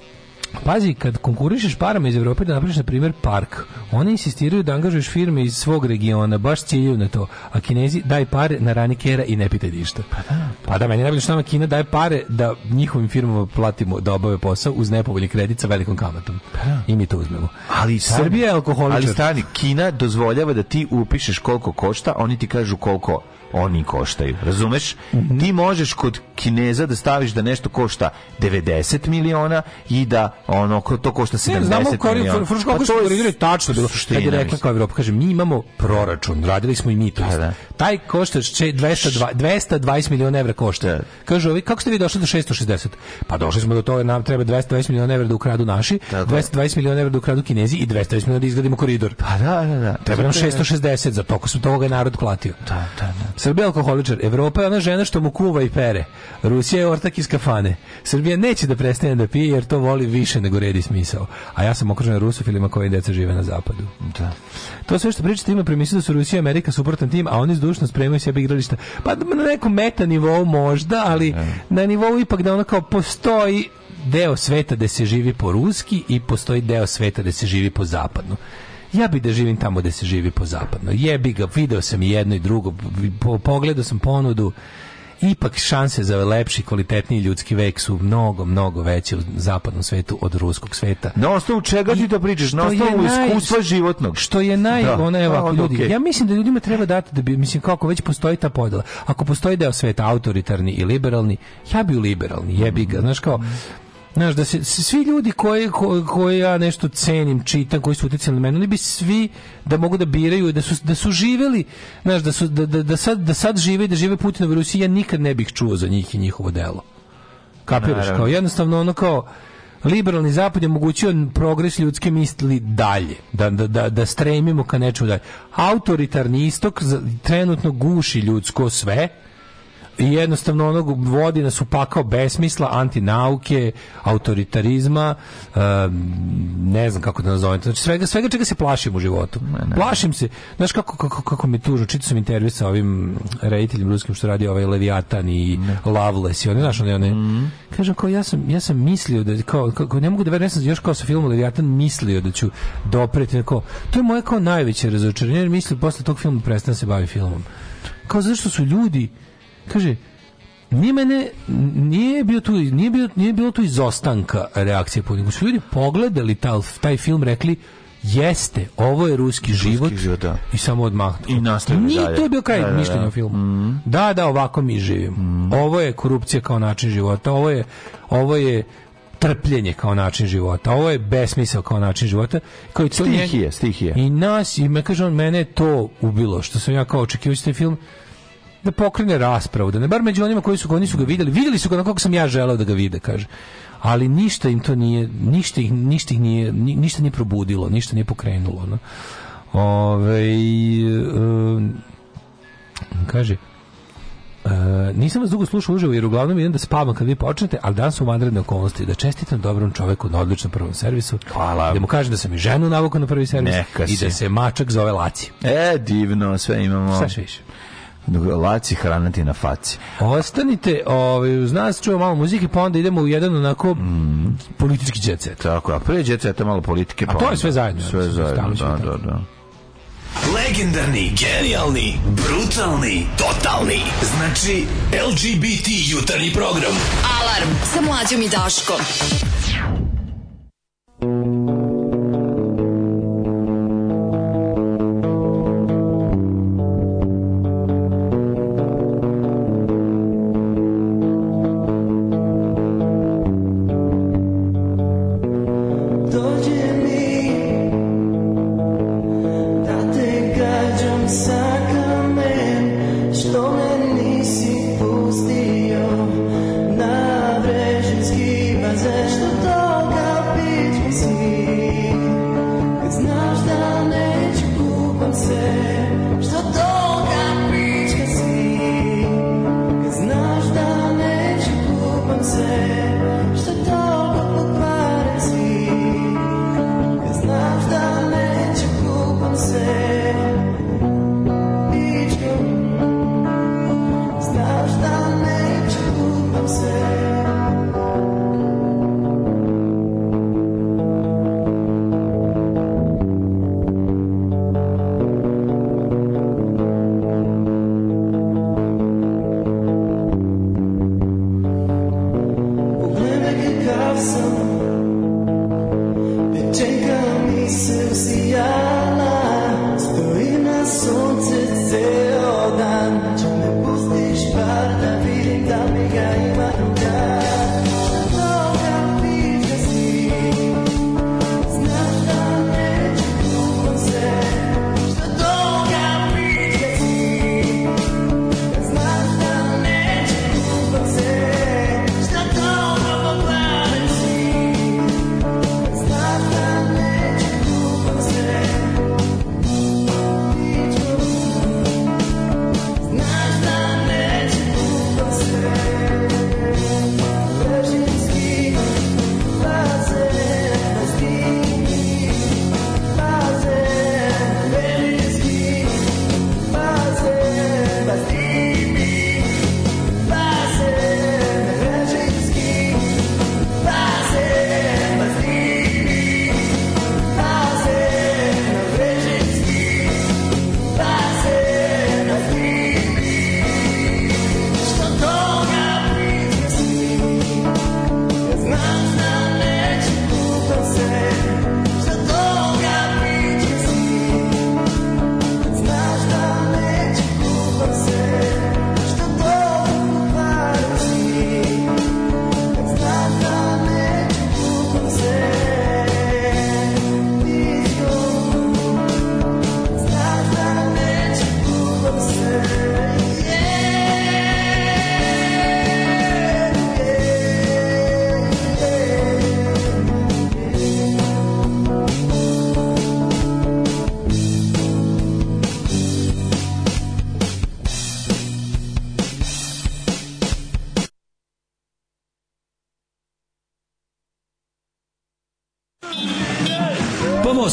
Pazi, kad konkurišeš parama iz Evrope da napriš, na primjer, park, oni insistiraju da angažuješ firme iz svog regiona, baš ciljuju na to. A kinezi daj pare na rani kera i ne pitaj ništa. Pa da, pa da meni najbolje što nama Kina daje pare da njihovim firmama platimo da obave posao uz nepovoljni kredit sa velikom kamatom. Pa da, i mi to uzmemo. Ali stani, Srbija je alkoholičar. Ali stani, Kina dozvoljava da ti upišeš koliko košta, oni ti kažu koliko oni koštaju. Razumeš? Mm -hmm. Ti možeš kod Kineza da staviš da nešto košta 90 miliona i da ono to košta 70 ne, znamo, miliona. Fr, pa to je tačno bilo. Kad je rekla kao Evropa, kaže, mi imamo proračun, radili smo i mi to. Da, da. Taj košta 220, 220 miliona evra košta. Da. Kažu, ovi, kako ste vi došli do 660? Pa došli smo do toga, nam treba 220 miliona evra da ukradu naši, Tako. 220 miliona evra da ukradu Kinezi i 220 miliona da izgradimo koridor. Pa da, da, da. Treba nam 660 za to, ko su toga narod platio. Da, da, da. Srbija je alkoholičar, Evropa je ona žena što mu kuva i pere. Rusija je ortak iz kafane. Srbija neće da prestane da pije jer to voli više nego redi smisao. A ja sam okružen rusofilima koji deca žive na zapadu. Da. To sve što pričate ima premisiju da su Rusija i Amerika suprotan tim, a oni zdušno spremaju sebe igrališta. Pa na nekom meta nivou možda, ali ne. na nivou ipak da ono kao postoji deo sveta gde se živi po ruski i postoji deo sveta gde se živi po zapadnu ja bih da živim tamo gde se živi po zapadno. Jebi ga, video sam jedno i drugo, pogledao sam ponudu, ipak šanse za lepši, kvalitetniji ljudski vek su mnogo, mnogo veće u zapadnom svetu od ruskog sveta. Na osnovu čega ti to pričaš? Na osnovu iskustva životnog. Što je naj... Da. Ona je ovako, ljudi. Okay. Ja mislim da ljudima treba dati da bi, mislim, kako već postoji ta podela. Ako postoji deo sveta autoritarni i liberalni, ja bi u liberalni, jebi ga. Znaš kao, znaš, da se svi ljudi koji, koji, koje ja nešto cenim, čitam, koji su utjecali na mene, oni bi svi da mogu da biraju, da su, da su živeli, znaš, da, su, da, da, da, sad, da sad žive i da žive Putinovi Rusiji, ja nikad ne bih čuo za njih i njihovo delo. Kapiraš? Kao, jednostavno ono kao, liberalni zapad je omogućio progres ljudske misli dalje, da, da, da, da, stremimo ka nečemu dalje. Autoritarni istok trenutno guši ljudsko sve, i jednostavno onog vodi nas upakao besmisla, antinauke, autoritarizma, ne znam kako da nazovem. Znači svega, svega čega se plašim u životu. Plašim se. Znaš kako, kako, kako mi tužno, čitao sam intervju sa ovim rediteljem ruskim što radi ovaj Leviatan i Loveless i oni, znaš, oni, oni, mm. kažem kao ja sam, ja sam mislio da, kao, kao ne mogu da verujem, još kao sa filmom Leviatan mislio da ću dopreti, neko, to je moje kao najveće razočarenje, jer mislim posle tog filma prestane da se bavi filmom. Kao zašto su ljudi kaže, nije mene, nije bio tu, nije, bio, nije bilo tu izostanka reakcije publike. Su ljudi pogledali taj, taj film, rekli, jeste, ovo je ruski, ruski život, život da. i samo odmah. I nastavljamo Nije, dalje. to je bio kraj da, da, da. mišljenja da, filmu. Mm. Da, da, ovako mi živimo. Mm. Ovo je korupcija kao način života, ovo je, ovo je trpljenje kao način života. Ovo je besmisao kao način života. Kao stihije, stihije. I nas, i me kaže on, mene to ubilo, što sam ja kao očekivao da taj film, da pokrene raspravu, da ne bar među onima koji su ga, nisu ga videli, videli su ga na kako sam ja želeo da ga vide, kaže. Ali ništa im to nije, ništa ih, ništa ih nije, ništa nije probudilo, ništa nije pokrenulo. No. Ove, um, kaže, Uh, nisam vas dugo slušao uživo jer uglavnom idem da spavam kad vi počnete, ali danas su vanredne okolnosti. Da čestitam dobrom čoveku na odličnom prvom servisu. Hvala. Da mu kažem da sam i ženu navukao na prvi servis Neka i da se mačak zove Laci. E, divno, sve imamo. Sve više? Laci hranati na faci. Ostanite, ovaj, uz nas čujemo malo muzike, pa onda idemo u jedan onako mm. politički džetset. Tako, a prije džetseta malo politike. Pa a to onda. je sve zajedno. Sve ja, zajedno, da, da, da. Legendarni, genijalni, brutalni, totalni. Znači, LGBT jutarnji program. Alarm sa mlađom i Daškom.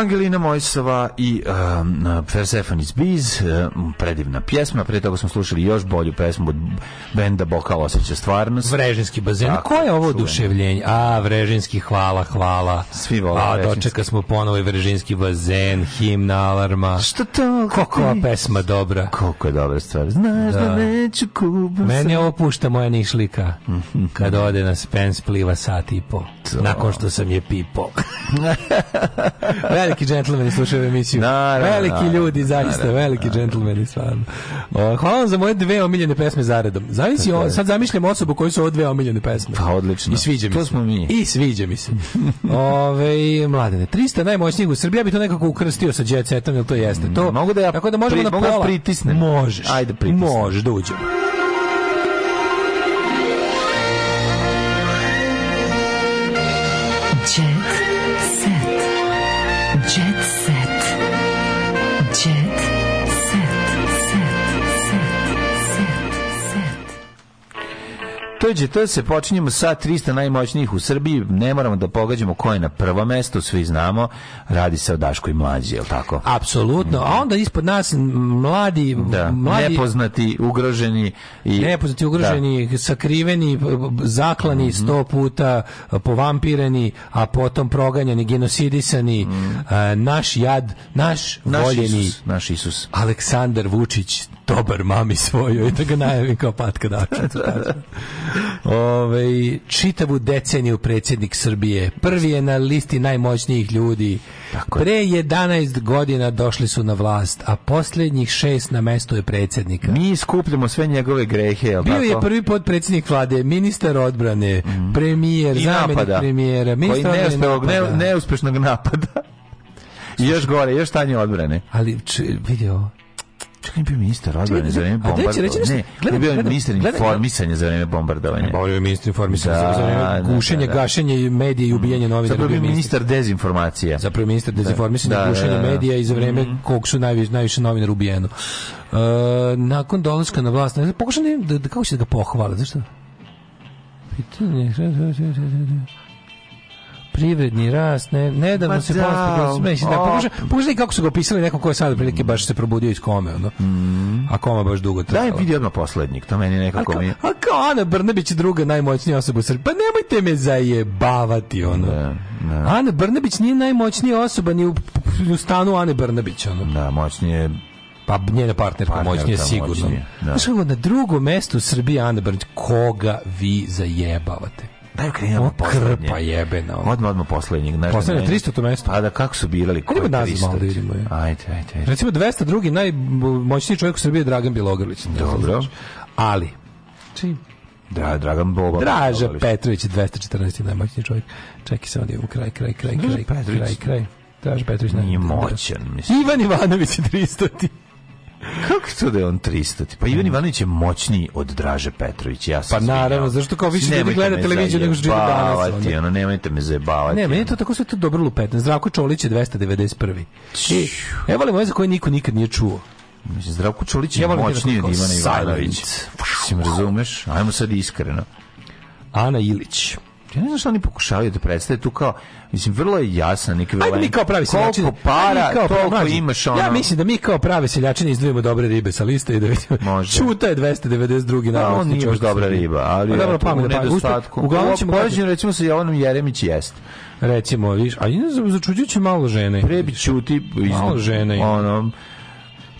Angelina Mojsova i um, Persephone's Bees, um, predivna pjesma. Prije toga smo slušali još bolju pjesmu od benda Bokal osjeća stvarnost. Vrežinski bazen. Tako, Ko je ovo oduševljenje? A, Vrežinski, hvala, hvala. Svi vole A, dočeka smo ponovo i Vrežinski bazen, himna, alarma. Što to? Koliko je pesma dobra. Koliko je dobra stvar. Znaš da, da neću kubu Meni ovo pušta moja nišlika. Mhm. Kad ode na spens pliva sat i po. To. Nakon što sam je pipo. veliki džentlmeni slušaju emisiju. Naravno, veliki naravno, ljudi, zaista, naravno, veliki džentlmeni, stvarno. O, e, hvala vam za moje dve omiljene pesme zaredom. Zavisi, on, sad zamišljam osobu koju su ove dve omiljene pesme. Pa odlično. I sviđa mi to se. smo mi. I sviđa mi se. Ove, mladene, 300 najmoćnijih u Srbiji, ja bi to nekako ukrstio sa jet setom, to jeste. To, mogu da ja, tako da možemo pri, na mogu da pola. pritisnem. Možeš. Ajde pritisnem. Možeš da uđemo. to se počinjemo sa 300 najmoćnijih u Srbiji. Ne moramo da pogađamo ko je na prvo mesto, svi znamo. Radi se o Daškoj mlađi, je li tako? Apsolutno. A onda ispod nas mladi... Da, mladi, nepoznati, ugroženi. I, nepoznati, ugroženi, da. sakriveni, zaklani mm -hmm. sto puta, povampireni, a potom proganjani, genosidisani. Mm. naš jad, naš, naš voljeni... Isus, naš Isus. Aleksandar Vučić, dobar mami svojoj, da ga najavim kao patka dača. Da- Ove, čitavu deceniju predsjednik Srbije. Prvi je na listi najmoćnijih ljudi. Tako Pre 11 godina došli su na vlast, a posljednjih šest na mesto je predsjednika. Mi skupljamo sve njegove grehe. Jel Bio tako? je prvi potpredsjednik vlade, ministar odbrane, mm. premijer, zamjenik premijera, ministar Koji neuspešnog, Ne, neuspešnog napada. I još gore, još stanje odbrane. Ali či, vidio, Čekaj, bio ministar odbrane za vreme bombardovanja. Ne, gledam, bio ministar informisanja za vreme bombardovanja. Bio je ministar informisanja da, za vreme gušenja, da, da. gašenja medija i ubijanja novinara. Zapravo bio ministar dezinformacija. Zapravo ministar dezinformisanja, gušenja medija i za vreme mhm. kog su najviše najviše novinara ubijeno. E, nakon dolaska na vlast, pokušam da, da, kako će da ga pohvale, zašto? Pitanje, privredni rast, ne, nedavno Ma se postavio, da, da pokušaj, pokušaj kako su ga opisali nekom ko je sad prilike baš se probudio iz kome, ono. Mm. A koma baš dugo trajala. Daj vidi odmah poslednjik, to meni nekako mi... A kao Ana Brnabić druga najmoćnija osoba u Srbiji. Pa nemojte me zajebavati, ono. Da, da. Ana Brnabić nije najmoćnija osoba ni u, u stanu Ane Brnabić, ono. Da, moćnije pa njena partnerka, partnerka moćnije sigurno. Moćnije, da. Znaš, na drugom mestu u Srbiji Ana Brnabić, koga vi zajebavate? Daj krenemo poslednje. Pa jebeno. Odmah, odmah poslednjeg. Naš, poslednje, 300 to mesto. Pa da kako su birali? Ko Ajde, nazim, malo da vidimo. Ajde, ajde, ajde. Recimo 202. najmoćniji čovjek u Srbiji je Dragan Bilogrlić. Dobro. Ali, čim? Da, Dragan Boba. Draža Petrović, 214. najmoćniji čovjek. Čekaj se ovdje u kraj, kraj, kraj, kraj, kraj, kraj, kraj. Draža Petrović. Nije moćan, mislim. Ivan Ivanović je 300. Kako to da je on 300? Pa Ivan Ivanović je moćniji od Draže Petrović. Ja sam pa naravno, zašto kao više ljudi gleda televiziju nego što živi danas? Bavati, ono, nemojte me zajebavati. Ne, meni to tako sve to dobro lupetno. Zdravko Čolić je 291. I, e, evo li moje za koje niko nikad nije čuo. Mislim, Zdravko Čolić je moćniji od Ivana Ivanovića. Mislim, razumeš? Ajmo sad iskreno. Ana Ilić. Ja ne znam što oni pokušavaju da predstave tu kao, mislim, vrlo je jasan ekvivalent. Ajde mi kao pravi seljači. Koliko para, kao toliko pravi, imaš ono. Ja mislim da mi kao pravi seljačini izdvojimo dobre ribe sa liste i da vidimo. Može. Čuta je 292. Da, pa, on nije baš dobra riba, ali je dobro pamet. Pa, nedostatku. Uglavnom ćemo... Da- Poređenje, recimo, sa Jovanom Jeremić jeste recimo, viš, a inače začuđujuće malo žene. Prebi ćuti malo žene. Ono,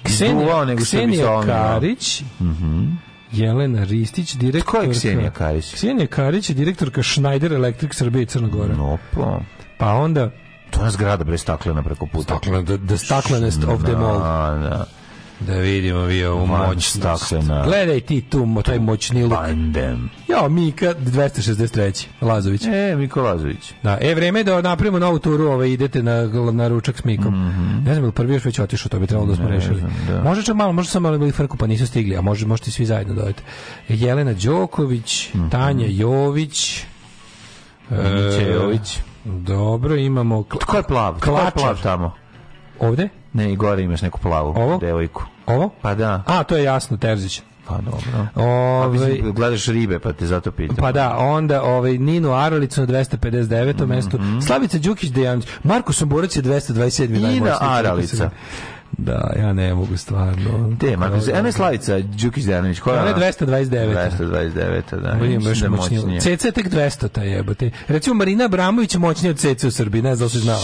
Ksenija, Ksenija Karić, mhm. Mm Jelena Ristić, direktorka... Ko je Ksenija Karić? Ksenija Karić je direktorka Schneider Electric Srbije i Crnogora. No, pa. Pa onda... To je zgrada bre staklena preko puta. Staklena, the, the staklenest of them all. Da, da. Da vidimo vi ovu moćnost. Gledaj ti tu taj moćni luk. Bandem. Jo, Mika 263. Lazović. E, Miko Lazović. Da, e, vreme je da napravimo novu turu, ove, ovaj, idete na, na ručak s Mikom. Mm -hmm. Ne znam, ili prvi još već otišao, to bi trebalo da smo ne, rešili. Da. Može čak malo, možda sam malo bili frku, pa nisu stigli, a može, možete svi zajedno dodati. Da Jelena Đoković, mm -hmm. Tanja Jović, e, Miće Jović. E, dobro, imamo... Tko je plav? Tko je plav tamo? Ovde? Ne, i gore imaš neku plavu Ovo? devojku. Ovo? Pa da. A, to je jasno, Terzić. Pa dobro. Ove, ovaj- pa, gledaš ribe, pa te zato pitam. Pa da, onda ovaj, Ninu Aralicu na 259. Mm -hmm. mestu, mhm. Slavica Đukić Dejanić, Marko Somborac je 227. Nina Aralica. Da, ja ne mogu stvarno. Te, ma bez Eme Slavica Đukić Dejanović, koja je? Ona je 229. 229, da. Ima baš da moćnije. CC je tek 200 ta jebote. Recimo Marina Abramović je moćnija od CC u Srbiji, ne znam da li znao.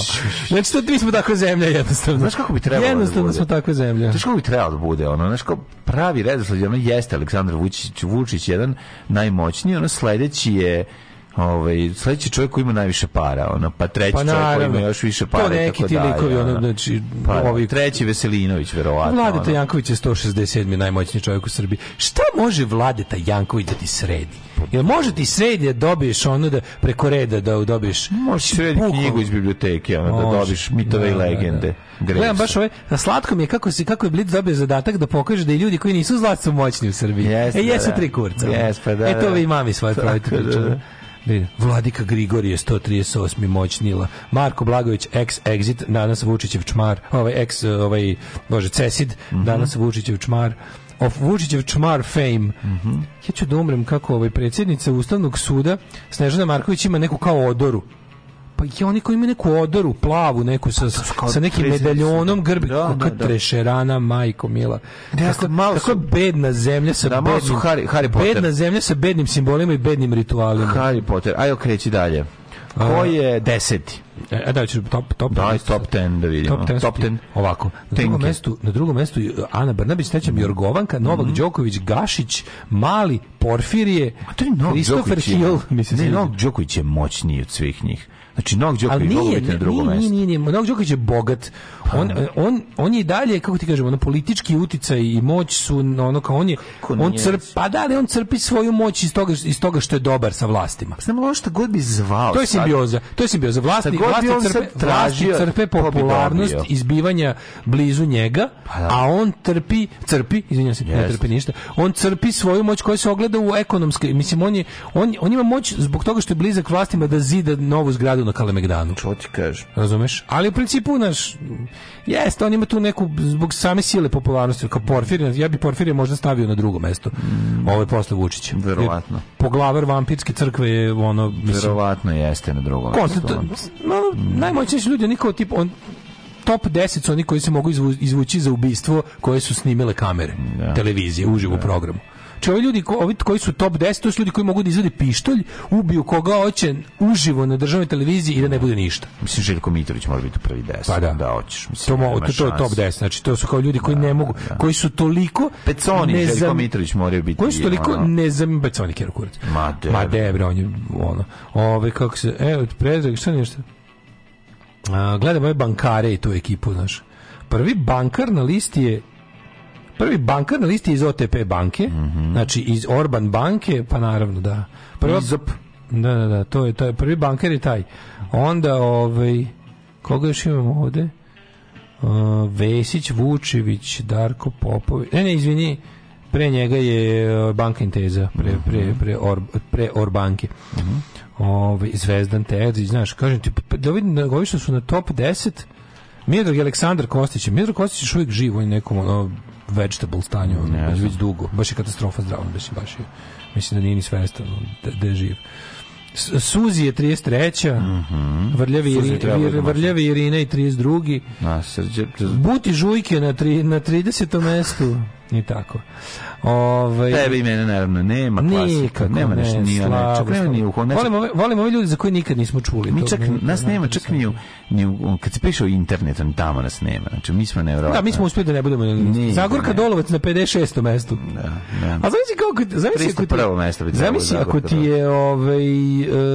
Znači to mi smo takva zemlja jednostavno. Znaš kako bi trebalo? Da jednostavno da smo takva zemlja. Znaš kako bi trebalo da bude ono? Znaš kako pravi redosled ono jeste Aleksandar Vučić, Vučić jedan najmoćniji, ono sledeći je ovaj sledeći čovjek koji ima najviše para, ona pa treći pa, čovjek koji ima još više para tako to neki ti likovi, ono, znači, pa, ovi... treći Veselinović, verovatno. Vladeta ono. Janković je 167. najmoćniji čovjek u Srbiji. Šta može Vladeta Janković da ti sredi? Jel može ti sredi da dobiješ ono da preko reda da dobiješ? Možeš sredi Pukom. knjigu iz biblioteke, ono, da dobiješ mitove i da, da, da. legende. Da, Gledam baš ove, na slatkom je kako, se, kako je Blitz dobio zadatak da pokaže da i ljudi koji nisu zlatci su moćni u Srbiji. Yes, e, jesu da, tri kurca. Yes, pa da, e, to vi mami svoje pravite Vidim. Vladika Grigorije 138. moćnila. Marko Blagović ex Exit, danas Vučićev čmar. Ovaj ex ovaj bože Cesid, mm -hmm. danas Vučićev čmar. Of Vučićev čmar fame. Mm -hmm. Ja ću da umrem kako ovaj predsjednica Ustavnog suda Snežana Marković ima neku kao odoru pa i oni koji imaju neku odoru plavu, neku sa, sa nekim medaljonom da, grbi, da, da, da. trešerana, majko mila. Da, tako, malo tako su... bedna zemlja sa da, bednim, su Harry, Harry Potter. bedna zemlja sa bednim simbolima i bednim ritualima. Harry Potter, ajde kreći dalje. Ko je deseti? E, e da, ćeš top, top, da, top 10 da vidimo. Top 10. Top 10. Ovako. Na drugom, Tenke. mestu, na drugom mestu Ana Brnabić, trećem mm. Jorgovanka, Novak mm -hmm. Đoković, Gašić, Mali, Porfirije, Kristofer to Hill, ne, Novak Đoković je moćniji od svih njih. Znači Novak Đoković nije, na drugom mestu. Nije, nije, nije, Đoković je bogat. Pa on, ha. on, on je dalje, kako ti kažemo, na politički uticaj i moć su ono kao on je on crp, pa da ali on crpi svoju moć iz toga iz toga što je dobar sa vlastima. Samo pa ono što god bi zvao. To je simbioza. To je simbioza vlasti, vlasti crpe, tražio, vlasti crpe popularnost izbivanja blizu njega, pa da. a on trpi, crpi, izvinjavam se, ne trpi ništa. On crpi svoju moć koja se ogleda u ekonomskoj, mislim on je on, on ima moć zbog toga što je blizak vlastima da zida novu zgradu radili na Kalemegdanu. Čo ti kažeš? Razumeš? Ali u principu, naš, jeste, on ima tu neku, zbog same sile popularnosti, kao Porfirija, ja bi Porfirija možda stavio na drugo mesto, mm. ovo je posle Vučića. Verovatno. Jer poglavar vampirske crkve je ono, mislim... Verovatno jeste na drugo mesto. No, mm. Najmoćniji ljudi, niko tip, on, top 10 su oni koji se mogu izvući za ubistvo koje su snimile kamere, da. televizije, uživo da. programu. Znači, ovi ljudi ko, ovi koji su top 10, to su ljudi koji mogu da izvade pištolj, ubiju koga hoće uživo na državnoj televiziji i da ne bude ništa. Mislim, Željko Mitrović mora biti u prvi 10. Pa da. da hoćeš. Mislim, to, mo, to, to je top 10. Znači, to su kao ljudi koji da, ne da, mogu, da. koji su toliko... Peconi, nezam... Željko Mitrović mora biti. Koji su toliko ono... nezam... Peconi, kjer kurac. Ma, de. Ma, de, bre, on je, ono. Ove, kako se... Evo, predrag, šta nešto? A, gledam ove bankare i tu ekipu, znaš. Prvi bankar na listi je Prvi bankar na listi iz OTP banke, mm -hmm. znači iz Orban banke, pa naravno da. Prvi Prvo, da, da, da, to je, to je prvi bankar je taj. Onda, ovaj, koga još imamo ovde? Uh, Vesić, Vučević, Darko Popović. Ne, ne, izvini, pre njega je uh, banka Inteza, pre, mhm. pre, pre, or, pre Orbanke. Mm -hmm. Ove, ovaj, Zvezdan Terzić, znaš, kažem ti, pa, da vidim, da, su na top 10, Miodrag i Aleksandar Kostić. Miodrag Kostić je uvijek živo i nekom, ono, vegetable stanju, ne, već, već dugo. Baš je katastrofa zdravna, baš je, baš je. Mislim da nije ni svestan da, da je živ. Suzi je 33. Mhm. Mm Vrljavi Irina, da Vrljavi Irina i 32. Na srđe. Buti Žujke na tri, na 30. mestu. I tako. Ove, ovaj, Tebe i mene naravno nema klasika, nema nešto ne, ni ona, čak nema ni u kome. Volimo volimo ove ljude za koje nikad nismo čuli. Mi čak nas nema, znači čak ni u, ni u, kad se piše o internetu, tamo nas nema. Znači mi smo neverovatno. Da, mi smo uspeli da ne budemo. Ne, Zagorka ne. Dolovac na 56. mestu. Da, da. A zamisli kako, zamisli kako ti. Zamisli ako ti je ovaj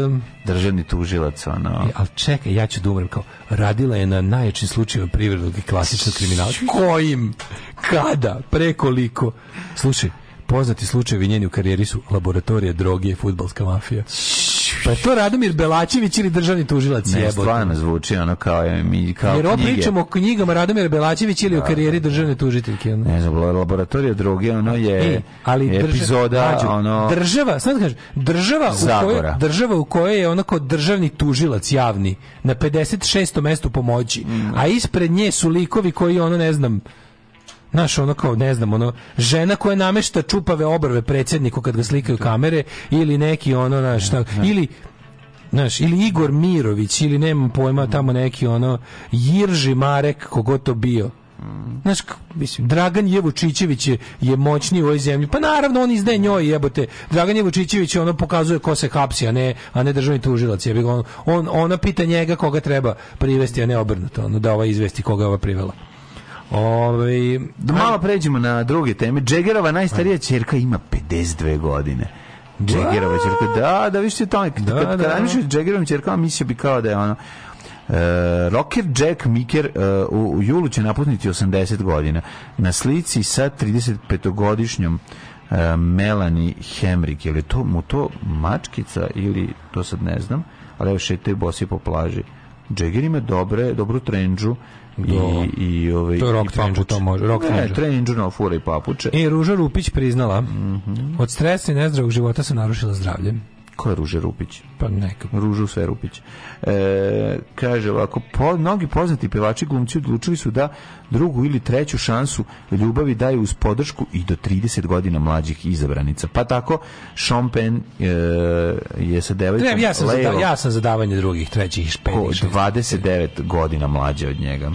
um, državni tužilac ono. E, al čekaj, ja ću da umrem kao radila je na najjačim slučajevima privrednog i klasičnog kriminala. Kojim? Kada? Prekoliko? Slušaj, poznati slučajevi njeni u karijeri su laboratorije droge i fudbalska mafija. Pa to Radomir Belačević ili državni tužilac je. Ne, stvarno zvuči ono kao je mi kao Jer knjige. pričamo o knjigama Radomira Belačević ili da, o karijeri državne tužiteljke. Ono. Ne znam, laboratorija droge ono je I, e, ali epizoda rađu, ono Država, sad da kažem, država Zagora. u kojoj država u kojoj je onako državni tužilac javni na 56. mestu pomoći, mm. a ispred nje su likovi koji ono ne znam Znaš, ono kao, ne znam, ono, žena koja namešta čupave obrve predsjedniku kad ga slikaju kamere, ili neki, ono, znaš, tako, da, da. ili Znaš, ili Igor Mirović, ili nemam pojma, tamo neki ono, Jirži Marek, kogo to bio. Znaš, mislim, Dragan Jevučićević je, je moćniji u ovoj zemlji. Pa naravno, on izde njoj jebote. Dragan Jevučićević ono pokazuje ko se hapsi, a ne, a ne državni tužilac. Jebi on, on, ona pita njega koga treba privesti, a ne obrnuto. Ono, da ova izvesti koga ova privela. Ove, ovaj, da malo pređemo na druge teme. Džegerova najstarija ćerka ima 52 godine. Džegerova ćerka, da, da više tamo, kad, da, kad, kad da, da. Džegerovom ćerkama, mislio bi kao da je ono, Uh, rocker Jack Miker uh, u, u julu će naputniti 80 godina. Na slici sa 35-godišnjom uh, e, Melanie Hemrick. Je li to, mu to mačkica ili, to sad ne znam, ali evo šetaju bosi po plaži. Jagger ima dobre, dobru trenđu, I, i, ove, to je rock i to može. Rock ne, trenđu fura i papuče. E, Ruža Rupić priznala, mm -hmm. od stresa i nezdravog života se narušila zdravlje. Ko je Ruže Rupić? Pa neka. ruža sve Rupić. E, kaže ovako, po, mnogi poznati pevači glumci odlučili su da drugu ili treću šansu ljubavi daju uz podršku i do 30 godina mlađih izabranica. Pa tako, Šompen e, je sa devojkom... ja, sam da- Leo, ja sam za davanje drugih, trećih, petih, 29 godina mlađe od njega.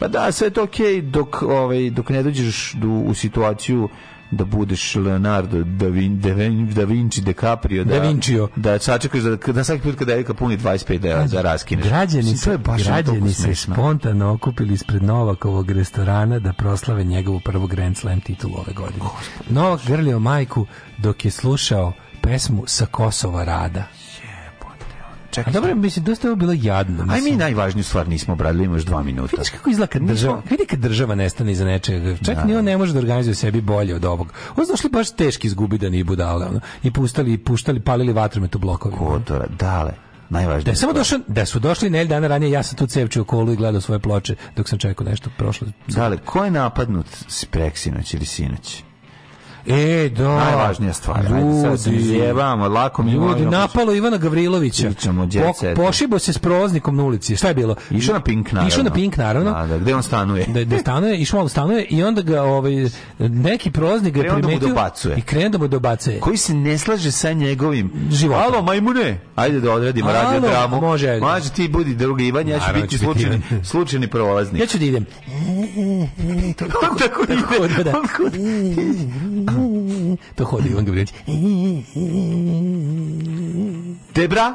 Pa da, sve je to okej okay dok, ovaj, dok ne dođeš do, u situaciju da budeš Leonardo da, Vin, da, Vin, da Vinci DiCaprio da, da Vincio da sačekaš da, da svaki put kada Erika puni 25 evra da raskineš građani se, građani se spontano okupili ispred Novakovog restorana da proslave njegovu prvu Grand Slam titulu ove godine Novak grlio majku dok je slušao pesmu sa Kosova rada čekaj. A dobro, mislim, dosta je bilo jadno. Mislim. Aj mi najvažniju stvar nismo obradili, imaš dva minuta. Vidiš kako izgleda kad država, vidi kad država nestane iza nečega. Čak da. ni on da. ne može da organizuje sebi bolje od ovog. Ovo su došli baš teški izgubi da ni budale. Ono. I pustali, puštali, palili vatrome u blokovi. Kotora, dale najvažnije. Da samo došao, da su došli nelj dana ranije, ja sam tu cevče cevčio kolu i gledao svoje ploče dok sam čekao nešto prošlo. Dale, ko je napadnut s preksinoć ili sinoć? E, da. Najvažnija stvar. Ljudi, Ajde, sad da se zjevamo, lako mi Ljudi, napalo Ivana Gavrilovića. Pričamo, po, pošibo se s prolaznikom na ulici. Šta je bilo? Išao na Pink, naravno. Išao na Pink, naravno. Da, da, gde on stanuje? Da, da stanuje, išao on stanuje i onda ga ovaj, neki prolaznik ga primetio. Da mu dobacuje. I krenuo da mu dobacuje. Koji se ne slaže sa njegovim životom. Alo, majmune! Ajde da odredimo radio dramu. Može. Mađe ti budi drugi Ivan, ja da ću biti slučajni, slučajni prolaznik. Ja ću da idem. Tako ide. To hodi Ivan Gabrijević. Debra?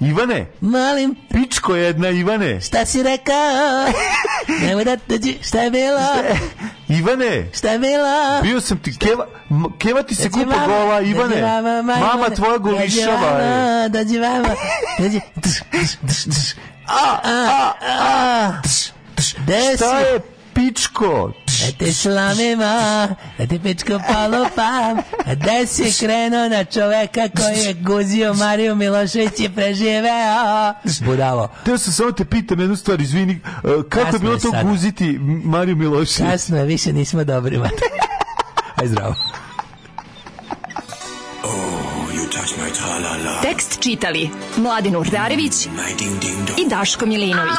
Ivane? Malim. Pičko jedna, Ivane. Šta si rekao? Nemoj da teđi, Šta je bilo? Ivane. Šta je bilo? Bio sam ti. Keva, keva ti se kupa gola, Ivane. Mama, mama, tvoja golišava. Dođi vama. Dođi. A, a, a. Šta je pičko? Da te slamimo, da te pečko palopam, da si krenuo na čoveka koji je guzio Mariju Milošević je preživeo. Budalo. Teo sam samo te pitam jednu stvar, izvini, e, kako je bilo to sada. guziti Mariju Milošević? Jasno je, više nismo dobri, mate. Aj zdravo. Oh, Tekst čitali Mladin Urdarević i Daško Milinović